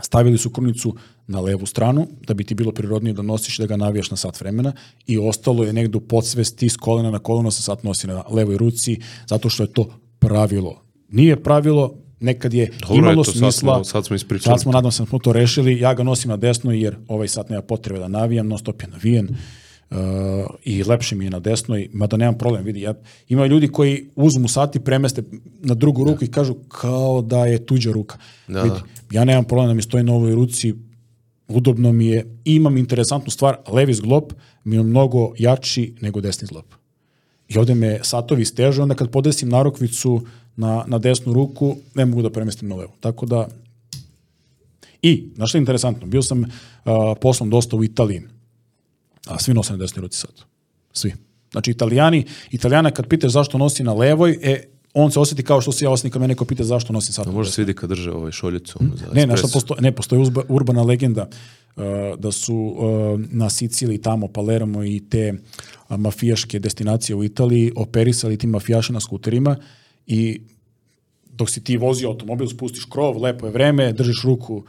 Stavili su krunicu na levu stranu, da bi ti bilo prirodnije da nosiš da ga navijaš na sat vremena i ostalo je negde u podsvesti s kolena na koleno se sat nosi na levoj ruci, zato što je to pravilo. Nije pravilo, nekad je Dobro, imalo eto, sad smisla. smo- sad smo ispričali. Sad smo, nadam se, da smo to rešili. Ja ga nosim na desnoj jer ovaj sat nema potrebe da navijam, non stop je navijen. Uh, i lepše mi je na desnoj, mada nemam problem, vidi, ja, ima ljudi koji uzmu sat i premeste na drugu ruku i kažu kao da je tuđa ruka. Da, Vidi, ja nemam problem da mi stoji na ovoj ruci, udobno mi je, imam interesantnu stvar, levi zglob mi je mnogo jači nego desni zglob. I ovde me satovi steže, onda kad podesim narukvicu na, na desnu ruku, ne mogu da premestim na levu. Tako da, i, znaš što je interesantno, bio sam uh, poslom dosta u Italiji, a svi nose na desnoj ruci sad. Svi. Znači, italijani, italijana kad pitaš zašto nosi na levoj, e, on se osjeti kao što se ja osjetim kad me neko pita zašto nosim sat. na Može se vidi kad drže ovaj šoljicu. ono, za Ne, na espresso. postoji, ne, postoji uzba, urbana legenda uh, da su uh, na Siciliji tamo Palermo i te uh, mafijaške destinacije u Italiji operisali ti mafijaši na skuterima i dok si ti vozio automobil, spustiš krov, lepo je vreme, držiš ruku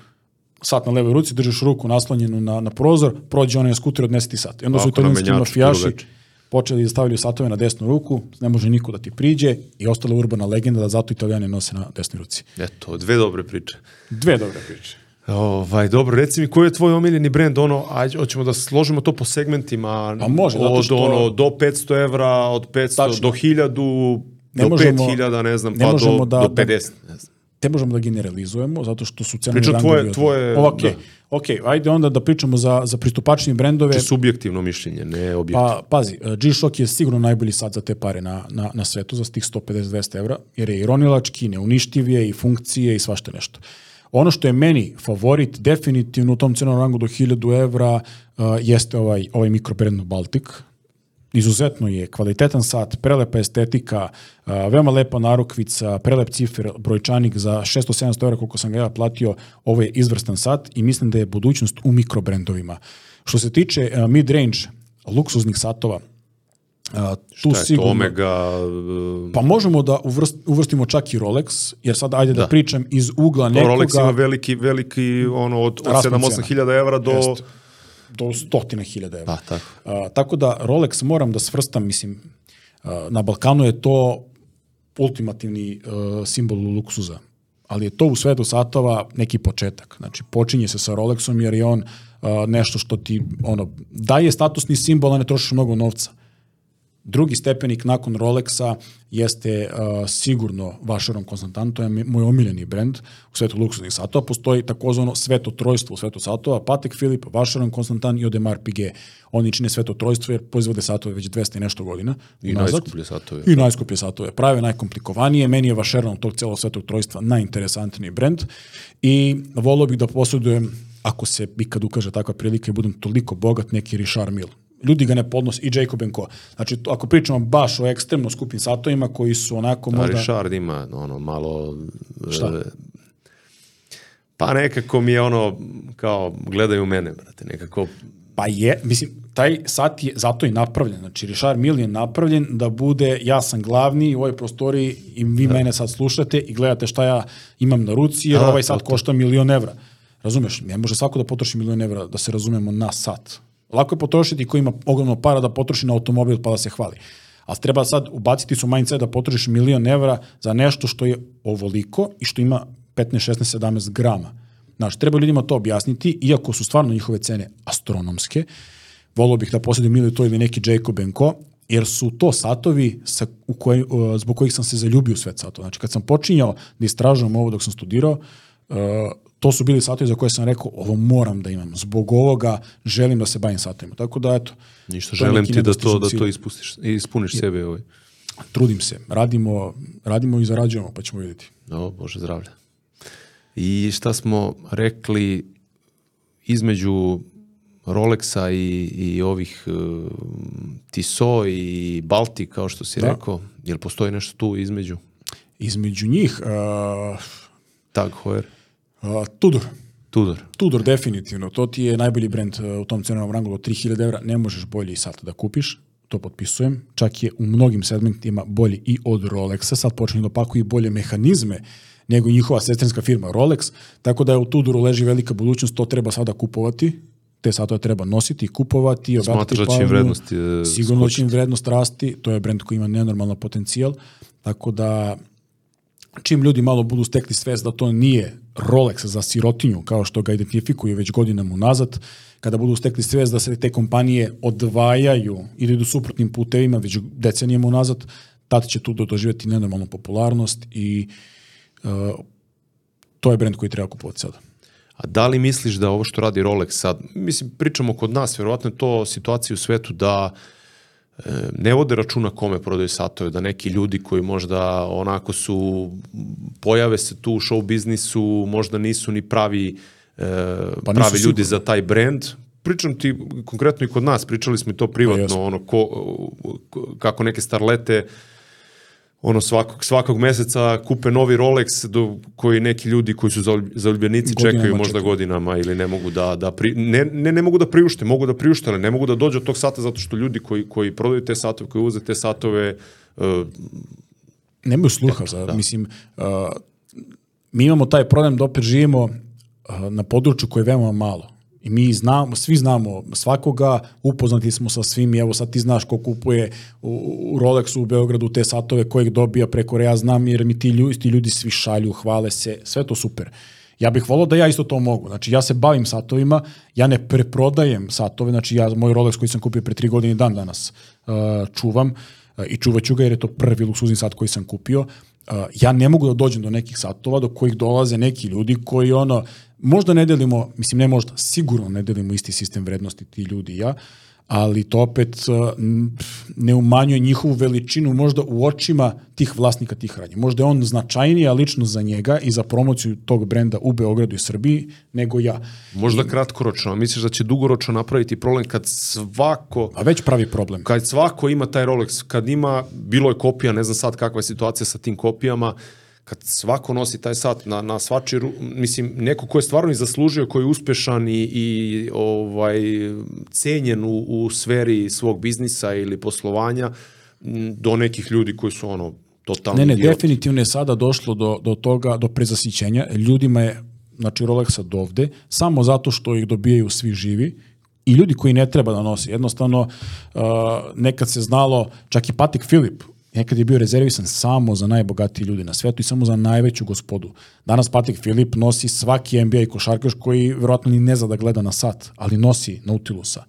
sat na levoj ruci, držiš ruku naslonjenu na, na prozor, prođe onaj skuter, odnesi ti sat. I onda su Ovako na italijanski mafijaši počeli da stavljaju satove na desnu ruku, ne može niko da ti priđe i ostala urbana legenda da zato italijani nose na desnoj ruci. Eto, dve dobre priče. Dve dobre priče. Ovaj, dobro, reci mi koji je tvoj omiljeni brend, ono, ajde, hoćemo da složimo to po segmentima. Pa može, zato od, što- ono, do 500 evra, od 500 Tačno. do 1000, Ne do možemo- 5000, ne znam, ne pa do, da- do da- 50. Ne znam. ne možemo da generalizujemo, zato što su cene rangovi tvoje- od- tvoje- Ok, da. ok, ajde onda da pričamo za, za pristupačnije brendove. Znači, subjektivno mišljenje, ne objektivno. Pa, pazi, uh, G-Shock je sigurno najbolji sat za te pare na, na, na svetu, za tih 150-200 evra, jer je i ronilački, neuništiv je, i funkcije, i svašta nešto. Ono što je meni favorit, definitivno u tom cenom rangu do 1000 evra, uh, jeste ovaj, ovaj mikrobrand Baltic. Izuzetno je kvalitetan sat, prelepa estetika, veoma lepa narukvica, prelep cifer, brojčanik za 600-700 evra koliko sam ga ja platio, ovo je izvrstan sat i mislim da je budućnost u mikrobrendovima. Što se tiče mid-range luksuznih satova, uh, tu Šta je to, sigurno... Omega, uh, Pa možemo da uvrst, uvrstimo čak i Rolex, jer sad ajde da, Da. pričam iz ugla to nekoga... Rolex ima veliki, veliki, ono, od, od Raspon 7-8 cena. hiljada evra do... Jest. Do stotina hiljada evra. Pa, tako. A, tako da Rolex moram da svrstam, mislim, a, na Balkanu je to ultimativni uh, simbol luksuza. Ali je to u svetu satova neki početak. Znači, počinje se sa Rolexom jer je on uh, nešto što ti ono, daje statusni simbol, a ne trošiš mnogo novca. Drugi stepenik nakon Rolexa jeste uh, sigurno Vacheron Constantin, to je moj omiljeni brend u svetu luksuznih satova. Postoji takozvano sveto trojstvo u svetu satova, Patek Philippe, Vacheron Constantin i Audemars Piguet. Oni čine sveto trojstvo jer proizvode satove već 200 i nešto godina. I nazad. najskuplje satove. I najskuplje satove. Prave najkomplikovanije. Meni je Vacheron tog celog svetog trojstva najinteresantniji brend i volio bih da posjedujem ako se ikad ukaže takva prilika i budem toliko bogat, neki Richard Mille ljudi ga ne podnose, i Jacob Co. Znači, to, ako pričamo baš o ekstremno skupim satovima koji su onako da, možda... Richard ima ono malo... Šta? E, pa nekako mi je ono, kao, gledaju mene, brate, nekako... Pa je, mislim, taj sat je zato i napravljen. Znači, Richard Mille je napravljen da bude, ja sam glavni u ovoj prostoriji i vi da. mene sad slušate i gledate šta ja imam na ruci, jer A, ovaj sat košta milion evra. Razumeš? Ne može svako da potroši milion evra da se razumemo na sat. Lako je potrošiti ko ima ogromno para da potroši na automobil pa da se hvali. Ali treba sad ubaciti su mindset da potrošiš milion evra za nešto što je ovoliko i što ima 15, 16, 17 grama. Znaš, treba ljudima to objasniti, iako su stvarno njihove cene astronomske, volio bih da posjedim ili to ili neki Jacob Co, jer su to satovi sa, u koj, zbog kojih sam se zaljubio u svet satova. Znači, kad sam počinjao da istražujem ovo dok sam studirao, uh, to su bili satovi za koje sam rekao, ovo moram da imam. Zbog ovoga želim da se bavim satovima. Tako da, eto. Ništa, želim ti da to, da to ispustiš, ispuniš je, sebe. Ovaj. Trudim se. Radimo, radimo i zarađujemo, pa ćemo vidjeti. O, Bože zdravlja. I šta smo rekli između Rolexa i, i ovih uh, Tissot i Balti, kao što si da. rekao, jel postoji nešto tu između? Između njih... Uh, Tag Heuer. Uh, Tudor. Tudor. Tudor, definitivno. To ti je najbolji brend uh, u tom cenovnom rangu od 3000 evra. Ne možeš bolji sat da kupiš, to potpisujem. Čak je u mnogim segmentima bolji i od Rolexa. Sad počinje da opakuju bolje mehanizme nego njihova sestrinska firma Rolex. Tako da je u Tudoru leži velika budućnost, to treba sada kupovati te satove treba nositi, kupovati, obratiti pažnju. Smatraš vrednost je Sigurno će im vrednost rasti, to je brend koji ima nenormalan potencijal, tako da čim ljudi malo budu stekli svest da to nije Rolex za sirotinju, kao što ga identifikuju već godinama unazad, kada budu stekli svest da se te kompanije odvajaju ili idu suprotnim putevima već decenijama unazad, tad će tu doživjeti nenormalnu popularnost i uh, to je brend koji treba kupovati sada. A da li misliš da ovo što radi Rolex sad, mislim, pričamo kod nas, vjerovatno je to situacija u svetu da uh, ne vode računa kome prodaju satove, da neki ljudi koji možda onako su, pojave se tu u show biznisu, možda nisu ni pravi, e, pa pravi ljudi za taj brand, pričam ti konkretno i kod nas, pričali smo i to privatno, pa ono, ko, kako neke starlete ono svakog, svakog meseca kupe novi Rolex do, koji neki ljudi koji su zaljubljenici čekaju možda čekaju. godinama ili ne mogu da, da pri, ne, ne, ne mogu da priušte, mogu da priušte, ali ne mogu da dođu od tog sata zato što ljudi koji, koji prodaju te satove, koji uze te satove uh, nemaju sluha za, da. mislim uh, mi imamo taj problem da opet živimo uh, na području koje je veoma malo I mi znamo, svi znamo svakoga, upoznati smo sa svim i evo sad ti znaš ko kupuje u, Rolexu u Beogradu te satove kojeg dobija preko ja znam jer mi ti ljudi, ti ljudi svi šalju, hvale se, sve to super. Ja bih volao da ja isto to mogu. Znači ja se bavim satovima, ja ne preprodajem satove, znači ja moj Rolex koji sam kupio pre tri godine dan danas uh, čuvam uh, i čuvat ću ga jer je to prvi luksuzni sat koji sam kupio. Uh, ja ne mogu da dođem do nekih satova do kojih dolaze neki ljudi koji ono Možda ne delimo, mislim ne možda, sigurno ne delimo isti sistem vrednosti ti ljudi i ja, ali to opet uh, ne umanjuje njihovu veličinu možda u očima tih vlasnika tih radnji. Možda je on značajnija lično za njega i za promociju tog brenda u Beogradu i Srbiji nego ja. Možda I, kratkoročno, misliš da će dugoročno napraviti problem kad svako... A već pravi problem. Kad svako ima taj Rolex, kad ima, bilo je kopija, ne znam sad kakva je situacija sa tim kopijama, kad svako nosi taj sat na, na svači, mislim, neko ko je stvarno i zaslužio, koji je uspešan i, i ovaj, cenjen u, u sferi svog biznisa ili poslovanja, do nekih ljudi koji su ono totalno Ne, ne, idioti. definitivno je sada došlo do, do toga, do prezasićenja. Ljudima je, znači Rolexa dovde, samo zato što ih dobijaju svi živi, i ljudi koji ne treba da nosi. Jednostavno, uh, nekad se znalo, čak i Patik Filip Nekad je bio rezervisan samo za najbogatiji ljudi na svetu i samo za najveću gospodu. Danas Patrick Filip nosi svaki NBA košarkaš koji verovatno ni ne zna da gleda na sat, ali nosi Nautilusa.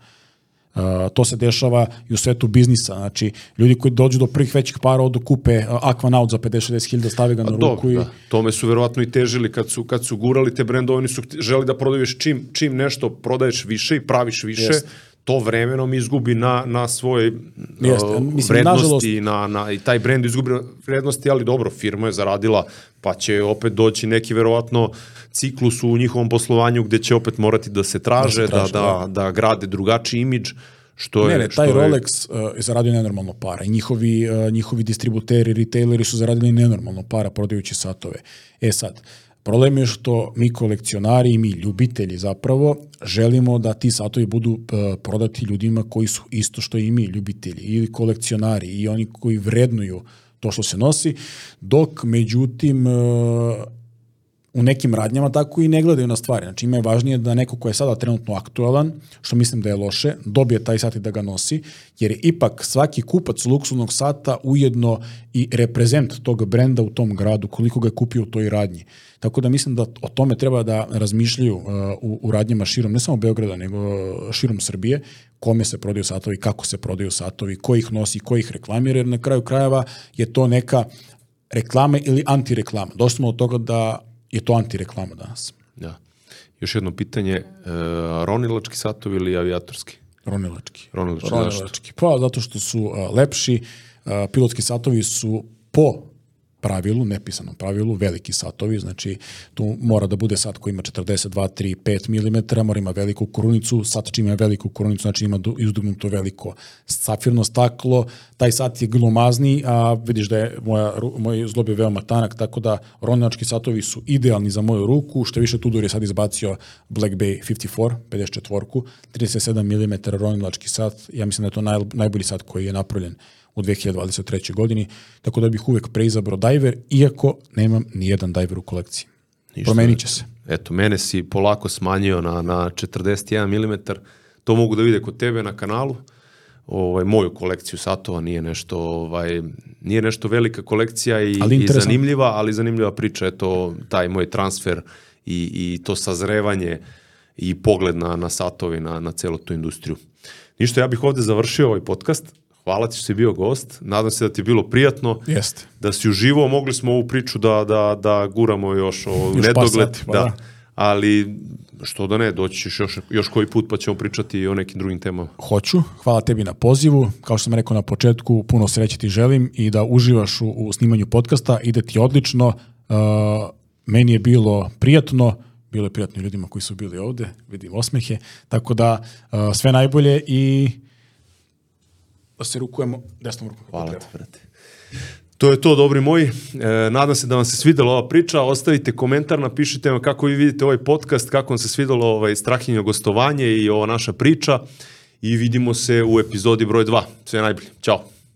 Uh, to se dešava i u svetu biznisa. Znači, ljudi koji dođu do prvih većih para odu kupe uh, Aquanaut za 50-60 hiljada, stave ga na Dobro, ruku i... da. Tome su verovatno i težili kad su, kad su gurali te brendove, oni su želi da prodaješ čim, čim nešto prodaješ više i praviš više, Jest. To vremenom izgubi na, na svoje Jeste, uh, mislim, vrednosti, na, na, i taj brend izgubi vrednosti, ali dobro, firma je zaradila, pa će opet doći neki verovatno ciklus u njihovom poslovanju gde će opet morati da se traže, da, traže, da, da, grade drugačiji imidž, što Ne, je... ne, što taj je- Rolex uh, je zaradio nenormalno para i njihovi, uh, njihovi distributeri, retaileri su zaradili nenormalno para prodajući satove. E sad, problem je što mi kolekcionari i mi ljubitelji zapravo želimo da ti satovi budu uh, prodati ljudima koji su isto što i mi ljubitelji ili kolekcionari i oni koji vrednuju to što se nosi, dok međutim uh, u nekim radnjama tako i ne gledaju na stvari. Znači ima je važnije da neko ko je sada trenutno aktualan, što mislim da je loše, dobije taj sat i da ga nosi, jer je ipak svaki kupac luksuznog sata ujedno i reprezent tog brenda u tom gradu, koliko ga je kupio u toj radnji. Tako da mislim da o tome treba da razmišljaju uh, u, u radnjama širom, ne samo Beograda, nego širom Srbije, kome se prodaju satovi, kako se prodaju satovi, ko ih nosi, ko ih reklamira, jer na kraju krajeva je to neka reklama ili antireklama. Došli smo od toga da je to antireklama danas. Da. Još jedno pitanje, e, ronilački satovi ili avijatorski? Ronilački. Ronilački? Ronilački. Pa zato što su uh, lepši, uh, pilotski satovi su po pravilu, nepisanom pravilu, veliki satovi, znači tu mora da bude sat koji ima 42, 3, 5 mm, mora ima veliku krunicu, sat čim ima veliku krunicu, znači ima du- izdugnuto veliko safirno staklo, taj sat je glomazni, a vidiš da je moja, moj zlob je veoma tanak, tako da ronilački satovi su idealni za moju ruku, što više Tudor je sad izbacio Black Bay 54, 54, 37 mm ronilački sat, ja mislim da je to naj, najbolji sat koji je napravljen u 2023. godini, tako da bih uvek preizabrao diver, iako nemam ni jedan diver u kolekciji. Ništa Promenit će se. Eto, mene si polako smanjio na, na 41 mm, to mogu da vide kod tebe na kanalu, ovaj, moju kolekciju satova nije nešto, ovaj, nije nešto velika kolekcija i, Ali i zanimljiva, ali zanimljiva priča, eto, taj moj transfer i, i to sazrevanje i pogled na, na satovi, na, na celu tu industriju. Ništa, ja bih ovde završio ovaj podcast. Hvala ti što si bio gost. Nadam se da ti je bilo prijatno. Jeste. Da si uživao, mogli smo ovu priču da, da, da guramo još o Još par nedogled. pa da. da. Ali što da ne, doći ćeš još, još koji put pa ćemo pričati i o nekim drugim temama. Hoću, hvala tebi na pozivu, kao što sam rekao na početku, puno sreće ti želim i da uživaš u, u snimanju podcasta, ide ti odlično, uh, meni je bilo prijatno, bilo je prijatno ljudima koji su bili ovde, vidim osmehe, tako da uh, sve najbolje i da se rukujemo desnom rukom. Hvala ti, brate. To je to, dobri moji. E, nadam se da vam se svidela ova priča. Ostavite komentar, napišite vam kako vi vidite ovaj podcast, kako vam se svidelo ovaj strahinjo gostovanje i ova naša priča. I vidimo se u epizodi broj 2. Sve najbolje. Ćao.